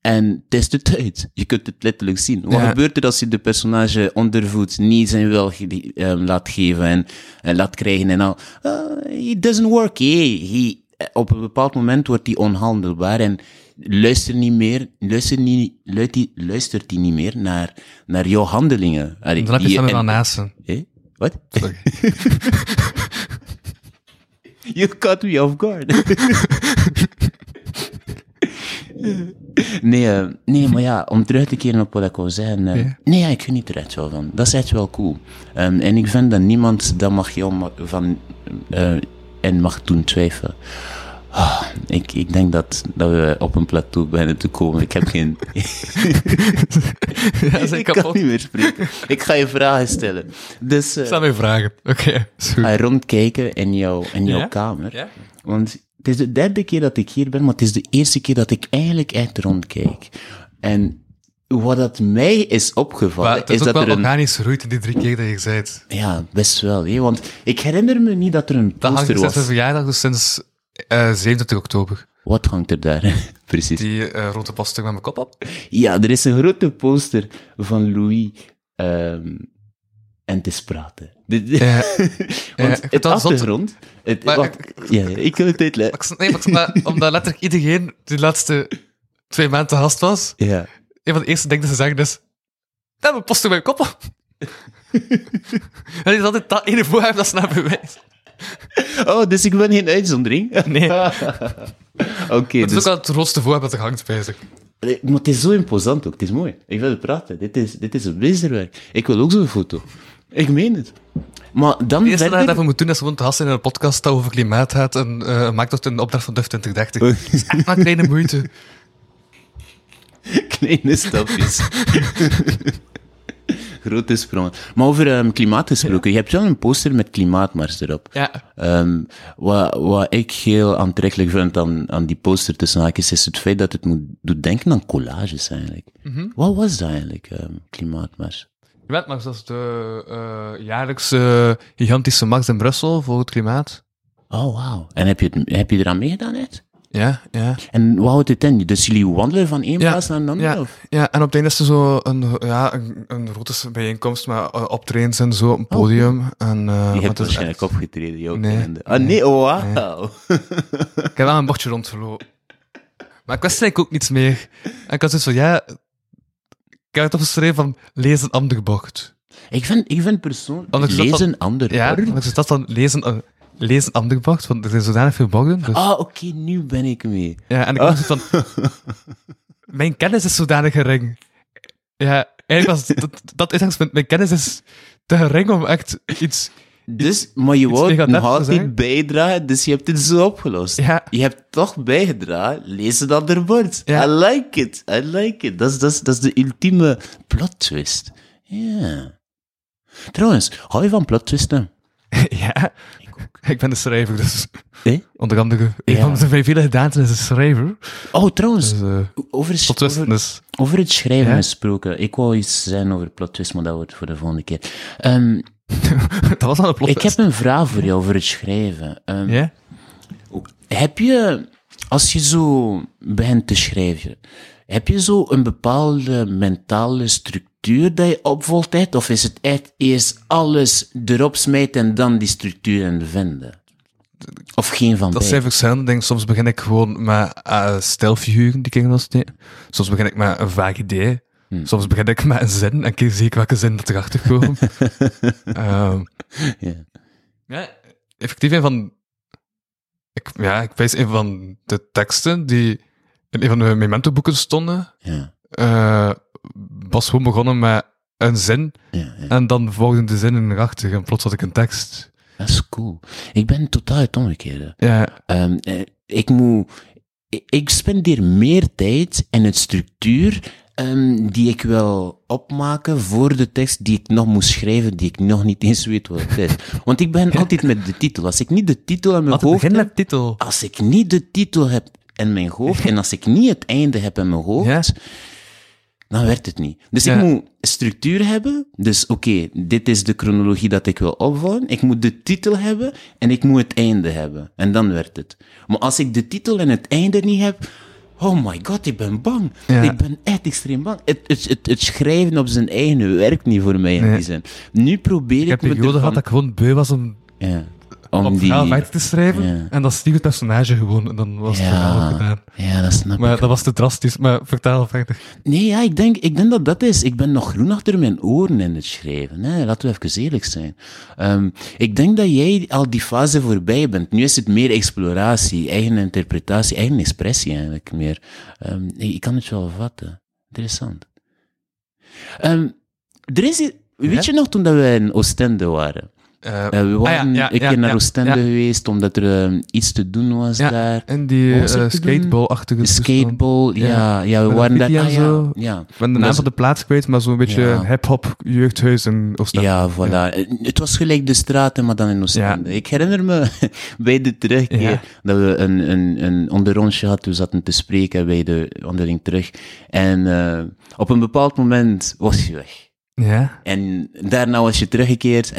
En het is de tijd. Je kunt het letterlijk zien. Wat Ja. gebeurt er als je de personage ondervoed niet zijn wil ge- ehm, laat geven en, laat krijgen en al? Uh, it doesn't work. Hey, he, op een bepaald moment wordt hij onhandelbaar en luister niet meer, luister niet, luistert hij, luistert niet meer naar, naar jouw handelingen. Allee, Dan heb je het een naasten. Hé? Wat? You caught me off guard. nee, eh, nee, maar ja, om terug te keren op wat ik eh, Ja. Nee, ja, ik geniet er echt wel van. Dat is echt wel cool. Ehm, en ik vind dat niemand dat mag ma- van eh, en mag doen twijfelen. Ah, ik, ik denk dat, dat we op een plateau beginnen te komen. Ik heb geen... Ja, ik kan niet meer spreken. Ik ga je vragen stellen. Dus... Stel mij vragen. Oké, goed. ga je rondkijken in jouw, in jouw Ja? kamer. Ja? Want het is de derde keer dat ik hier ben, maar het is de eerste keer dat ik eigenlijk echt rondkijk. En wat dat mij is opgevallen, het is, is ook dat wel er een... organisch gegroeid in die drie keer dat je zei. Ja, best wel. Hè? Want ik herinner me niet dat er een Dat hangt poster sinds was. zijn verjaardag, dus sinds eh 27 oktober. Wat hangt er daar? Precies. Die eh rode poster met mijn kop op. Ja, er is een grote poster van Louis ehm, en het is praten. De- de- Ja. Want ik vind het dat achtergrond... Het, Maar wacht, ja, ja, ik wil het uitleggen. Ik Nee, maar ik dat- omdat letterlijk iedereen die laatste twee maanden te gast was, Ja. een van de eerste dingen dat ze zeggen is... Ja, mijn poster met mijn kop op. en die is altijd dat ene voorheb dat ze naar bewijs. Oh, dus ik ben geen uitzondering? Nee. Oké, Het is dus... ook wel het grootste voorheb dat er hangt bij zich. Maar het is zo imposant ook. Het is mooi. Ik wil praten. Dit is, dit is een meesterwerk. Ik wil ook zo'n foto. Ik meen het. Maar dan Het eerste verder... dat we moeten doen is gewoon te gast zijn in een podcast dat over klimaat gaat en eh maakt dat een opdracht van DUF 2030. Dat is echt maar kleine moeite. Kleine stapjes. Grote sprongen. Maar over ehm, klimaat gesproken. Je hebt wel een poster met klimaatmars erop. Ja. Ehm, wat, wat ik heel aantrekkelijk vind aan, aan die poster tussen haakjes, is het feit dat het moet doet denken aan collages eigenlijk. Wat was dat eigenlijk, ehm, klimaatmars? Je weet maar, dat is de eh, jaarlijkse gigantische mars in Brussel voor het klimaat. Oh, wauw. En heb je, het, heb je eraan meegedaan, net? Ja, ja. En wat houdt het in? Dus jullie wandelen van één Ja, plaats naar een andere? Ja, Of? ja, en op het einde is er zo een, ja, een, een grote bijeenkomst met uh, optredens en zo op een podium. En, uh, Je hebt waarschijnlijk echt- opgetreden, jouw Nee, kennende. Ah, nee, oh, wauw. Ik heb wel een bordje rondgelopen. Maar ik wist eigenlijk ook niets meer. En ik had zoiets van, ja... Ik heb het opgeschreven van, lees een ander bord. Ik vind, ik vind persoonlijk, Anders is een ander Ja, maar is dat dan lezen, uh, lees een ander bord? Want er zijn zodanig veel borden. Dus, Ah, oké, nu ben ik mee. ja, en ik was van... mijn kennis is zodanig gering. Ja, eigenlijk was het- dat, dat uitgangspunt. Mijn kennis is te gering om echt iets... Dus, maar je wou nog altijd bijdragen, dus je hebt het zo opgelost. Ja. Je hebt toch bijgedragen, lees een ander bord. Ja. I like it, I like it. Dat is, dat is, dat is de ultieme plot twist. Ja. Trouwens, hou je van plot twisten? ja. ik ben de schrijver, dus... Eh? Onder andere, een Ja. van de vele gedaanten is een schrijver. Oh, trouwens, Dus, eh over, dus... over het schrijven gesproken. Ik wou iets zeggen over plot twist, maar dat wordt voor de volgende keer. Ehm, dat was plot ik heb een vraag voor jou over het schrijven. Ehm? Heb je, als je zo begint te schrijven, heb je zo een bepaalde mentale structuur dat je opvolgt hebt? Of is het echt eerst alles erop smijten en dan die structuren vinden? Of geen van Dat zijn verschillende dingen. Soms begin ik gewoon met uh, stijlfiguren die ik in. Soms begin ik met een vaag idee. Hmm. Soms begin ik met een zin en zie ik welke zin dat erachter komen. Ehm, Ja. ja, effectief een van... Ik, ja, ik wijs een van de teksten die in een van de memento-boeken stonden. Ja, was gewoon begonnen met een zin ja, ja. en dan volgden de zinnen erachter en plots had ik een tekst. Dat is cool. Ik ben totaal het omgekeerde. Ja, Ehm, eh, ik moet... ik- Ik spendeer meer tijd in het structuur ehm, die ik wil opmaken voor de tekst die ik nog moet schrijven, die ik nog niet eens weet wat het is. Want ik ben altijd met de titel. Als ik niet de titel in mijn hoofd heb, met titel. als ik niet de titel heb in mijn hoofd en als ik niet het einde heb in mijn hoofd, Ja. dan werkt het niet. Dus Ja. ik moet structuur hebben. Dus oké, dit is de chronologie dat ik wil opbouwen. Ik moet de titel hebben en ik moet het einde hebben. En dan werkt het. Maar als ik de titel en het einde niet heb, oh my god, ik ben bang. Ja. Ik ben echt extreem bang. Het, het, het, het schrijven op zijn eigen werkt niet voor mij in Nee. die zin. Nu probeer ik, Ik heb een periode gehad dat ik gewoon beu was om Ja. Om die... verhaal verder te schrijven. ja. En dan stieg het personage gewoon en dan was het verhaal ook gedaan. ja, dat snap Maar ik. dat was te drastisch. Maar vertel verder. Nee, ja, ik denk, ik denk dat dat is. Ik ben nog groen achter mijn oren in het schrijven. Hè? Laten we even eerlijk zijn. Ehm, ik denk dat jij al die fase voorbij bent. Nu is het meer exploratie, eigen interpretatie, eigen expressie eigenlijk meer. Ehm, ik kan het wel vatten. Interessant. Er is, hier- weet Ja? je nog toen dat we in Oostende waren? Eh, Eh, we waren ja, ja, een keer naar Oostende geweest, omdat er ehm, iets te doen was daar. en die eh, doen? skateball-achtige. Skateball, ja, Ja. we waren daar. ah, ja, zo. ja. Ik ben de naam van de plaats kwijt, maar zo'n beetje hip-hop jeugdhuis in Oostende. Ja, voilà. Eh, Het was gelijk de straten, maar dan in Oostende. Ik herinner me bij de terugkeer dat we een, een, een onderrondje hadden. We zaten te spreken bij de wandeling terug. En eh, op een bepaald moment was je weg. Ja. En daarna was je teruggekeerd.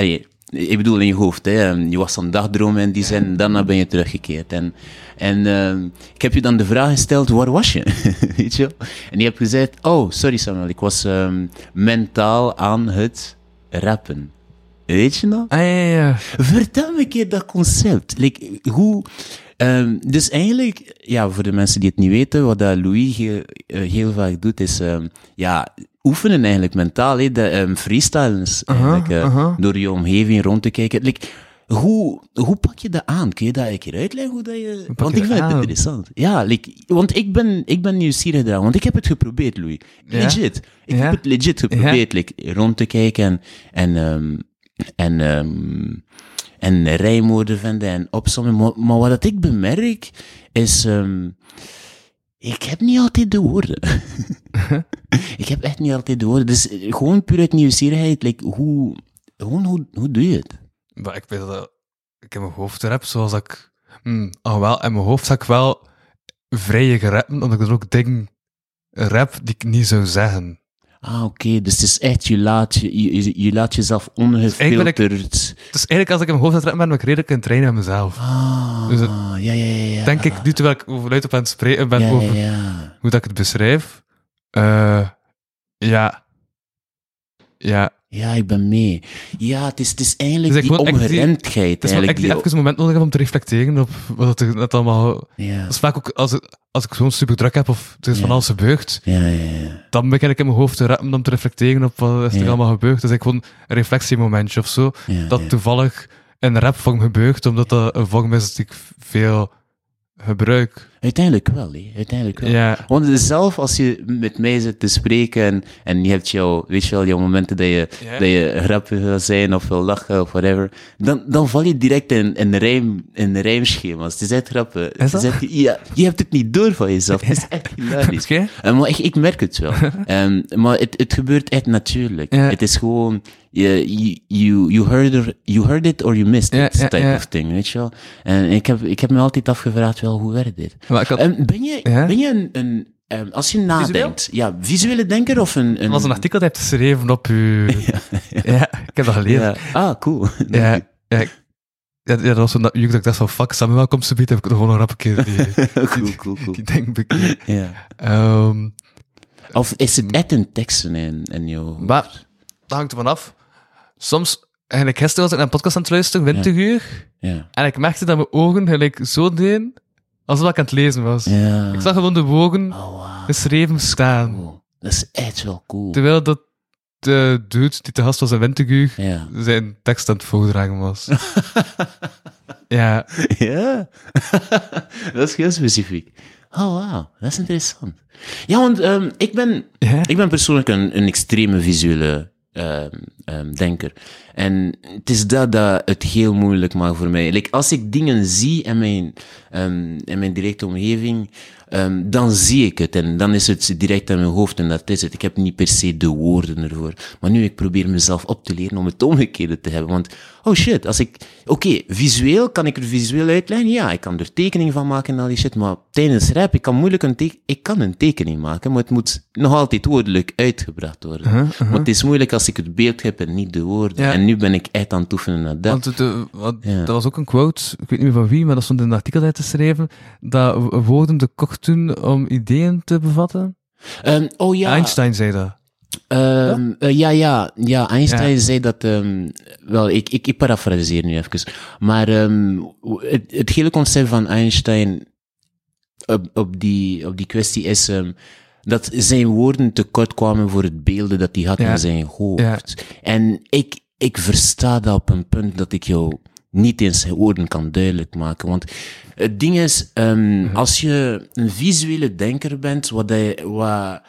Ik bedoel in je hoofd, hè. Je was aan dagdromen in die zin. En daarna ben je teruggekeerd. En, en eh, ik heb je dan de vraag gesteld, waar was je? Weet je? En je hebt gezegd, oh, sorry Samuel, ik was ehm, mentaal aan het rappen. Weet je nog? Ah, ja, ja, ja. Vertel me een keer dat concept. Like, hoe... ehm, dus eigenlijk, ja, voor de mensen die het niet weten, wat dat Louis heel, eh, heel vaak doet, is ehm, ja, oefenen eigenlijk mentaal. hè, de, ehm freestylen is eigenlijk, eh, door je omgeving rond te kijken. Like, hoe, hoe pak je dat aan? Kun je dat een keer uitleggen? Hoe dat je... Want ik vind het interessant. Ja, like, want ik ben, ik ben nieuwsgierig daar, want ik heb het geprobeerd, Louis. Ja? Legit. Ik Ja? heb het legit geprobeerd, like, rond te kijken en, en, ehm, en, ehm, en rijmoorden vinden en opzommen. Maar, maar wat dat ik bemerk, is... ehm, ik heb niet altijd de woorden. ik heb echt niet altijd de woorden. Dus eh, gewoon puur uit nieuwsgierigheid, like, hoe, gewoon, hoe, hoe doe je het? Maar ik weet dat ik in mijn hoofd rap zoals ik... Hmm, oh wel, in mijn hoofd zag ik wel vrije rappen, omdat ik er ook dingen rap die ik niet zou zeggen. Ah, oké. Dus het is echt, je laat, je, je, je laat jezelf eigenlijk ben ik- ongefilterd... Dus eigenlijk als ik in mijn hoofd aan het ben, ben ik redelijk in trainen aan mezelf. Ah, Dus ja, ja, ja, ja. Denk ik, nu terwijl ik over luid op aan het spreken ben ja, over ja. hoe dat ik het beschrijf. Eh, ja. Ja. Ja, ik ben mee. Ja, het is, het is eigenlijk Dus die ongeremdheid. Het is eigenlijk, die even een moment nodig om te reflecteren op wat er net allemaal... ja. Dat is vaak ook als ik, als ik gewoon super druk heb of er is van alles gebeurd, Ja, ja, ja. dan begin ik in mijn hoofd te rappen om te reflecteren op wat is er allemaal gebeurd. Dus ik gewoon een reflectiemomentje of zo. Dat toevallig in rapvorm gebeurt, omdat dat een vorm is die ik veel gebruik. Uiteindelijk wel, hè. Uiteindelijk wel. Ja. Want zelf als je met mij zit te spreken en, en je hebt jouw, weet je wel, jouw momenten dat je, Ja. dat je grappig wil zijn of wil lachen of whatever, dan, dan val je direct in, in, rijm, in rijmschema's. Het is echt grappig. Het Is dat? echt- ja, je hebt het niet door van jezelf. Het is echt hilarisch. Oké. Eh, maar ik, ik merk het wel. Ehm, maar het, het gebeurt echt natuurlijk. Ja. Het is gewoon, je, you, you, heard er, you heard it or you missed it ja, type ja. of thing, weet je wel. En ik heb, ik heb me altijd afgevraagd, wel, hoe werkt dit? Maar ik had, Ehm, ben je, Ja? ben je een, een ehm, als je nadenkt, ja, visuele denker of een... een er was een artikel dat je hebt geschreven op uw... Ja, ik heb dat gelezen. Ja. Ah, cool. Ja, ja, ik- ja, ja, dat was zo'n uur dat ik dacht van, fuck, Samuel komt ze heb ik nog gewoon een rap keer die, cool, cool, cool. die denk bekeken. Ja. Ehm, Of is het echt een teksten in, in jouw... maar, dat hangt ervan af. Soms, eigenlijk gisteren was ik naar een podcast aan het luisteren, 20 uur, Ja. en ik merkte dat mijn ogen gelijk zo deden, alsof ik aan het lezen was. Ja. Ik zag gewoon de woorden Oh, wow. geschreven staan. Cool. Dat is echt wel cool. Terwijl dat de dude die te gast was in 20 uur, Ja. zijn tekst aan het voordragen was. ja, Ja. dat is heel specifiek. Oh, wauw. Dat is interessant. Ja, want ehm, ik, ben, Ja? ik ben persoonlijk een, een extreme visuele ehm, ehm, denker. En het is dat dat het heel moeilijk maakt voor mij. Like, als ik dingen zie in mijn, ehm, in mijn directe omgeving, ehm, dan zie ik het. En dan is het direct in mijn hoofd en dat is het. Ik heb niet per se de woorden ervoor. Maar nu, ik probeer mezelf op te leren om het omgekeerde te hebben. Want, oh shit, als ik... Oké, visueel, kan ik er visueel uitleggen? Ja, ik kan er tekening van maken en al die shit. Maar tijdens rap, ik kan moeilijk een teken... Ik kan een tekening maken, maar het moet nog altijd woordelijk uitgebracht worden. Maar het is moeilijk als ik het beeld heb en niet de woorden. Ja. En nu ben ik echt aan het oefenen naar dat. Want het, wat- Ja. dat was ook een quote, ik weet niet meer van wie, maar dat stond in een artikel uit te schrijven, dat woorden te kort doen om ideeën te bevatten. Ehm, oh ja. Einstein zei dat. Ehm, eh, ja, ja, ja, Einstein Ja. zei dat, ehm, wel, ik, ik, ik parafraseer nu even, maar het, het hele concept van Einstein op, op, die, op die kwestie is dat zijn woorden tekort kwamen voor het beelden dat hij had Ja. in zijn hoofd. Ja. En ik, ik versta dat op een punt dat ik jou niet eens zijn woorden kan duidelijk maken. Want het ding is, ehm, als je een visuele denker bent, wat, hij, wat,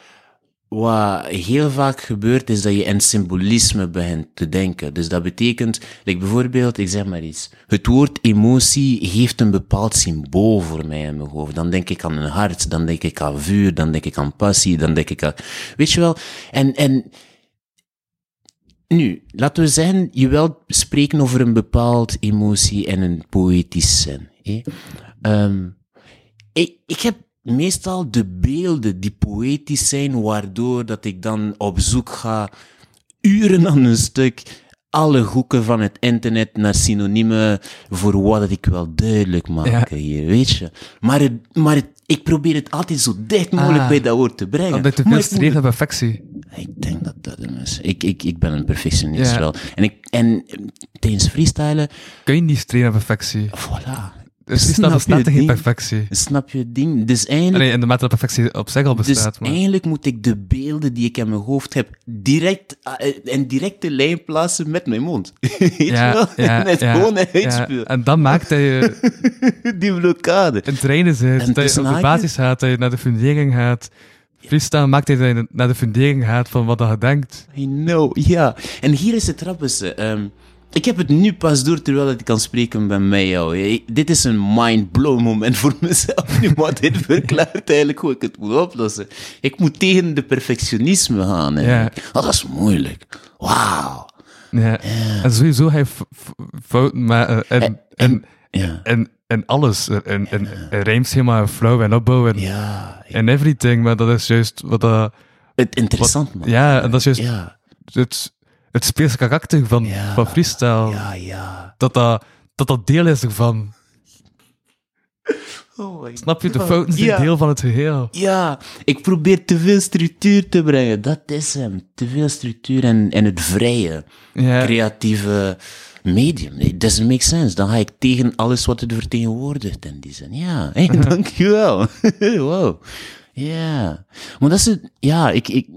wat heel vaak gebeurt, is dat je in symbolisme begint te denken. Dus dat betekent, like bijvoorbeeld, ik zeg maar iets, het woord emotie heeft een bepaald symbool voor mij in mijn hoofd. Dan denk ik aan een hart, dan denk ik aan vuur, dan denk ik aan passie, dan denk ik aan, weet je wel? En, en, nu, laten we zeggen, je wilt spreken over een bepaald emotie en een poëtisch zin. Ehm, ik, ik heb meestal de beelden die poëtisch zijn, waardoor dat ik dan op zoek ga, uren aan een stuk, alle hoeken van het internet naar synoniemen voor wat dat ik wil duidelijk maken hier, weet je. Maar, het, maar het, ik probeer het altijd zo dicht mogelijk Ah. bij dat woord te brengen. Omdat je te veel streeft naar perfectie. ik denk dat dat hem is. Ik, ik, ik ben een perfectionist Ja. wel. En, ik, en tijdens freestylen, Kun je niet streven naar perfectie. voilà. Dus staat geen ding? perfectie. Snap je het ding? Dus eigenlijk, Nee, in de mate dat perfectie op zich al dus maar... eigenlijk moet ik de beelden die ik in mijn hoofd heb, direct, uh, in directe lijn plaatsen met mijn mond. Weet je wel? en het gewoon ja. En dan maakt dat je Die blokkade. in trainen zit, En dat je tussen op de basis gaat, dat je naar de fundering gaat. Freestyle maakt dat je naar de fundering gaat van wat je denkt. I know, ja. En hier is het grappige. ehm, ik heb het nu pas door terwijl ik kan spreken bij mij. Dit is een mind-blow moment voor mezelf. Nu, maar dit verklaart eigenlijk hoe ik het moet oplossen. Ik moet tegen de perfectionisme gaan. Oh, dat is moeilijk. Wauw. Ja. En sowieso hij fouten maken en, en, Ja. en, en alles. En, en, en en flow en opbouw en, Ja. en everything. Maar dat is juist wat dat... Het interessant, man. Ja, en dat is juist het, het speelse karakter van, Ja. van freestyle. Ja, ja. Dat, dat, dat dat deel is ervan. Oh Snap je? De fouten zijn Ja. deel van het geheel. Ja, ik probeer te veel structuur te brengen. Dat is hem. Te veel structuur en, en het vrije, Ja. creatieve medium. It doesn't make sense. Dan ga ik tegen alles wat het vertegenwoordigt in die zin. Ja, hey, dankjewel. wow. Ja. Maar dat is het. Ja, ik. ik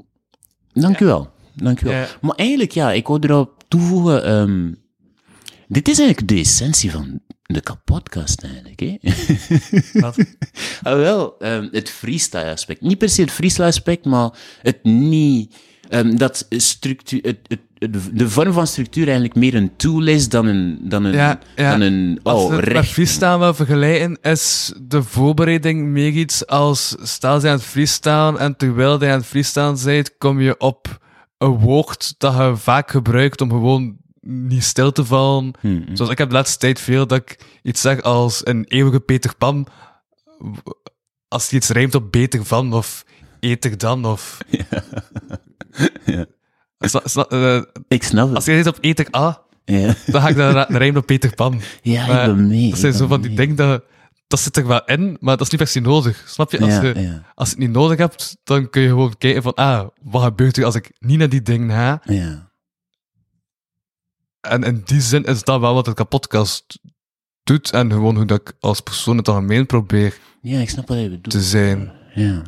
dankjewel. Dankjewel. Ja. Maar eigenlijk, ja, ik wil erop toevoegen. ehm, dit is eigenlijk de essentie van de kapotkast eigenlijk, hè? Wat? ah, wel, ehm, het freestyle aspect. Niet per se het freestyle aspect, maar het niet... ehm, dat structuur, het, het, het- de vorm van structuur eigenlijk meer een tool is dan een, dan een, Ja, ja. dan een Als oh, we het met recht. freestyle wel vergelijken, is de voorbereiding meer iets als stel je aan het freestylen en terwijl je aan het freestylen bent, kom je op een woord dat je vaak gebruikt om gewoon niet stil te vallen. Hmm, Zoals ik heb de laatste tijd veel dat ik iets zeg als een eeuwige Peter Pan. Als je iets rijmt op beter van of eter dan of... Sna- eh, Ik snap als het. je iets op eter A, Ja, dan ga ik ra- rijmen op Peter Pan. ja Maar ik ben mee. Dat zijn zo van die dingen dat... Dat zit er wel in, maar dat is niet per se nodig. Snap je? Als, Ja, je, ja. als je het niet nodig hebt, dan kun je gewoon kijken van, ah, wat gebeurt er als ik niet naar die dingen ga? Ja. En in die zin is dat wel wat het kapotkast doet en gewoon hoe dat ik als persoon het algemeen probeer ja, ik snap wat je bedoelt. te zijn. Ja.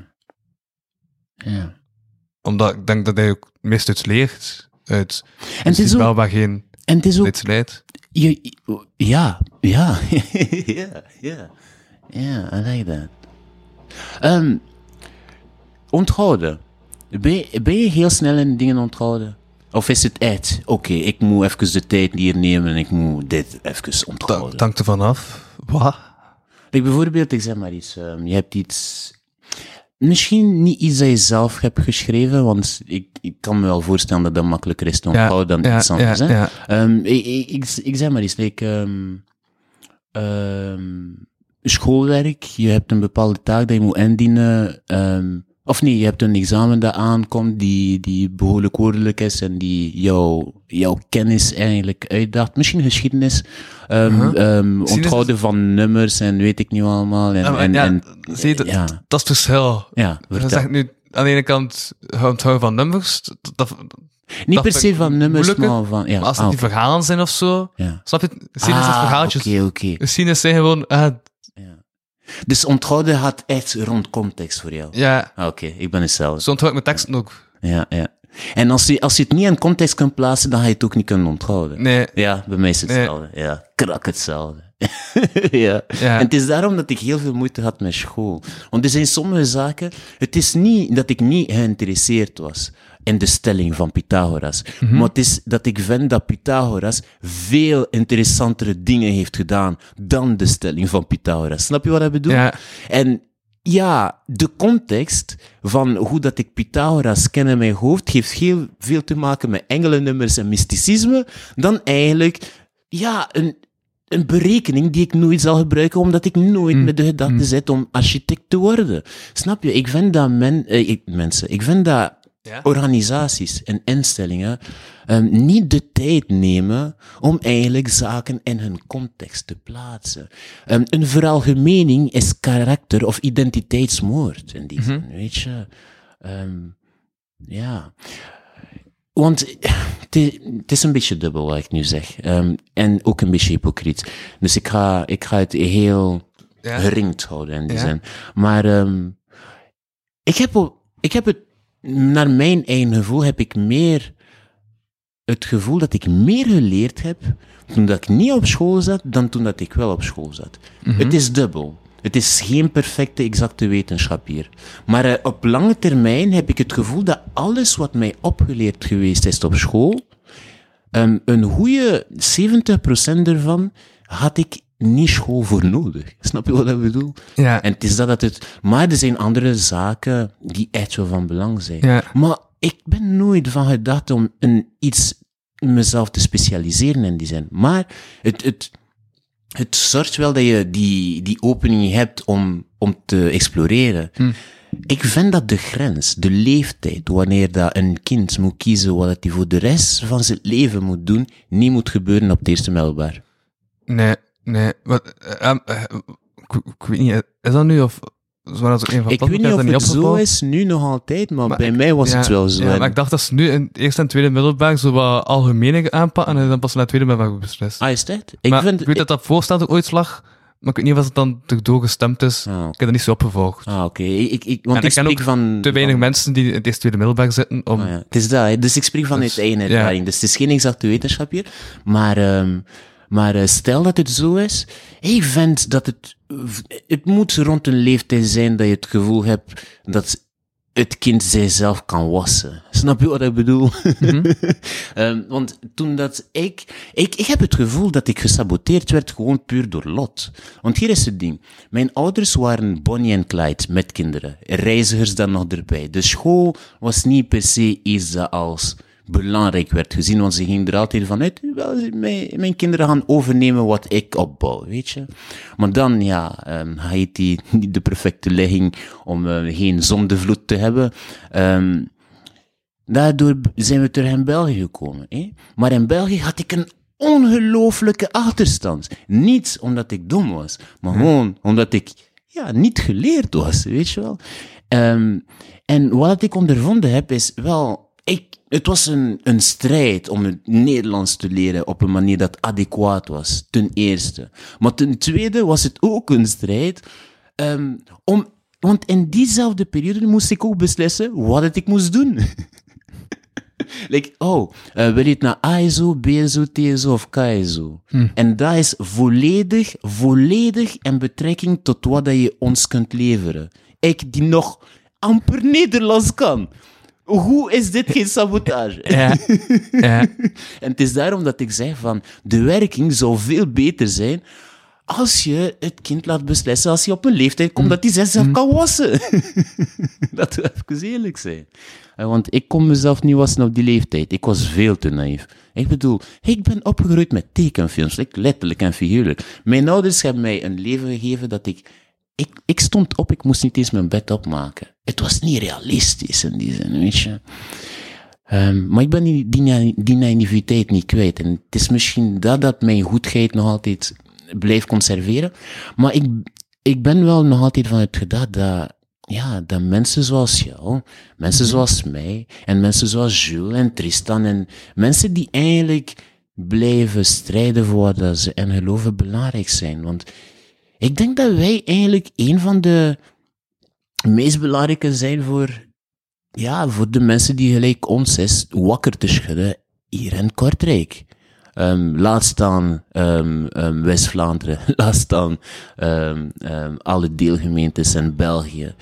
Ja. Omdat ik denk dat hij ook meest uit leert. Uit, En het is wel waar geen En het is ook. Je, ja, ja, ja, ja, ja, I like that. Ehm, onthouden. Ben je, ben je heel snel in dingen onthouden? Of is het echt, oké, ik moet even de tijd hier nemen en ik moet dit even onthouden? dat hangt ervan af. Wat? Like bijvoorbeeld, ik zeg maar iets, ehm, je hebt iets, misschien niet iets dat je zelf hebt geschreven, want ik, ik kan me wel voorstellen dat dat makkelijker is te onthouden dan ja, iets anders. ja, hè? ja. Ehm, ik, ik, ik, ik zeg maar eens, like, ehm, schoolwerk, je hebt een bepaalde taak dat je moet indienen, ehm, of nee, je hebt een examen dat aankomt die, die behoorlijk woordelijk is en die jouw, jouw kennis eigenlijk uitdaagt. Misschien geschiedenis, ehm, ehm, is onthouden van nummers en weet ik niet allemaal. En, Ja, en, ja, en, zie je, dat, ja, dat is het verschil. ja, Je vertel. zegt nu aan de ene kant onthouden van nummers. Dat, Niet per se van nummers, maar van, ja. maar als het ah, die verhalen zijn of zo. ja. Snap je? Scènes zijn Ah, verhaaltjes. Oké, oké. Scènes zijn gewoon. ah, Dus onthouden gaat echt rond context voor jou. ja, Ah, Oké, ik ben hetzelfde. zo onthoud ik mijn teksten ook. Ja, ja. En als je, als je het niet in context kunt plaatsen, dan ga je het ook niet kunnen onthouden. Nee. Ja, bij mij is het Nee. hetzelfde. Ja, krak hetzelfde. ja. Ja. En het is daarom dat ik heel veel moeite had met school. Want er zijn sommige zaken... Het is niet dat ik niet geïnteresseerd was in de stelling van Pythagoras. Mhm. Maar het is dat ik vind dat Pythagoras veel interessantere dingen heeft gedaan dan de stelling van Pythagoras. Snap je wat ik bedoel? Ja. En ja, de context van hoe dat ik Pythagoras ken in mijn hoofd geeft heel veel te maken met engelennummers en mysticisme, dan eigenlijk, ja, een, een berekening die ik nooit zal gebruiken, omdat ik nooit met de gedachte zit om architect te worden. Snap je? Ik vind dat men, eh, ik- mensen, ik vind dat Ja. organisaties en instellingen ehm, niet de tijd nemen om eigenlijk zaken in hun context te plaatsen. Ehm, een veralgemening is karakter- of identiteitsmoord in die zin, weet je. Ehm, ja. Want het is, een beetje dubbel wat ik nu zeg. Ehm, en ook een beetje hypocriet. Dus ik ga, ik ga het heel Ja. geringd houden in die Ja. zin. Maar ehm, ik, heb, ik heb het, naar mijn eigen gevoel, heb ik meer het gevoel dat ik meer geleerd heb toen dat ik niet op school zat, dan toen dat ik wel op school zat. Het is dubbel. Het is geen perfecte, exacte wetenschap hier. Maar eh, op lange termijn heb ik het gevoel dat alles wat mij opgeleerd geweest is op school, Ehm, een goede 70% ervan had ik niet school voor nodig. Snap je wat ik bedoel? Ja. En het is dat dat het... Maar er zijn andere zaken die echt wel van belang zijn. Ja. Maar ik ben nooit van gedacht om een, iets mezelf te specialiseren in die zin. Maar het, het, het zorgt wel dat je die, die opening hebt om, om te exploreren. Ik vind dat de grens, de leeftijd, wanneer dat een kind moet kiezen wat hij voor de rest van zijn leven moet doen, niet moet gebeuren op het eerste middelbaar. Nee, nee. Wat, eh, ehm, eh, ik, ik weet niet, is dat nu of dat ook een van Ik weet niet of dat het zo is, nu nog altijd, maar, Maar bij ik- mij was Ja, het wel zo. Ja, maar ik dacht dat ze nu in het eerste en tweede middelbaar zo wat algemene aanpakken en dan pas naar het tweede middelbaar beslist. Ah, is het? Ik maar vind... ik weet dat dat voorstel er ooit lag, maar ik weet niet of het dan erdoor gestemd is. Ah, Ik heb dat niet zo opgevolgd. Ah, oké. Ik, ik, ik- want En ik ik ken spreek ook van... Te weinig van- mensen die in het eerste tweede middelbaar zitten om... Ah, ja. Het is dat, hè. dus ik spreek van Dus, eigen ervaring. Dus het is geen exacte wetenschap hier. Maar, ehm Maar eh, stel dat het zo is, ik vind dat het, het moet rond een leeftijd zijn dat je het gevoel hebt dat het kind zijzelf kan wassen. Snap je wat ik bedoel? Ehm, want toen dat ik, ik, ik heb het gevoel dat ik gesaboteerd werd gewoon puur door lot. Want hier is het ding. Mijn ouders waren Bonnie en Clyde met kinderen. Reizigers dan nog erbij. De school was niet per se iets dat als belangrijk werd gezien, want ze gingen er altijd vanuit, wel, mijn, mijn kinderen gaan overnemen wat ik opbouw, weet je. Maar dan, ja, um, Haiti, niet de perfecte ligging om uh, geen zondevloed te hebben. Um, daardoor zijn we terug in België gekomen. hè. Maar in België had ik een ongelooflijke achterstand. Niet omdat ik dom was, maar gewoon omdat ik ja, niet geleerd was, weet je wel. Um, en wat ik ondervonden heb, is wel ik, het was een, een strijd om het Nederlands te leren op een manier dat adequaat was, ten eerste. Maar ten tweede was het ook een strijd um, om, want in diezelfde periode moest ik ook beslissen wat ik moest doen. like, oh, uh, wil je het naar ASO, BSO, TSO of KSO? Hm. En dat is volledig, volledig in betrekking tot wat dat je ons kunt leveren. Ik die nog amper Nederlands kan. Hoe is dit geen sabotage? Ja. ja. En het is daarom dat ik zeg van, de werking zou veel beter zijn als je het kind laat beslissen als hij op een leeftijd komt dat hij zichzelf kan wassen. dat we even eerlijk zijn. Eh, Want ik kon mezelf niet wassen op die leeftijd. Ik was veel te naïef. Ik bedoel, ik ben opgegroeid met tekenfilms, letterlijk en figuurlijk. Mijn ouders hebben mij een leven gegeven dat ik ik, ik stond op, ik moest niet eens mijn bed opmaken. Het was niet realistisch in die zin, weet je. Um, maar ik ben die, die, die naïviteit niet kwijt. En het is misschien dat dat mijn goedheid nog altijd blijft conserveren. Maar ik, ik ben wel nog altijd van het gedacht dat, ja, dat mensen zoals jou, mensen zoals mij, en mensen zoals Jules en Tristan, en mensen die eigenlijk blijven strijden voor wat ze en geloven belangrijk zijn. Want ik denk dat wij eigenlijk een van de meest belangrijke zijn voor, ja, voor de mensen die gelijk ons is, wakker te schudden hier in Kortrijk. Um, laat staan um, um, West-Vlaanderen, laat staan alle deelgemeentes in België.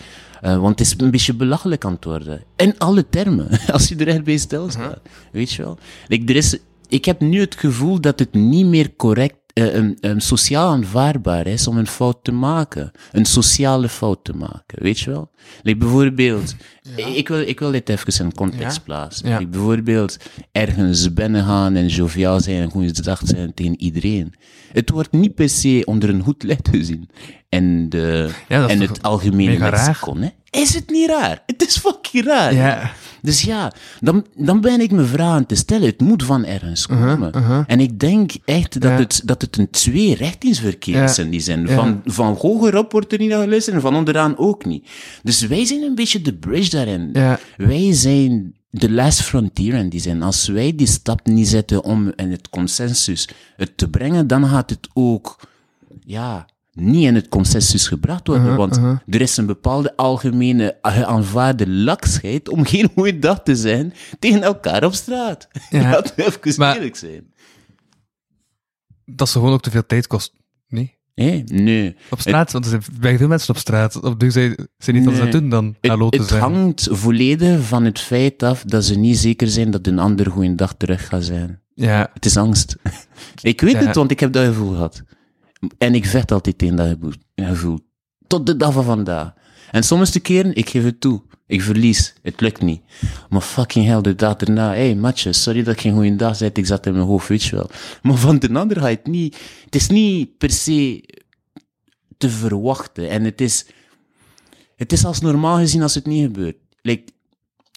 Uh, want het is een beetje belachelijk aan het worden. In alle termen, als je er echt bij stilstaat. Weet je wel? Like, er is, ik heb nu het gevoel dat het niet meer correct um, um, sociaal aanvaardbaar is om een fout te maken. Een sociale fout te maken, weet je wel? Like bijvoorbeeld, ik, wil, ik wil dit even in context Ja. plaatsen. Ja. Like bijvoorbeeld ergens binnen gaan en joviaal zijn en goeiedag zijn tegen iedereen. Het wordt niet per se onder een goed licht gezien. En, de, Ja, en het algemene lexicon, hè? Is het niet raar? Het is fucking raar. Ja. Dus ja, dan, dan ben ik me vragen te stellen. Het moet van ergens komen. En ik denk echt dat, Uh-huh, Ja. het, dat het een twee-richtingsverkeer Ja. is in die zin. Ja. Van, van hogerop wordt er niet naar geluisterd en van onderaan ook niet. Dus wij zijn een beetje de bridge daarin. Wij zijn de last frontier in die zin. Als wij die stap niet zetten om in het consensus het te brengen, dan gaat het ook, ja, niet in het consensus gebracht worden. Uh-huh, want er is een bepaalde algemene aanvaarde laksheid om geen goede dag te zijn tegen elkaar op straat. Ja. Laten we even Maar- eerlijk zijn. Dat ze gewoon ook te veel tijd kost. Nee? Nee. Op straat, want er zijn veel mensen op straat. Op dus zij zijn niet wat ze Nee. dat doen dan Het, hallo te het zeggen. hangt volledig van het feit af dat ze niet zeker zijn dat een ander goede dag terug gaat zijn. Ja, Het is angst. ik weet Ja. het, want ik heb dat gevoel gehad. En ik vecht altijd tegen dat gevoel. Tot de dag van vandaag. En sommige keren, ik geef het toe. Ik verlies. Het lukt niet. Maar fucking hell, de dag erna. Hé, hey, matje, sorry dat ik geen goede dag zei. Ik zat in mijn hoofd, weet je wel. Maar van de ander ga het niet... Het is niet per se te verwachten. En het is... Het is als normaal gezien als het niet gebeurt. Like,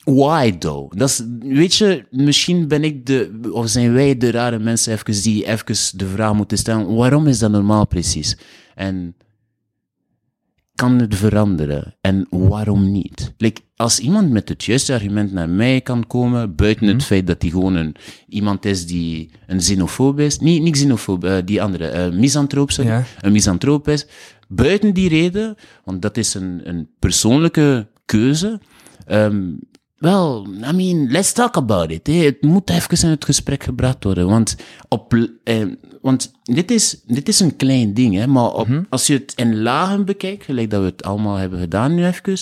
why though? Dat is, weet je, misschien ben ik de, of zijn wij de rare mensen even die even de vraag moeten stellen, waarom is dat normaal precies? En kan het veranderen? En waarom niet? Like, als iemand met het juiste argument naar mij kan komen, buiten het feit dat hij gewoon een, iemand is die een xenofoob is, niet, niet xenofoob, eh, die andere, eh misantroop, sorry, Ja. een misantroop is, buiten die reden, want dat is een, een persoonlijke keuze, ehm, Wel, I mean, let's talk about it. hè. Het moet even in het gesprek gebracht worden. Want, op, eh, want dit, is, dit is een klein ding, hè, maar op, als je het in lagen bekijkt, gelijk dat we het allemaal hebben gedaan nu even,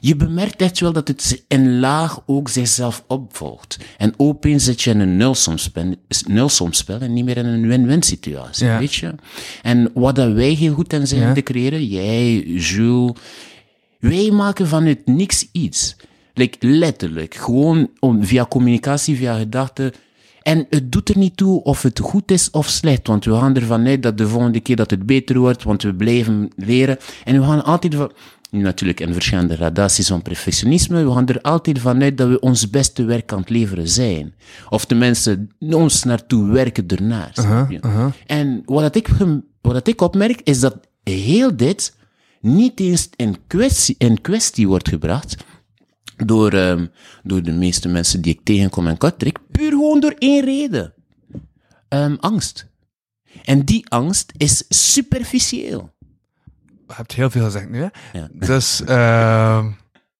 je bemerkt echt wel dat het in laag ook zichzelf opvolgt. En opeens zit je in een nulsomspel, nulsomspel en niet meer in een win-win situatie, weet je. En wat dat wij heel goed in zijn te creëren, jij, Jules, wij maken vanuit niks iets. Like, letterlijk. Gewoon om, via communicatie, via gedachten. En het doet er niet toe of het goed is of slecht. Want we gaan ervan uit dat de volgende keer dat het beter wordt. Want we blijven leren. En we gaan altijd van... nu Natuurlijk in verschillende gradaties van perfectionisme. We gaan er altijd van uit dat we ons beste werk aan het leveren zijn. Of de mensen ons naartoe werken ernaar. En wat, ik, wat ik opmerk, is dat heel dit niet eens in kwestie, in kwestie wordt gebracht door, ehm, door de meeste mensen die ik tegenkom in Kortrijk, puur gewoon door één reden. Ehm, angst. En die angst is superficieel. Je hebt heel veel gezegd nu, hè? Ja. Dus, ehm,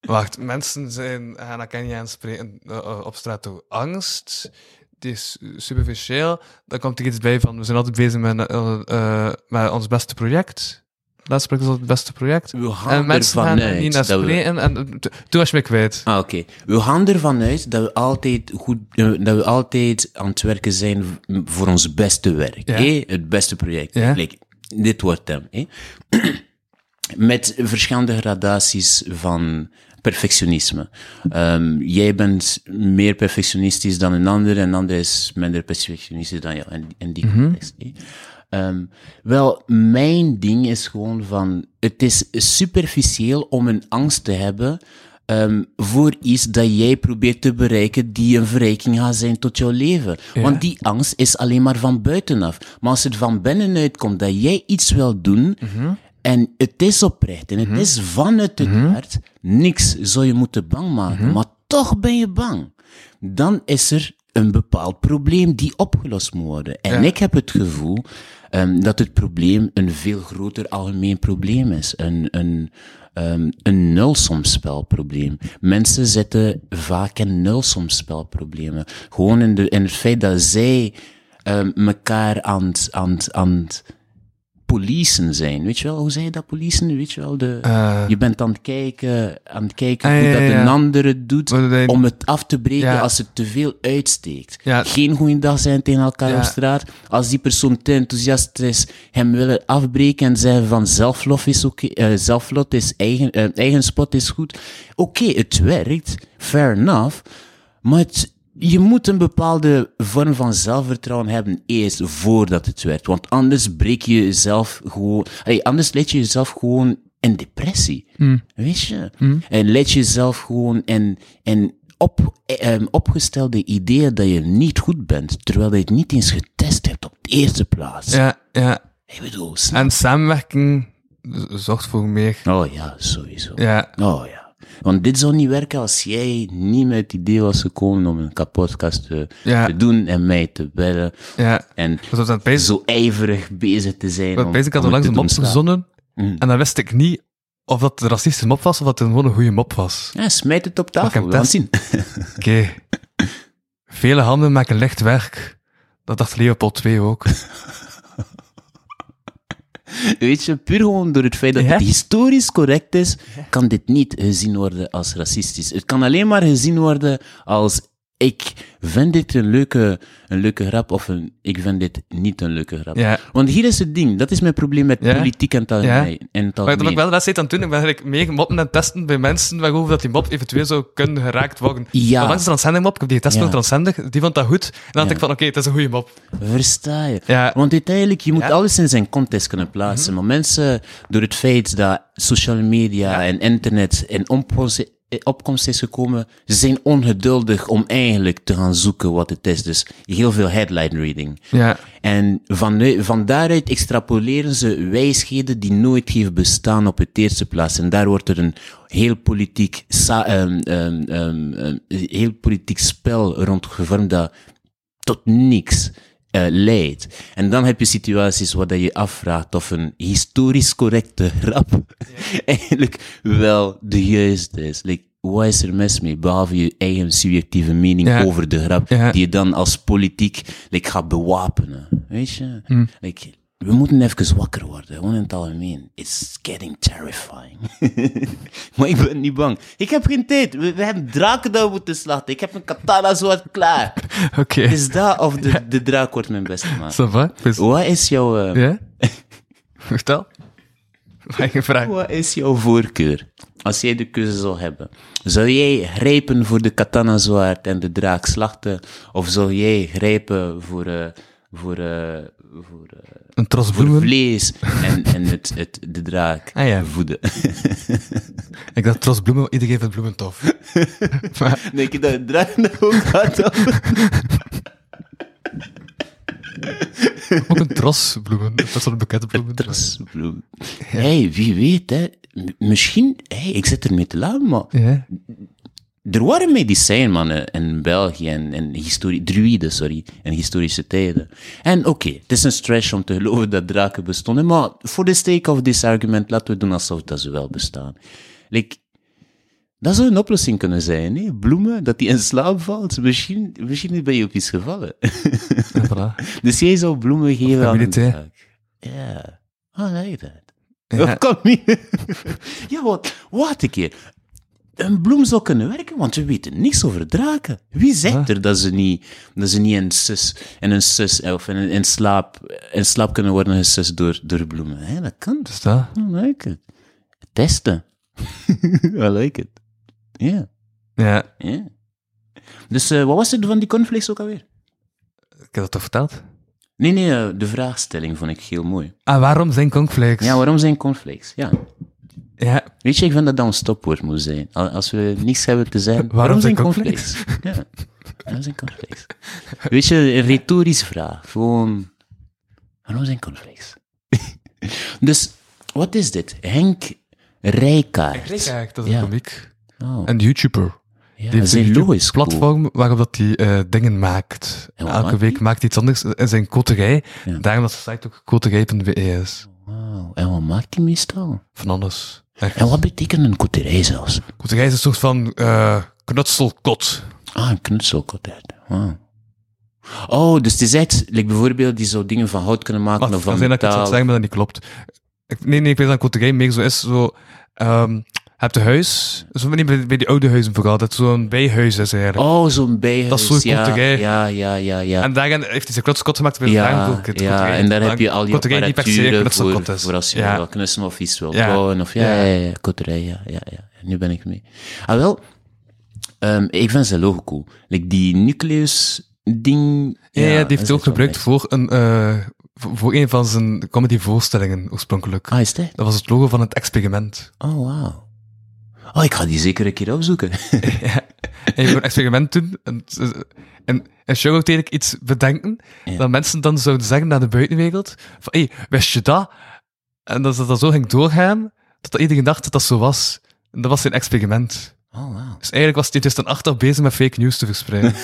wacht, mensen zijn, gaan naar Kenia aanspreken eh, op straat door angst. Die is superficieel. Dan komt er iets bij van, we zijn altijd bezig met, eh, eh, met ons beste project. Project is het beste project. We gaan En mensen ervan gaan uit niet naar dat we-. En, toen was je me kwijt. Ah, oké. We gaan ervan uit dat we altijd goed, eh, dat we altijd aan het werken zijn voor ons beste werk. Ja. Het beste project. Ja. Like, dit wordt hem. Met verschillende gradaties van perfectionisme. Ehm, jij bent meer perfectionistisch dan een ander, en een ander is minder perfectionistisch dan jou, in, in die context. hè. Ehm, wel, mijn ding is gewoon van, het is superficieel om een angst te hebben ehm, voor iets dat jij probeert te bereiken die een verrijking gaat zijn tot jouw leven. Want die angst is alleen maar van buitenaf. Maar als het van binnenuit komt dat jij iets wil doen, en het is oprecht en het is vanuit het hart, niks zou je moeten bang maken, maar toch ben je bang. Dan is er een bepaald probleem die opgelost moet worden. En ik heb het gevoel ehm, dat het probleem een veel groter algemeen probleem is. Een, een, ehm, een nulsomspelprobleem. Mensen zitten vaak in nulsomspelproblemen. Gewoon in, de, in het feit dat zij ehm, elkaar aan het- aan aan policen zijn. Weet je wel, hoe zeg je dat, policen? Weet je wel, de, Eh. je bent aan het kijken, aan het kijken Ah, hoe ja, dat ja, een ander het doet, Wat om het af te breken Ja. als het te veel uitsteekt. Geen goeiedag zijn tegen elkaar op straat. Als die persoon te enthousiast is, hem willen afbreken en zeggen van zelflof is oké, eh, zelflof is eigen, eh, eigen spot is goed. Oké, het werkt, fair enough, maar het, je moet een bepaalde vorm van zelfvertrouwen hebben eerst voordat het werkt. Want anders breek je jezelf gewoon, allee, anders leid je jezelf gewoon in depressie. Weet je? En leid je jezelf gewoon in, in op, eh, em, opgestelde ideeën dat je niet goed bent, terwijl je het niet eens getest hebt op de eerste plaats. Ja, ja. Ik bedoel, snap- En samenwerking zorgt voor meer. Oh ja, sowieso. Ja. Oh ja. Want dit zou niet werken als jij niet met het idee was gekomen om een kapotkast te, Ja. te doen en mij te bellen. Ja. En bezig. zo ijverig bezig te zijn. Ik om- bezig had het langs een mop verzonnen. Mm. En dan wist ik niet of dat een racistische mop was of dat het gewoon een goede mop was. Ja, smijt het op tafel, we gaan zien. Oké. Vele handen maken licht werk. Dat dacht Leopold 2 ook. Weet je, puur gewoon door het feit dat Ja? het historisch correct is, kan dit niet gezien worden als racistisch. Het kan alleen maar gezien worden als ik vind dit een leuke, een leuke grap of een, ik vind dit niet een leuke grap. Ja. Want hier is het ding, dat is mijn probleem met Ja? politiek en het algemeen. en Maar ik wel laatste tijd aan het doen, ik ben eigenlijk mee moppen het testen bij mensen waarover dat die mop eventueel zou kunnen geraakt worden. Ja. Onlangs de transcender mop, ik heb die getest Ja. met een transcender, die vond dat goed. En dan dacht Ja. ik van, oké, het is een goede mop. Versta je? Ja. Want uiteindelijk, je moet Ja. Mhm. alles in zijn context kunnen plaatsen. Maar mensen, door het feit dat social media en internet in opkomst, in opkomst is gekomen, ze zijn ongeduldig om eigenlijk te gaan zoeken wat het is. Dus heel veel headline reading. Ja. En van, van daaruit extrapoleren ze wijsheden die nooit heeft bestaan op het eerste plaats. En daar wordt er een heel politiek, sa- ehm, ehm, ehm, heel politiek spel rond gevormd dat tot niks eh, leidt. En dan heb je situaties waar dat je afvraagt of een historisch correcte grap eigenlijk wel de juiste is. Like, wat is er mis mee? Behalve je eigen subjectieve mening Ja. over de grap, Ja. die je dan als politiek like, gaat bewapenen. Weet je? Hm. Like, we moeten even wakker worden, gewoon in het algemeen. It's getting terrifying. maar ik ben niet bang. Ik heb geen tijd. We, we hebben draken dat we moeten slachten. Ik heb een katana zo klaar. Oké. Is dat of de, de draak wordt mijn beste man? Ça va? Dus- Wat is jouw... eh, Ja? Vertel. Vragen? Wat is jouw voorkeur? Als jij de keuze zou hebben, zou jij grijpen voor de katana zwaard en de draak slachten? Of zou jij grijpen voor, eh, voor, eh, voor, eh, Een tros voor bloemen? vlees en, en het, het, de draak Ah, ja. voeden? Ik dacht tros bloemen, iedereen vindt bloemen tof. maar, je dat de draak ook gaat ook een tros bloemen. Dat een bekende bloemen. Trasbloem. hey, wie weet, hè. M- Misschien, hey, ik zit ermee te lachen, maar Ja. Er waren medicijnmannen in België en, en historie, druïden, sorry, in historische tijden. En oké, het is een stretch om te geloven dat draken bestonden, maar for the sake of this argument, laten we doen alsof dat ze wel bestaan. Like, dat zou een oplossing kunnen zijn, hè? Bloemen, dat die in slaap valt. Misschien, misschien ben je op iets gevallen. Voilà. dus jij zou bloemen geven aan een draak. Ja, oh, like that. Ja. Kan niet. ja, wat, wat een keer. Een bloem zou kunnen werken, want we weten niks over draken. Wie zegt er dat ze niet, dat ze niet in, sus, in een sus of in, in, slaap, in slaap kunnen worden gesust door, door bloemen? Hè, dat kan. Dat. I like it. Testen. I like it. Ja, Ja, ja. Dus eh, wat was het van die cornflakes ook alweer? ik heb dat toch verteld? Nee, nee, eh, de vraagstelling vond ik heel mooi. Ah, waarom zijn konkflakes? Ja, waarom zijn cornflakes? Ja. Ja, Weet je, ik vind dat dat een stopwoord moet zijn. Al- Als we niets hebben te zeggen, waarom, zijn cornflakes? Ja, waarom zijn cornflakes? Weet je, een retorische vraag. Gewoon, waarom zijn cornflakes? dus, wat is dit? Henk Rijkaard. Kijk, dat is Ja. een komiek. Oh, Een YouTuber. ja, Die heeft zijn een cool. platform waarop dat hij eh, dingen maakt. En Elke week maakt hij iets anders in zijn koterij. Ja. Daarom dat zijn site ook koterij.be is. Wauw, En wat maakt hij meestal? Van alles. Echt. En wat betekent een koterij zelfs? Koterij is een soort van eh, knutselkot. Ah, een knutselkotert. Wauw. Oh, dus het is echt, like bijvoorbeeld, die zou dingen van hout kunnen maken Wacht, of kan van zijn dat ik het metaal. zeggen, maar dat niet klopt. Ik, nee, nee, ik weet dat een koterij meer zo is. Zo, ehm heb je huis, zo niet bij, bij die oude huizen vooral, dat zo'n bijhuis is eigenlijk. Oh, zo'n bijhuis. Dat is zo'n ja. Ja, ja, ja, ja. En daarin heeft hij zijn knutselkot gemaakt de ja, het ja, en daar heb je al je koterij niet per se een apparatuur voor, voor als je Ja. wil knussen of iets wil Ja. bouwen. Of, ja, Ja. ja, ja, koterij, ja, ja, ja. Nu ben ik mee. Ah, wel, ehm, ik vind zijn logo cool. Like die nucleus-ding. Ja, ja, die heeft hij ook gebruikt nice. voor een, eh, voor, een van zijn comedy-voorstellingen oorspronkelijk. Ah, is dat? Dat was het logo van het experiment. Oh, wauw. Oh, ik ga die zeker een keer opzoeken. ja. En je moet een experiment doen. En, en, en show ook eigenlijk iets bedenken. Ja. Dat mensen dan zouden zeggen naar de buitenwereld. Van, hé, hey, wist je dat? En dat ze dat zo ging doorgaan, dat iedereen dacht dat dat zo was. En dat was zijn experiment. Oh, wauw. Dus eigenlijk was hij in 2008 al bezig met fake news te verspreiden.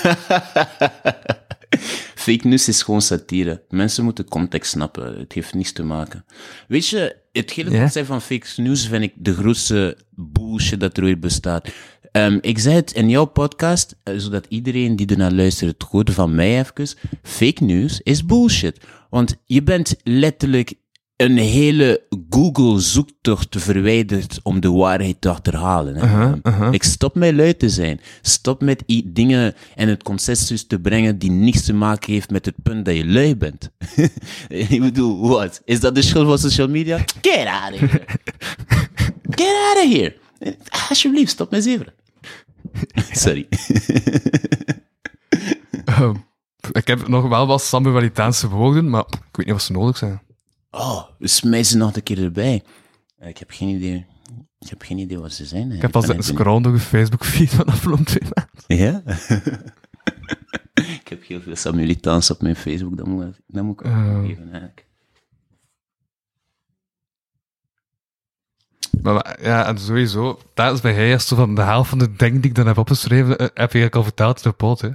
Fake news is gewoon satire. Mensen moeten context snappen. Het heeft niets te maken. Weet je, het hele Ja? concept van fake news vind ik de grootste bullshit dat er ooit bestaat. Ehm, ik zei het in jouw podcast, eh, zodat iedereen die ernaar luistert het hoort van mij even. Fake news is bullshit. Want je bent letterlijk een hele Google-zoektocht verwijderd om de waarheid te achterhalen. Hè? Ik stop met lui te zijn. Stop met dingen en het consensus te brengen die niets te maken heeft met het punt dat je lui bent. ik bedoel, wat? Is dat de schuld van social media? Get out of here. Get out of here. Alsjeblieft, stop met zeveren. Sorry. Ehm, ik heb nog wel wat Samuelitaanse woorden, maar ik weet niet wat ze nodig zijn. Oh, smijt ze nog een keer erbij. Eh, Ik heb geen idee. Ik heb geen idee wat ze zijn. Ik heb al scrollen door een Facebook-feed van afgelopen twee maanden. Ja? ik heb heel veel Samuelitaans op mijn Facebook, dat moet, dat moet ik ook Oh. geven eigenlijk. Maar, ja, en sowieso, dat is bij eerst zo van de helft van de dingen die ik dan heb opgeschreven, eh, heb je eigenlijk al verteld in de pot, hè.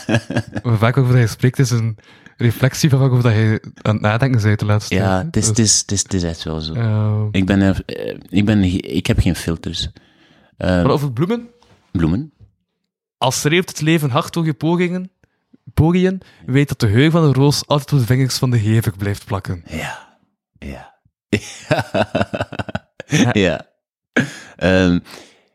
maar vaak over dat je spreekt is een reflectie van waarover dat je aan het nadenken bent de laatste Ja, tijd, het is, Dus, het, is, het, is, het is echt wel zo. eh, Ik, ben er, eh, ik, ben, ik heb geen filters. Ehm, Maar over bloemen. bloemen. Als streeft het leven hard door je pogingen, pogingen, weet dat de geur van de roos altijd op de vingers van de hevig blijft plakken. Ja. Ja. ja. Ehm,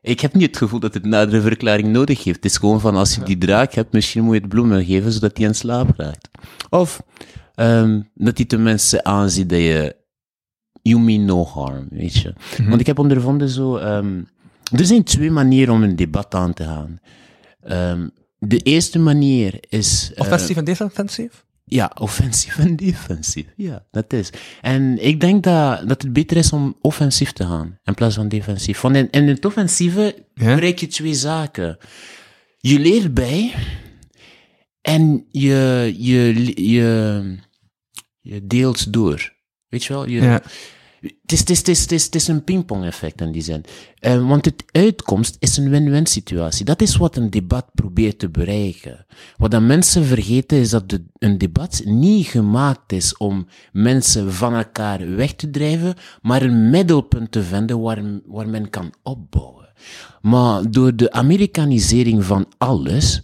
ik heb niet het gevoel dat het nadere verklaring nodig heeft. Het is gewoon van, als je die draak hebt, misschien moet je het bloemen geven, zodat hij in slaap raakt. Of, ehm, dat hij tenminste aanziet dat je, you mean no harm, weet je. Want ik heb ondervonden zo, ehm, er zijn twee manieren om een debat aan te gaan. Ehm, de eerste manier is... eh, Offensief en defensief? Ja, offensief en defensief. Ja, dat is. En ik denk dat, dat het beter is om offensief te gaan in plaats van defensief. Want in, in het offensieve Ja. bereik je twee zaken. Je leert bij en je, je, je, je deelt door. Weet je wel? Je, Ja. Het is, het, is, het, is, het, is, het is een pingpong-effect in die zin. Eh, want het uitkomst is een win-win situatie. Dat is wat een debat probeert te bereiken. Wat dan mensen vergeten is dat de, een debat niet gemaakt is om mensen van elkaar weg te drijven, maar een middelpunt te vinden waar, waar men kan opbouwen. Maar door de Amerikanisering van alles,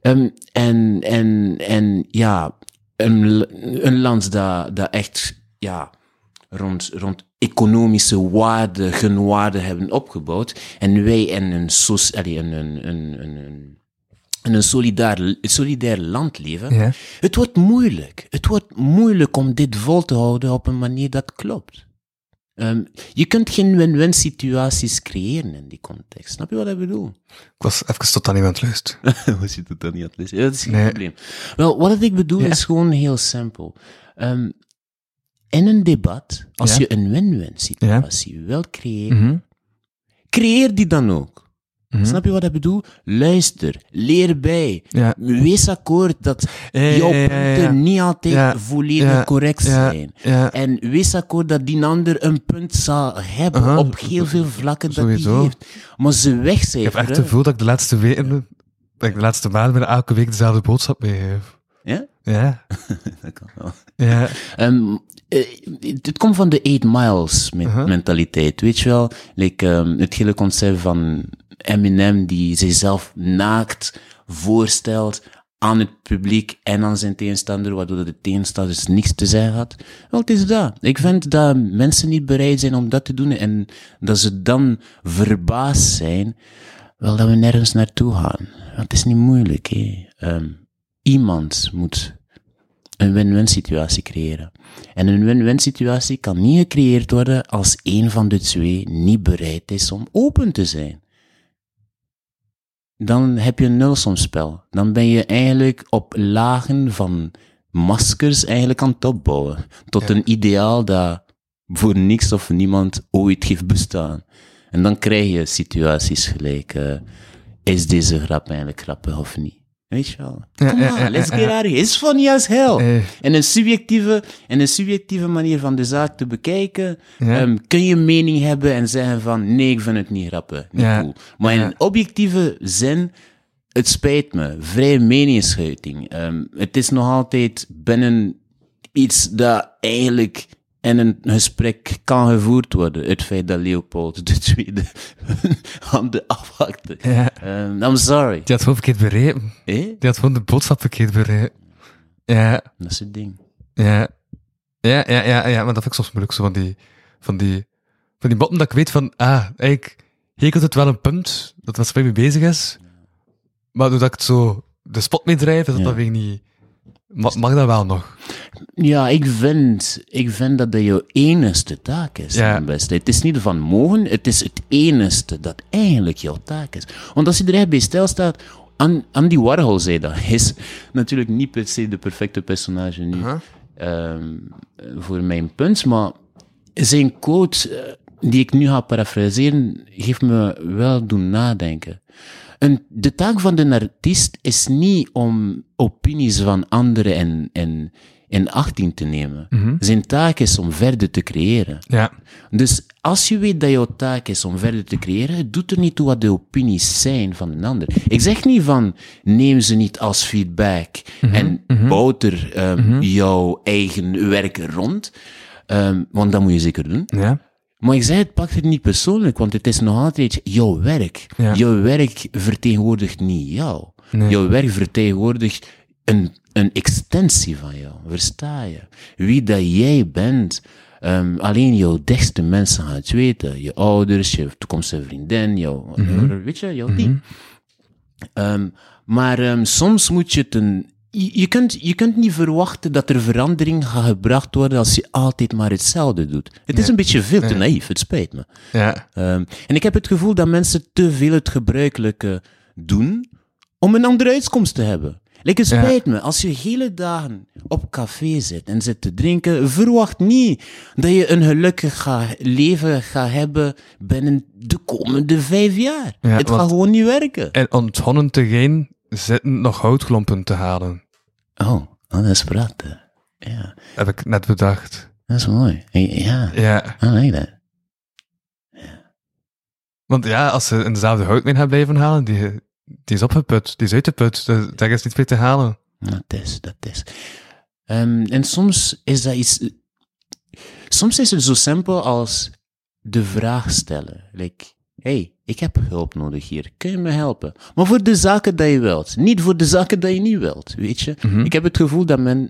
ehm, en, en, en ja, een, een land dat, dat echt, ja, rond, rond economische waarden, genwaarden hebben opgebouwd. En wij in een, allee, een, een, een, een, in een solidair, solidair land leven. Ja. Het wordt moeilijk. Het wordt moeilijk om dit vol te houden op een manier dat klopt. Ehm, je kunt geen win-win situaties creëren in die context. Snap je wat ik bedoel? Ik was even totaal niet aan het luisteren. Was je dan niet aan het lezen? Ja, dat is geen Nee. probleem. Wel, wat ik bedoel Ja. is gewoon heel simpel. Ehm, in een debat, als Ja. je een win-win situatie wil creëren, Mhm. creëer die dan ook. Mhm. Snap je wat ik bedoel? Luister, leer bij. Ja. Wees akkoord dat jouw punten niet altijd volledig correct zijn. En wees akkoord dat die ander een punt zal hebben op heel veel vlakken dat Sowieso. hij heeft. Maar ze Ik heb echt het wegcijferen... gevoel dat ik de laatste weken, dat ik de laatste maanden bijna elke week dezelfde boodschap meegeef. Ja? Ja. Dat kan wel. Ja. Ehm, eh, het, het komt van de 8 miles Uh-huh. mentaliteit, weet je wel? Like, ehm, het hele concept van Eminem die zichzelf naakt voorstelt aan het publiek en aan zijn tegenstander, waardoor de tegenstanders niks te zeggen had. Wel, het is dat. Ik vind dat mensen niet bereid zijn om dat te doen en dat ze dan verbaasd zijn, wel dat we nergens naartoe gaan. Want het is niet moeilijk, hè. Ehm, iemand moet een win-win situatie creëren. En een win-win situatie kan niet gecreëerd worden als een van de twee niet bereid is om open te zijn. Dan heb je een nulsomspel. Dan ben je eigenlijk op lagen van maskers eigenlijk aan het opbouwen. Tot een ideaal dat voor niks of niemand ooit heeft bestaan. En dan krijg je situaties gelijk, eh, is deze grap eigenlijk grappig of niet? Weet je wel? Ja, Come on, ja, let's get out of here. It's funny as hell. En een subjectieve, en een subjectieve manier van de zaak te bekijken, Ja. ehm, kun je een mening hebben en zeggen van, nee, ik vind het niet grappig, niet cool. Maar in een objectieve zin, het spijt me, vrije meningsuiting. Ehm, het is nog altijd binnen iets dat eigenlijk in een gesprek kan gevoerd worden. Het feit dat Leopold de tweede handen afhakte. Ja. Ehm, I'm sorry. Die had gewoon verkeerd begrepen. Eh? Die had gewoon de boodschap verkeerd begrepen. Ja. Dat is het ding. Ja. Ja, ja, ja, ja, maar dat vind ik soms moeilijk, zo van die, van die, van die botten dat ik weet van, ah, eigenlijk, hier het wel een punt dat wat mee bezig is, maar doordat ik het zo de spot mee drijf, is dat Ja. dan weer niet, mag, mag dat wel nog? Ja, ik vind, ik vind dat dat jouw enigste taak is. Ja. beste. Het is niet van mogen, het is het enigste dat eigenlijk jouw taak is. Want als je er echt bij stilstaat, An- Andy Warhol zei dat. Hij is natuurlijk niet per se de perfecte personage nu ehm, voor mijn punt, maar zijn quote, eh, die ik nu ga parafraseren, heeft me wel doen nadenken. Een, de taak van de artiest is niet om opinies van anderen in, in, in achting te nemen. Zijn taak is om verder te creëren. Ja. Dus als je weet dat jouw taak is om verder te creëren, het doet er niet toe wat de opinies zijn van een ander. Ik zeg niet van, neem ze niet als feedback en bouw er ehm, jouw eigen werk rond. Ehm, want dat moet je zeker doen. Ja. Maar ik zeg het, pak het niet persoonlijk, want het is nog altijd jouw werk. Ja. Jouw werk vertegenwoordigt niet jou. Nee. Jouw werk vertegenwoordigt een, een extensie van jou. Versta je? Wie dat jij bent, ehm, alleen jouw dichtste mensen gaan het weten. Je ouders, je toekomstige vriendin, jouw, weet je, jouw team. Ehm, maar ehm, soms moet je het een. Je, kunt, je kunt niet verwachten dat er verandering gaat gebracht worden als je altijd maar hetzelfde doet. Het is een beetje veel te naïef, het spijt me. Ja. Ehm, en ik heb het gevoel dat mensen te veel het gebruikelijke doen om een andere uitkomst te hebben. Like, het Ja. spijt me, als je hele dagen op café zit en zit te drinken, verwacht niet dat je een gelukkig ga, leven gaat hebben binnen de komende vijf jaar. Ja, het gaat gewoon niet werken. En onthonnen te gaan zitten nog houtklompen te halen. Oh, oh, dat is praten. Ja, Heb ik net bedacht. dat is mooi. Ja, Ja. I like that. Want ja, als ze in dezelfde houtmijn gaan blijven halen, die, die is opgeput. Die is uitgeput. Dus daar is niet meer te halen. Dat is, dat is. Ehm, en soms is dat iets. Soms is het zo simpel als de vraag stellen. Like, hey, ik heb hulp nodig hier. Kun je me helpen? Maar voor de zaken dat je wilt. Niet voor de zaken dat je niet wilt. Weet je? Ik heb het gevoel dat men.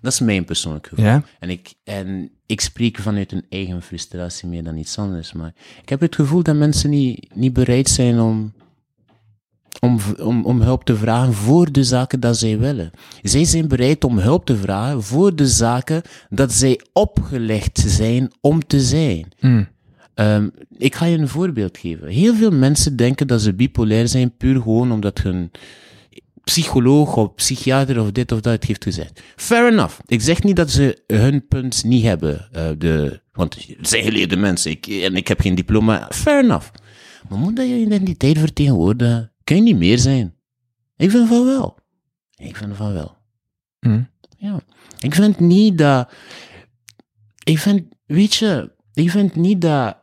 Dat is mijn persoonlijk gevoel. En ik, en ik spreek vanuit een eigen frustratie meer dan iets anders. Maar ik heb het gevoel dat mensen niet, niet bereid zijn om, om, om, om hulp te vragen voor de zaken dat zij willen. Zij zijn bereid om hulp te vragen voor de zaken dat zij opgelegd zijn om te zijn. Mm. Ehm, ik ga je een voorbeeld geven. Heel veel mensen denken dat ze bipolair zijn puur gewoon omdat hun psycholoog of psychiater of dit of dat het heeft gezegd. Fair enough. Ik zeg niet dat ze hun punt niet hebben. eh, de, want het zijn geleerde mensen ik, en ik heb geen diploma. Fair enough. Maar moet dat je identiteit vertegenwoordigen? Kun je niet meer zijn? Ik vind van wel. Ik vind van wel. Mm. Ja. Ik vind niet dat. Ik vind, weet je, ik vind niet dat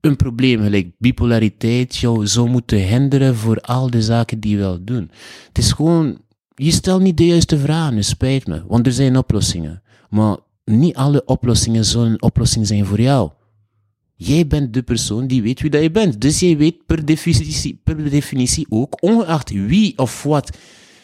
een probleem gelijk bipolariteit jou zou moeten hinderen voor al de zaken die je doen. Het is gewoon, je stelt niet de juiste vragen, spijt me, want er zijn oplossingen. Maar niet alle oplossingen zullen een oplossing zijn voor jou. Jij bent de persoon die weet wie dat je bent. Dus jij weet per definitie, per definitie ook, ongeacht wie of wat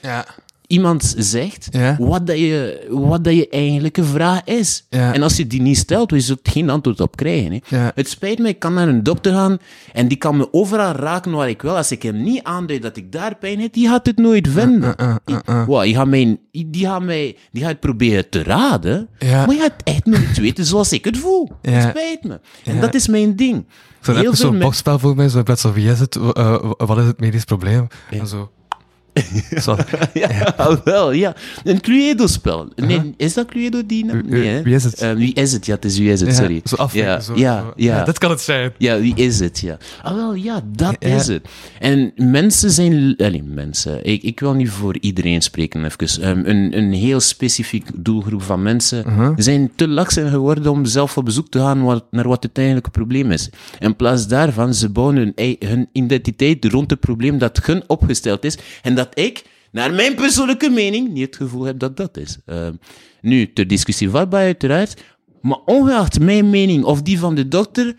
Ja. Iemand zegt, Ja. wat, dat je, wat dat je eigenlijke vraag is. Ja. En als je die niet stelt, je zult geen antwoord op krijgen. Hè. Ja. Het spijt me, ik kan naar een dokter gaan en die kan me overal raken waar ik wil. Als ik hem niet aanduid dat ik daar pijn heb, die gaat het nooit vinden. uh, uh, uh. Wow, die, gaat mij, die, gaat mij, die gaat proberen te raden, maar je gaat echt nooit weten zoals ik het voel. Het spijt me. En dat is mijn ding. Zo Heel zo'n veel me- bokspel voor mij, zo in plaats van wie is het, uh, wat is het medisch probleem? En zo. Zo. Ja, wel, ja. Een Cluedo-spel. Nee, is dat Cluedo die naam? Nee, hè? wie is het? Eh, wie is het? Ja, het is wie is het, sorry. Zo Ja, zo, ja, zo. ja. Dat kan het zijn. Ja, wie is het? Ja. Ah, wel, ja, dat is het. En mensen zijn... Allee, mensen. Ik, ik wil niet voor iedereen spreken, even. Ehm, een, een heel specifiek doelgroep van mensen zijn te laks zijn geworden om zelf op bezoek te gaan wat, naar wat het eigenlijke probleem is. In plaats daarvan, ze bouwen hun, hun identiteit rond het probleem dat hun opgesteld is. En dat ik, naar mijn persoonlijke mening, niet het gevoel heb dat dat is. Ehm, nu, ter discussie vatbaar uiteraard. Maar ongeacht mijn mening of die van de dokter,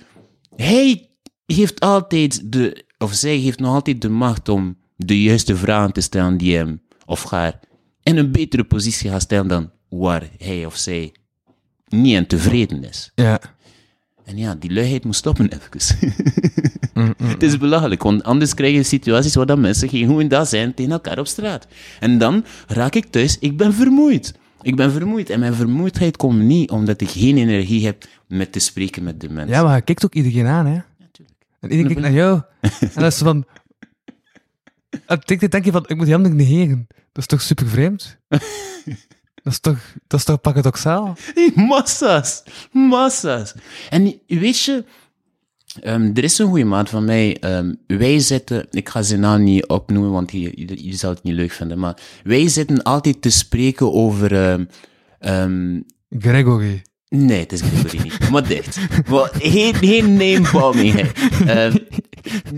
hij heeft altijd de, of zij heeft nog altijd de macht om de juiste vragen te stellen die hem of haar in een betere positie gaat stellen dan waar hij of zij niet aan tevreden is. Ja. En ja, die luiheid moet stoppen even. Het is belachelijk, want anders krijg je situaties waar dat mensen geen goede dag zijn tegen elkaar op straat. En dan raak ik thuis, ik ben vermoeid. Ik ben vermoeid en mijn vermoeidheid komt niet omdat ik geen energie heb met te spreken met de mensen. ja, maar hij kijkt ook iedereen aan, hè? En iedereen kijkt naar jou. En dat is van... En denk, denk je van, ik moet die handen negeren. Dat is toch super vreemd? Dat is toch, dat is toch paradoxaal? Massa's, massa's. En weet je, ehm, er is een goede maat van mij. ehm, wij zitten, ik ga zijn naam niet opnoemen, want je, je, je zal het niet leuk vinden, maar wij zitten altijd te spreken over. ehm, Gregory. Nee, het is niet. Maar dicht. Maar geen, geen name-bombing. Ehm,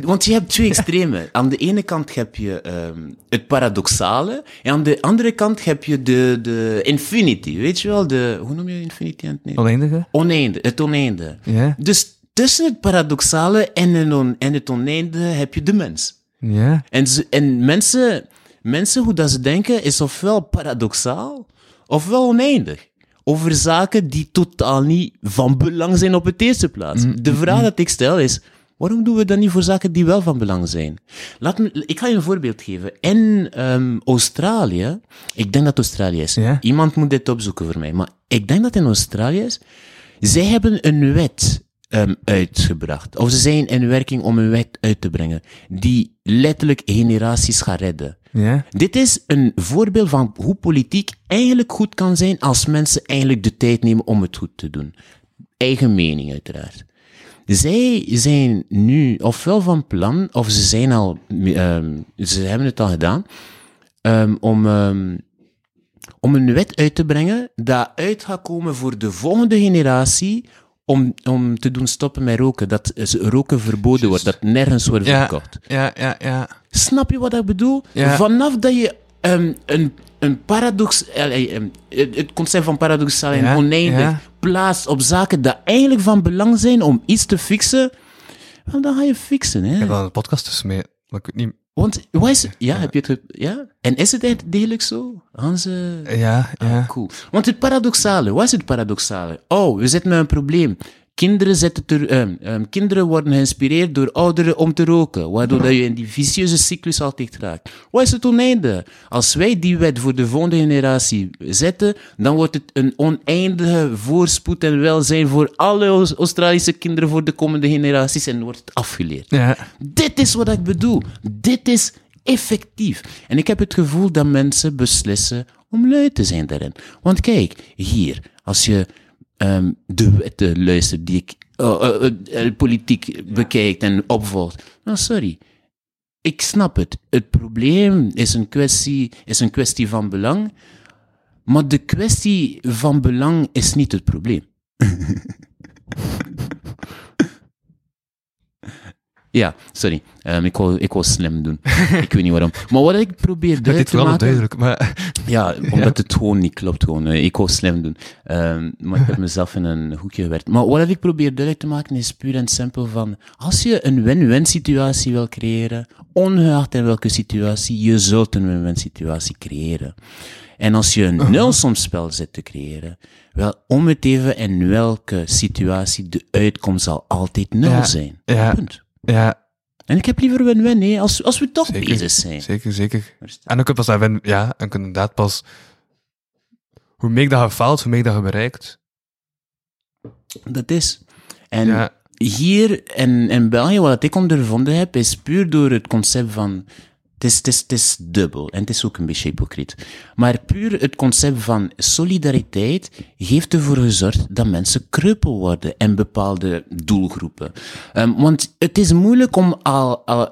want je hebt twee extremen. Aan de ene kant heb je ehm, het paradoxale. En aan de andere kant heb je de, de infinity. Weet je wel? De, hoe noem je infinity aan het Nederlands? Oneindige? Oneinde. Het oneinde. Ja. Dus tussen het paradoxale en, een on- en het oneinde heb je de mens. Ja. En, en mensen, mensen, hoe dat ze denken, is ofwel paradoxaal, ofwel oneindig. Over zaken die totaal niet van belang zijn op het eerste plaats. De vraag dat ik stel is, waarom doen we dat niet voor zaken die wel van belang zijn? Laat me, ik ga je een voorbeeld geven. In ehm, Australië, ik denk dat Australië is. Ja. Iemand moet dit opzoeken voor mij, maar ik denk dat in Australië is. Zij hebben een wet uitgebracht. Of ze zijn in werking om een wet uit te brengen. Die letterlijk generaties gaat redden. Ja. Dit is een voorbeeld van hoe politiek eigenlijk goed kan zijn als mensen eigenlijk de tijd nemen om het goed te doen. Eigen mening, uiteraard. Zij zijn nu ofwel van plan, of ze zijn al, ehm, ze hebben het al gedaan, ehm, om, ehm, om een wet uit te brengen dat uit gaat komen voor de volgende generatie om, om te doen stoppen met roken. Dat is- roken verboden wordt, dat nergens wordt Ja. verkocht. Ja, ja, ja. Snap je wat ik bedoel? Ja. Vanaf dat je ehm, een, een paradox, eh, eh, het het concept van paradoxaal en Ja, oneindig plaatst op zaken die eigenlijk van belang zijn om iets te fixen, dan ga je fixen. Ik Hè? heb wel een podcast tussen mee, maar ik niet... Want, is, ja, heb je het, ja? En is het echt degelijk zo? Gaan ze... Ja, ja. Cool. Want het paradoxale, wat is het paradoxale? Oh, we zitten met een probleem. Kinderen, ter, ehm, ehm, kinderen worden geïnspireerd door ouderen om te roken, waardoor dat je in die vicieuze cyclus altijd raakt. Wat is het oneinde? Als wij die wet voor de volgende generatie zetten, dan wordt het een oneindige voorspoed en welzijn voor alle Aus- Australische kinderen voor de komende generaties en wordt het afgeleerd. Ja. Dit is wat ik bedoel. Dit is effectief. En ik heb het gevoel dat mensen beslissen om lui te zijn daarin. Want kijk, hier, als je ehm, de wetten luistert die ik eh, eh, eh, politiek bekijkt en opvolgt, nou sorry. Ik snap het. Het probleem is een kwestie, is een kwestie van belang, maar de kwestie van belang is niet het probleem. Ja, sorry. Ehm, ik, wou, ik wou slim doen. ik weet niet waarom. Maar wat ik probeer duidelijk te wel maken... duidelijk, maar... Ja, omdat het gewoon niet klopt. Gewoon. Eh, Ik wou slim doen. Ehm, maar ik heb mezelf in een hoekje gewerkt. Maar wat ik probeer duidelijk te maken is puur en simpel van... Als je een win-win situatie wil creëren, ongeacht in welke situatie, je zult een win-win situatie creëren. En als je een nulsomspel zit te creëren, wel, om het even in welke situatie, de uitkomst zal altijd nul Ja, zijn. ja. Punt. Ja, En ik heb liever win-win, hè, als, als we toch Zeker. bezig zijn. zeker, zeker. En dan kun je pas even, ja, en kun je inderdaad pas... Hoe meer dat je faalt, hoe meer dat je bereikt. Dat is. En Ja. hier in, in België, wat ik ondervonden heb, is puur door het concept van. Het is, het, is, het is dubbel en het is ook een beetje hypocriet. Maar puur het concept van solidariteit heeft ervoor gezorgd dat mensen kreupel worden in bepaalde doelgroepen. Ehm, want het is moeilijk om al, al,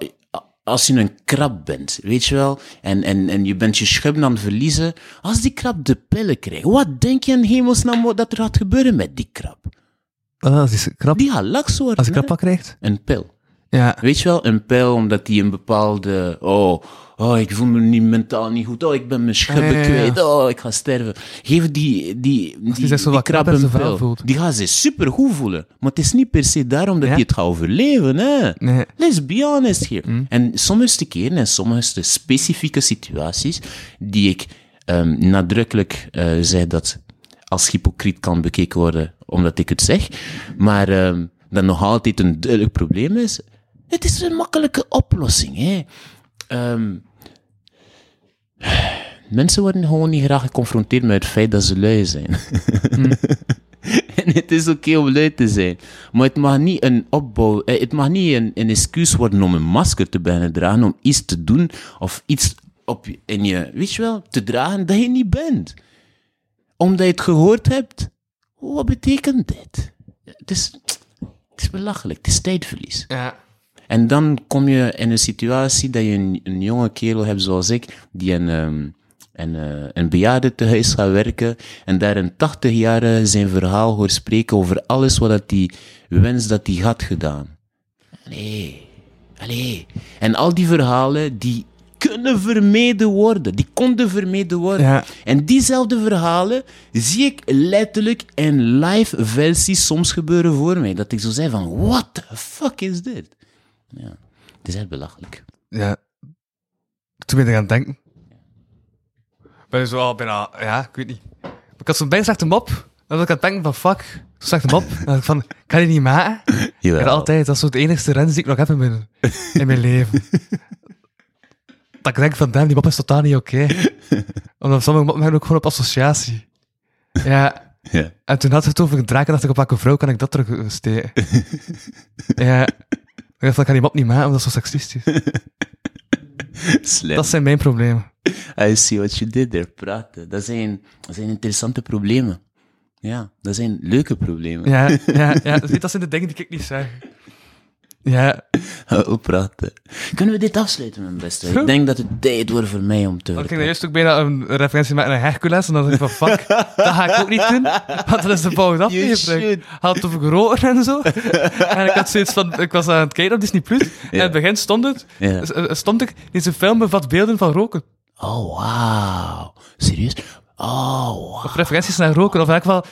als je een krab bent, weet je wel, en, en, en je bent je schubben aan het verliezen, als die krab de pillen krijgt, wat denk je in hemelsnaam dat er gaat gebeuren met die krab? Ah, als je krap, Die gaat laks worden. als hè? krap krijgt? Een pil. Ja. Weet je wel, een pil omdat die een bepaalde... Oh, oh, ik voel me niet mentaal niet goed. Oh, ik ben mijn schubben Ah, ja, ja, ja. kwijt. Oh, ik ga sterven. Geef die, die, die, die wat krab een voelt. Die gaat zich super goed voelen. Maar het is niet per se daarom dat hij het gaat overleven. Hè? Nee. Let's be honest here. En sommige keren en sommige specifieke situaties die ik ehm, nadrukkelijk eh zeg dat als hypocriet kan bekeken worden omdat ik het zeg, maar ehm, dat nog altijd een duidelijk probleem is. Het is een makkelijke oplossing. Hè? Ehm, mensen worden gewoon niet graag geconfronteerd met het feit dat ze lui zijn. En het is oké om lui te zijn. Maar het mag niet een opbouw, eh, het mag niet een, een excuus worden om een masker te beginnen dragen, om iets te doen of iets op, in je, weet je wel, te dragen dat je niet bent. Omdat je het gehoord hebt. Wat betekent dit? Het is, het is belachelijk, het is tijdverlies. Ja. En dan kom je in een situatie dat je een, een jonge kerel hebt zoals ik, die een, ehm, en, eh, een bejaardentehuis gaat werken en daar een 80-jarige zijn verhaal hoort spreken over alles wat hij wenst dat hij had gedaan. Allee, allee. En al die verhalen, die kunnen vermeden worden. Die konden vermeden worden. Ja. En diezelfde verhalen zie ik letterlijk in live versies soms gebeuren voor mij. Dat ik zo zei van, what the fuck is dit? Ja, het is echt belachelijk. Ja. Toen ben ik aan het denken. Ben je zo al bijna, ja, ik weet niet. Ik had zo'n bijna slechte mop. Dan was ik aan het denken van, fuck, zo'n slechte mop. Dan dacht ik van, kan je die niet maken? Jawel. En altijd, dat is zo de enigste rens die ik nog heb in mijn, in mijn leven. dat ik denk van, damn, die mop is totaal niet oké. Omdat sommige moppen hebben ook gewoon op associatie. Ja, Ja. en toen had het over een draak en dacht ik, op welke vrouw kan ik dat terug eh, steken? ja. Ik dacht, dat kan die mop niet maken, want dat zo seksistisch. Slim. Dat zijn mijn problemen. I see what you did there. Praten. Dat zijn, dat zijn interessante problemen. Ja, dat zijn leuke problemen. Ja, ja, ja. Dat zijn de dingen die ik niet zeg. Ja, Op praten. Kunnen we dit afsluiten, mijn beste? Ik denk dat het tijd wordt voor mij om te dan ging vertrekken. ik juist ook bijna een referentie maken naar Hercules. En dan dacht ik van, fuck, dat ga ik ook niet doen. Want dat is de volgende aflevering. Had het over roken en zo. En ik had zoiets van, ik was aan het kijken op Disney+. Plus. En in het begin stond het, Ja. eh, stond ik, deze film bevat beelden van roken. Oh, wauw. Serieus? Oh, wauw. Of referenties naar roken. Of in elk geval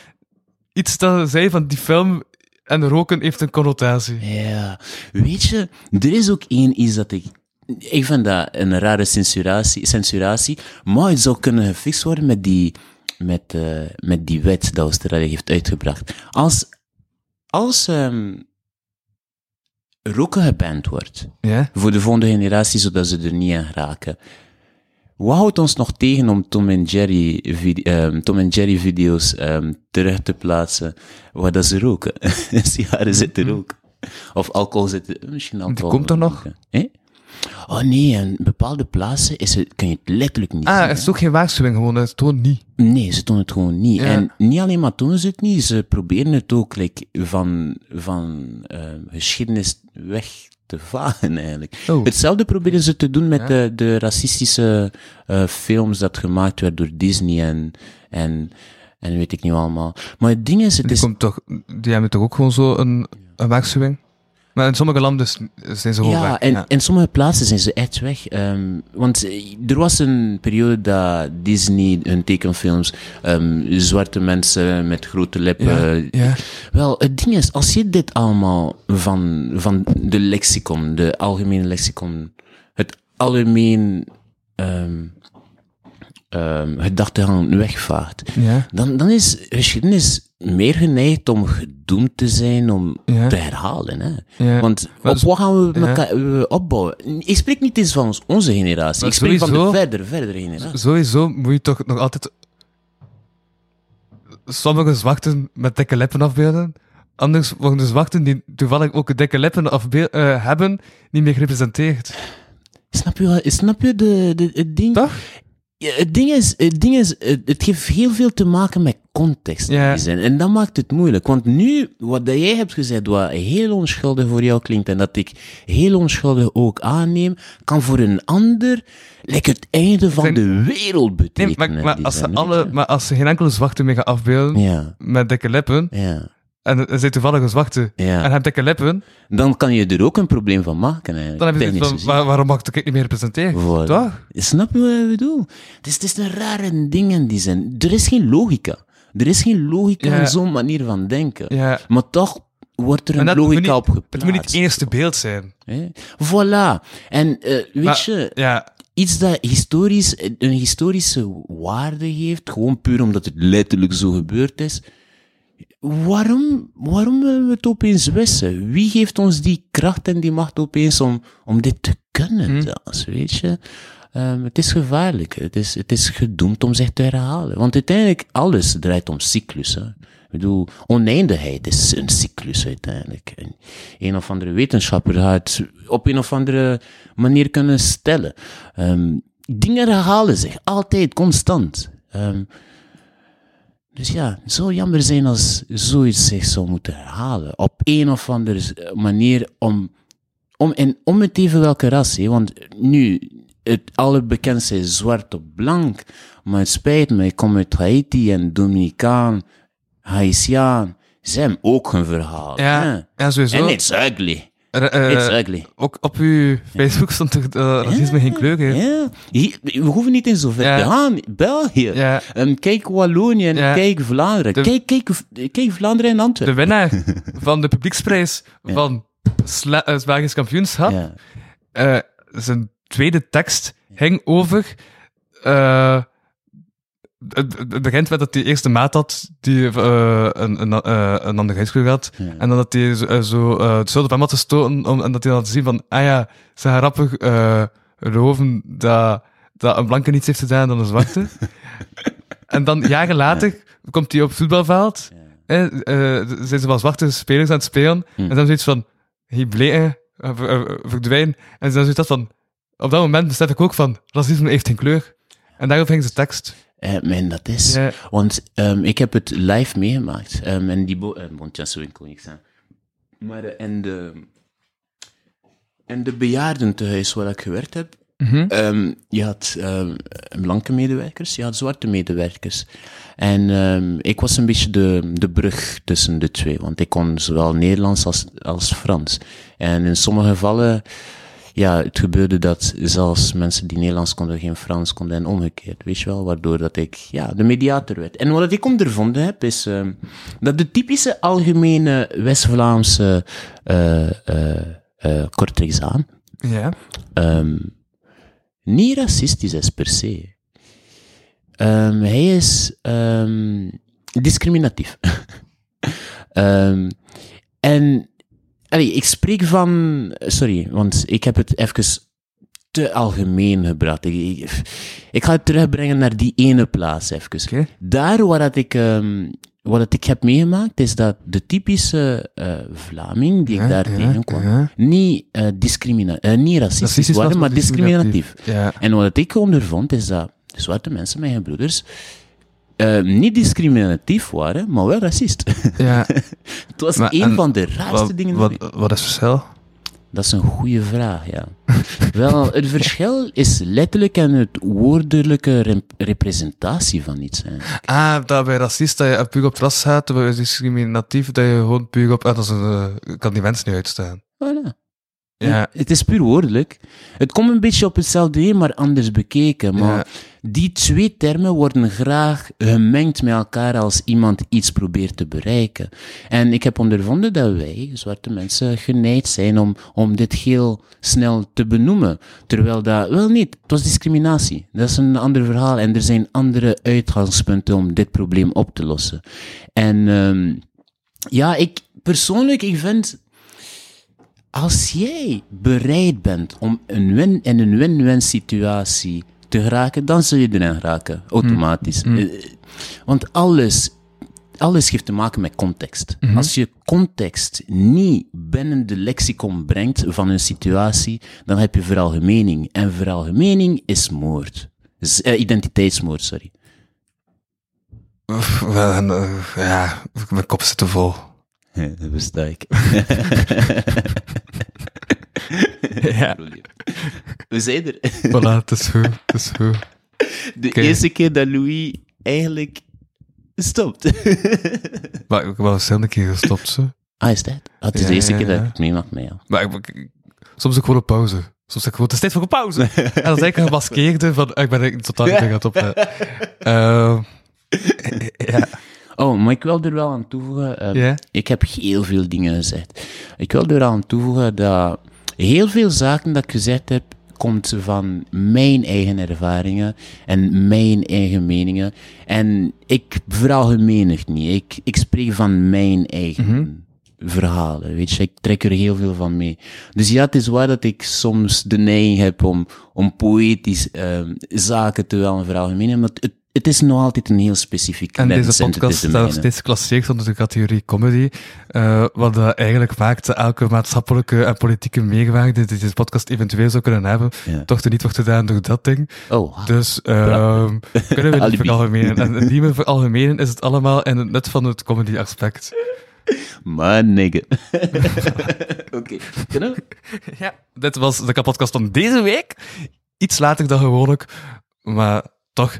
iets dat zei van die film en roken heeft een connotatie. Ja, weet je, er is ook één iets dat ik. Ik vind dat een rare censuratie, censuratie maar het zou kunnen gefixt worden met die, met, eh, met die wet dat Australië heeft uitgebracht. Als, als ehm, roken geband wordt Ja? voor de volgende generatie, zodat ze er niet aan raken. Wat houdt ons nog tegen om Tom en Jerry, ehm, Tom en Jerry video's ehm, terug te plaatsen waar dat ze roken? Sigaren zitten roken. Of alcohol zitten, misschien alcohol. komt er nog? Eh? Oh nee, in bepaalde plaatsen is het, kan je het letterlijk niet Ah, zien. het is ook geen waarschuwing gewoon, het toont niet. Nee, ze doen het gewoon niet. Ja. En niet alleen maar doen ze het niet, ze proberen het ook like, van, van eh, geschiedenis weg te vagen eigenlijk. Oh. Hetzelfde proberen ze te doen met de, de racistische eh, films dat gemaakt werden door Disney en, en, en weet ik niet allemaal. Maar het ding is, het Die, is... komt toch, die hebben toch ook gewoon zo een, een waarschuwing? Maar in sommige landen zijn ze gewoon Ja, weg. en in sommige plaatsen zijn ze echt weg. Ehm, want eh, er was een periode dat Disney hun tekenfilms ehm, zwarte mensen met grote lippen. Ja, ja. Wel, het ding is, als je dit allemaal van, van de lexicon, de algemene lexicon, het algemeen ehm gedachtegang wegvaart, dan, dan is geschiedenis meer geneigd om gedoemd te zijn om Ja. te herhalen. Hè? Ja. Want op wat gaan we ja. elkaar eh, opbouwen? Ik spreek niet eens van ons- onze generatie, Maar ik spreek van de verder, verdere generatie. Sowieso moet je toch nog altijd sommige zwarten met dikke lippen afbeelden. Anders worden de zwarten die toevallig ook dikke lippen eh, hebben, niet meer gerepresenteerd. Snap je, snap je de, de, het ding? Toch? Ja, het ding is, het, ding is het, heeft heel veel te maken met context. Ja. En dat maakt het moeilijk. Want nu, wat dat jij hebt gezegd, wat heel onschuldig voor jou klinkt en dat ik heel onschuldig ook aanneem, kan voor een ander like het einde van de wereld Nee, betekenen. maar, maar, die als ze alle, maar als ze geen enkele zwarte meer gaan afbeelden Ja, met dikke lippen, ja, en er zijn toevallig een zwarte Ja. en hebt dikke lippen, dan kan je er ook een probleem van maken eigenlijk. dan heb je technisch van, waar- waarom mag ik niet meer representeren? Voilà. Toch? Snap je wat ik bedoel? Het is, het is een rare ding in die zin. Er is geen logica. Er is geen logica Ja. in zo'n manier van denken. Ja. Maar toch wordt er een logica niet- op geplaatst. Het moet niet het enigste beeld zijn. hè? Voilà. En eh, weet Maar- je, Ja, iets dat historisch, een historische waarde heeft, gewoon puur omdat het letterlijk zo gebeurd is. Waarom, waarom willen we het opeens wissen? Wie geeft ons die kracht en die macht opeens om, om dit te kunnen Hm. zelfs, weet je? Ehm, het is gevaarlijk. Het is, het is gedoemd om zich te herhalen. Want uiteindelijk, alles draait om cyclus. Hè? Ik bedoel, oneindigheid is een cyclus uiteindelijk. En een of andere wetenschapper gaat op een of andere manier kunnen stellen. Ehm, dingen herhalen zich, altijd, constant. Ehm, dus ja, het zou jammer zijn als zoiets zich zou moeten herhalen. Op een of andere manier om, om, en om het even welke ras. Hè? Want nu, het allerbekendste is zwart op blank. Maar het spijt me, ik kom uit Haiti en Dominicaan, Haitiaan. Ze hebben ook een verhaal. Ja, hè. ja, sowieso. En it's ugly. Eh, It's ugly. ook op uw Facebook stond toch eh, racisme geen kleur, hè? Ja, Hier- we hoeven niet in zo ver Ja. te gaan. België. Ja. Kijk Wallonië en Ja. kijk Vlaanderen. De- Kijk, kijk, kijk Vlaanderen en De Antwerpen. winnaar van de publieksprijs van Sla- eh, het Belgisch kampioenschap, Ja. zijn tweede tekst ging over... eh, het, begint met dat hij eerst een maat had die eh, een, een, eh, een andere huiskleur had. Ja. En dan dat hij zo, eh, zo het zout op hem had gestoten om, en dat hij dan had zien van, ah ja, ze gaan rappig geloven dat, dat een blanke niets heeft gedaan dan een zwarte. en dan jaren later komt hij op het voetbalveld. Eh, zijn ze wel zwarte spelers aan het spelen. En dan zoiets van, hij bleken, uh, verdwijnen. En dan zoiets dat van, op dat moment besef ik ook van, racisme heeft geen kleur. En daarop ging de tekst. Eh, men, dat is. Ja. Want ehm, ik heb het live meegemaakt. Ehm, en die bo kon ik zijn. Maar eh, en de, en de bejaardentehuis waar ik gewerkt heb, ehm, je had blanke medewerkers, je had zwarte medewerkers. En ik was een beetje de, de brug tussen de twee, want ik kon zowel Nederlands als, als Frans. En in sommige gevallen, ja, het gebeurde dat zelfs mensen die Nederlands konden geen Frans konden en omgekeerd, weet je wel, waardoor dat ik, ja, de mediator werd. En wat ik ondervonden heb, is ehm, dat de typische algemene West-Vlaamse Kortrijksaan, Ja. ehm, niet racistisch is per se. Ehm, hij is discriminatief. En allee, ik spreek van. Sorry, want ik heb het even te algemeen gebracht. Ik, ik, ik ga het terugbrengen naar die ene plaats even. Daar waar dat ik, ehm, wat dat ik heb meegemaakt, is dat de typische eh, Vlaming die ik daar ja, tegenkwam, ja. niet, discrimina eh, niet racistisch Racistisch was, waren, maar discriminatief. En wat ik ondervond, is dat zwarte mensen, mijn broeders, eh, niet discriminatief waren, maar wel racist. ja. het was Maar een en van de raarste Wat, dingen. wat, wat is het verschil? Dat is een goede vraag, ja. wel, het verschil is letterlijk en het woordelijke rep- representatie van iets. Hè. Ah, dat bij racist dat je puur op het ras gaat, je discriminatief dat je gewoon puur op... Ah, dat is een, eh, kan die mensen niet uitstaan. Voilà. Ja. Het is puur woordelijk. Het komt een beetje op hetzelfde neer, maar anders bekeken. Maar Ja. die twee termen worden graag gemengd met elkaar als iemand iets probeert te bereiken. En ik heb ondervonden dat wij, zwarte mensen, geneigd zijn om, om dit heel snel te benoemen. Terwijl dat, wel niet, het was discriminatie. Dat is een ander verhaal en er zijn andere uitgangspunten om dit probleem op te lossen. En ehm, ja, ik persoonlijk, ik vind als jij bereid bent om een win in een win-win situatie te geraken, dan zul je erin geraken, automatisch. Eh, Want alles, alles heeft te maken met context. Als je context niet binnen de lexicon brengt van een situatie, dan heb je veralgemening. En veralgemening is moord. Is, eh, identiteitsmoord, sorry. Wel, eh, ja, mijn kop zit te vol. Dat besta ik. Ja. We zijn er. Voilà, het is goed, het is goed. De Oké. eerste keer dat Louis eigenlijk stopt. Maar ik heb wel een keer gestopt, zo. ah, is dat? Ah, het is Ja, de eerste ja, keer dat ja. ik het meemaak met jou. Maar ik, ik- soms ook gewoon een pauze. Soms zeg ik gewoon, het is tijd voor een pauze. en dan zeg ik een gemaskeerde van, ik ben er totaal niet aan het op. Uh, ja. Oh, maar ik wil er wel aan toevoegen. Ja? Ik heb heel veel dingen gezegd. Ik wil er aan toevoegen dat heel veel zaken dat ik gezegd heb, komt van mijn eigen ervaringen en mijn eigen meningen. En ik veralgemenig niet. Ik, ik spreek van mijn eigen verhalen, weet je. Ik trek er heel veel van mee. Dus ja, het is waar dat ik soms de neiging heb om, om poëtisch ehm, zaken te wel veralgemenen, maar het, het is nog altijd een heel specifiek En deze en podcast staat steeds geclasseerd onder de categorie comedy. eh, wat dat eigenlijk maakt dat elke maatschappelijke en politieke meerwaarde die deze podcast eventueel zou kunnen hebben, Ja. toch er niet wordt gedaan door dat ding. Oh, Dus ehm kunnen we niet veralgemenen. En indien we veralgemenen is het allemaal in het nut van het comedy aspect. maar nigga. Oké, kunnen we? Ja, dit was de podcast van deze week. iets later dan gewoonlijk, maar toch,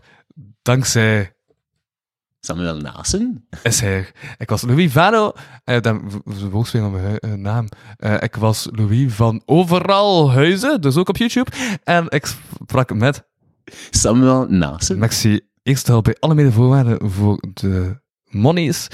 dankzij Samuel Nasen? is hij. Ik was Louis Vano, eh, dan woordspelen op mijn eh, naam. Eh, ik was Louis van Overal Huizen, dus ook op YouTube. En ik sprak met Samuel Nasen? Maxi eerst al bij alle medevoorwaarden voor de monies.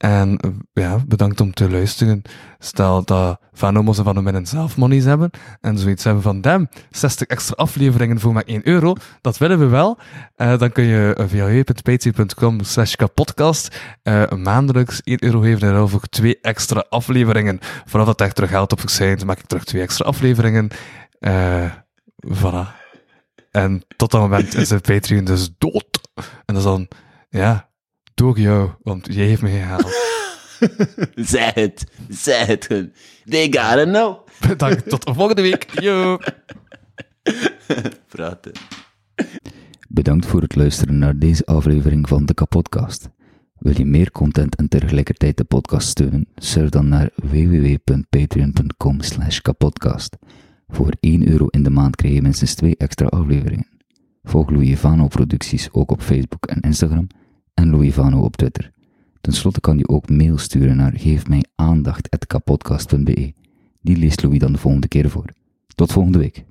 En ja, bedankt om te luisteren. Stel dat Van Omos en Van zelf monies hebben en zoiets hebben van dem, 60 extra afleveringen voor maar 1 euro, dat willen we wel. Eh, dan kun je eh, via www.patreon.com slash kapodcast eh, maandelijks 1 euro geven en voor twee extra afleveringen. Vanaf dat echt terug geld op zijn, maak ik terug twee extra afleveringen. Eh voilà. En tot dat moment is de Patreon dus dood. En dat is dan, ja, door jou, want jij heeft me gehaald. Zeg het. Zeg het. They gotta know. Bedankt, tot de volgende week. Yo! Praten. Bedankt voor het luisteren naar deze aflevering van de Kapodcast. Wil je meer content en tegelijkertijd de podcast steunen? Surf dan naar www.patreon.com slash kapodcast. Voor 1 euro in de maand krijg je minstens 2 extra afleveringen. Volg Louis Vano producties ook op Facebook en Instagram en Louis Vano op Twitter. Ten slotte kan je ook mail sturen naar geefmijaandacht.kapodcast.be. Die leest Louis dan de volgende keer voor. Tot volgende week.